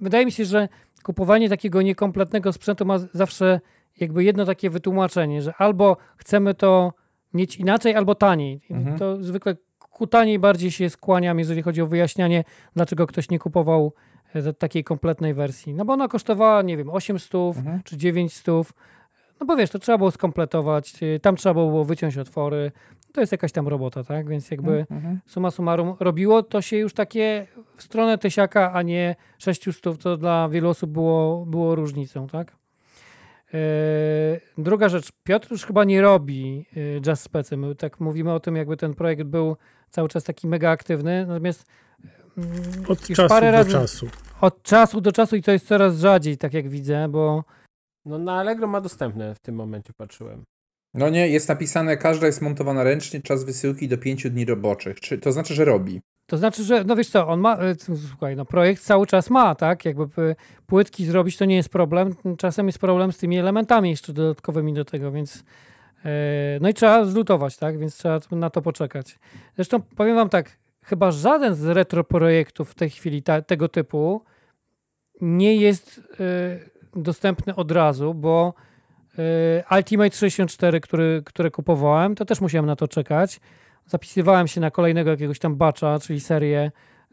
wydaje mi się, że kupowanie takiego niekompletnego sprzętu ma zawsze jakby jedno takie wytłumaczenie, że albo chcemy to mieć inaczej, albo taniej. Mhm. To zwykle ku taniej bardziej się skłaniam, jeżeli chodzi o wyjaśnianie, dlaczego ktoś nie kupował takiej kompletnej wersji. No bo ona kosztowała, nie wiem, 800 Mhm. czy 900. No bo wiesz, to trzeba było skompletować, y, tam trzeba było wyciąć otwory. To jest jakaś tam robota, tak? Więc jakby Mhm. suma summarum robiło to się już takie w stronę tysiaka, a nie 600, to dla wielu osób było, było różnicą, tak? Yy, druga rzecz, Piotr już chyba nie robi jazz specy. My tak mówimy o tym, jakby ten projekt był cały czas taki mega aktywny, natomiast Od już czasu parę do razy czasu. od czasu do czasu i to jest coraz rzadziej, tak jak widzę, bo No na Allegro ma dostępne w tym momencie, patrzyłem. No nie, jest napisane, każda jest montowana ręcznie, czas wysyłki do 5 dni roboczych. Czy, to znaczy, że robi. To znaczy, że no wiesz co, on ma, e, słuchaj, no projekt cały czas ma, tak? Jakby płytki zrobić to nie jest problem. Czasem jest problem z tymi elementami jeszcze dodatkowymi do tego, więc e, no i trzeba zlutować, tak? Więc trzeba na to poczekać. Zresztą powiem wam tak, chyba żaden z retro projektów w tej chwili ta, tego typu nie jest e, dostępny od razu, bo e, Ultimate 64, który, które kupowałem, to też musiałem na to czekać zapisywałem się na kolejnego jakiegoś tam batcha, czyli serię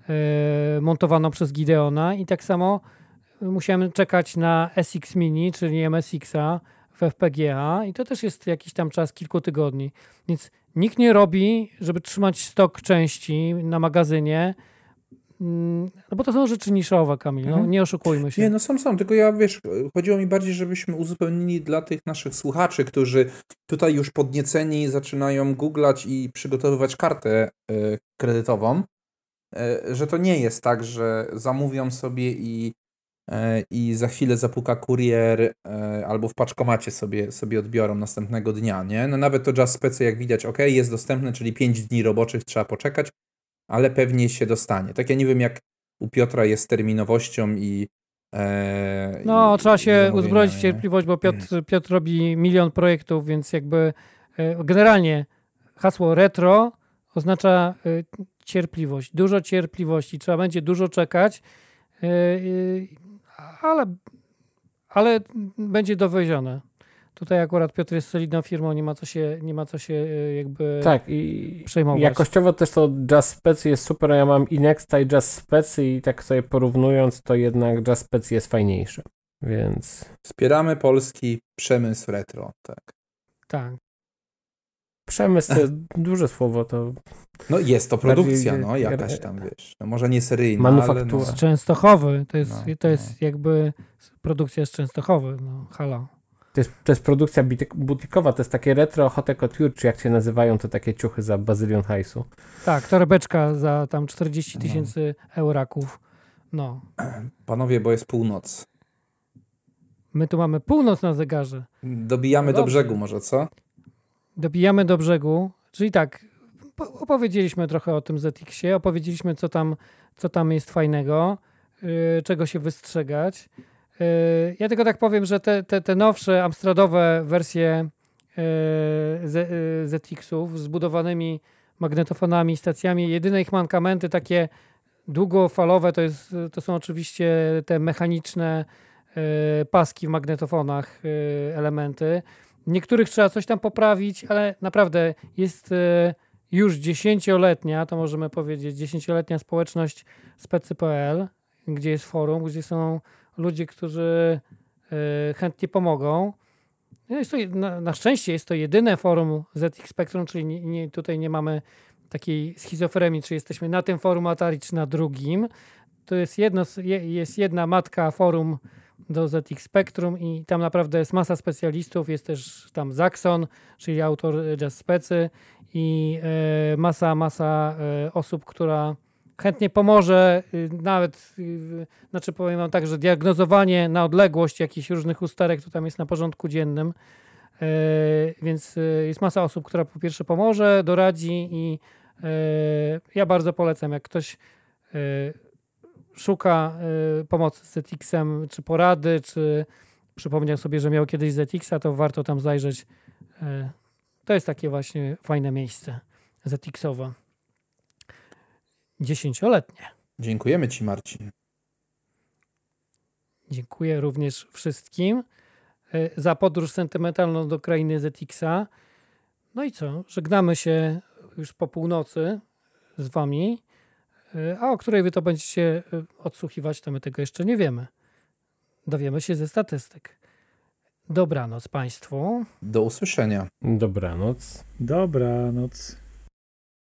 e, montowaną przez Gideona i tak samo musiałem czekać na SX Mini, czyli MSX-a w FPGA i to też jest jakiś tam czas, kilku tygodni. Więc nikt nie robi, żeby trzymać stok części na magazynie, mm, no bo to są rzeczy niszowe, Kamil, no, Mhm. nie oszukujmy się. Nie, no są, są, tylko ja, wiesz, chodziło mi bardziej, żebyśmy uzupełnili dla tych naszych słuchaczy, którzy tutaj już podnieceni zaczynają googlać i przygotowywać kartę y, kredytową, y, że to nie jest tak, że zamówią sobie i, i za chwilę zapuka kurier y, albo w paczkomacie sobie, sobie odbiorą następnego dnia, nie? No nawet to Just Specy, jak widać, ok, jest dostępne, czyli 5 dni roboczych trzeba poczekać, ale pewnie się dostanie. Tak ja nie wiem, jak u Piotra jest terminowością i e, No, i- trzeba się uzbroić w cierpliwość, bo Piotr, Piotr robi milion projektów, więc jakby e, generalnie hasło retro oznacza e, cierpliwość, dużo cierpliwości. Trzeba będzie dużo czekać, e, e, ale, ale będzie dowiezione. Tutaj akurat Piotr jest solidną firmą, nie ma co się, nie ma co się e, jakby Tak, i przejmować. jakościowo też to Jazz Spec jest super, a ja mam i Nexta i Jazz Spec i tak sobie porównując, to jednak Jazz Spec jest fajniejszy. Więc Wspieramy polski przemysł retro, tak. Tak. Przemysł to duże słowo, to No jest to produkcja, Bardziej, no e, jakaś tam, wiesz, no może nie seryjna, Manufaktura. ale Z Częstochowy, to jest, No, to no. jest jakby produkcja z Częstochowy, no halo. to jest, to jest produkcja butikowa, to jest takie retro hot couture, czy jak się nazywają, to takie ciuchy za bazylion hajsu. Tak, torebeczka za tam 40 No. tysięcy euraków. No. no. Panowie, bo jest północ. My tu mamy północ na zegarze. Dobijamy No do brzegu może, co? Dobijamy do brzegu. Czyli tak, po- opowiedzieliśmy trochę o tym ZX-ie, opowiedzieliśmy, co tam, co tam jest fajnego, yy, czego się wystrzegać. Yy, ja tylko tak powiem, że te, te, te nowsze Amstradowe wersje yy, Z- ZX-ów z budowanymi magnetofonami, stacjami, jedyne ich mankamenty takie długofalowe to, jest, to są oczywiście te mechaniczne yy, paski w magnetofonach, yy, elementy. Niektórych trzeba coś tam poprawić, ale naprawdę jest e, już dziesięcioletnia, to możemy powiedzieć, dziesięcioletnia społeczność specy.pl, gdzie jest forum, gdzie są ludzie, którzy e, chętnie pomogą. No to, na, na szczęście jest to jedyne forum ZX Spectrum, czyli nie, nie, tutaj nie mamy takiej schizofrenii, czy jesteśmy na tym forum Atari, czy na drugim. To jest, jedno, jest jedna matka forum do ZX Spectrum i tam naprawdę jest masa specjalistów, jest też tam Zaxon, czyli autor Jazz Specy i e, masa, masa e, osób, która chętnie pomoże, y, nawet, y, znaczy powiem wam tak, że diagnozowanie na odległość jakichś różnych usterek to tam jest na porządku dziennym, e, więc jest masa osób, która po pierwsze pomoże, doradzi i e, ja bardzo polecam, jak ktoś e, szuka pomocy z ZX-em, czy porady, czy przypomniał sobie, że miał kiedyś ZX-a, to warto tam zajrzeć. To jest takie właśnie fajne miejsce ZX-owe. Dziesięcioletnie. Dziękujemy Ci, Marcin. Dziękuję również wszystkim e, za podróż sentymentalną do krainy ZX-a. No i co? Żegnamy się już po północy z Wami. E, a o której Wy to będziecie e, odsłuchiwać, to my tego jeszcze nie wiemy. Dowiemy się ze statystyk. Dobranoc Państwu. Do usłyszenia. Dobranoc. Dobranoc.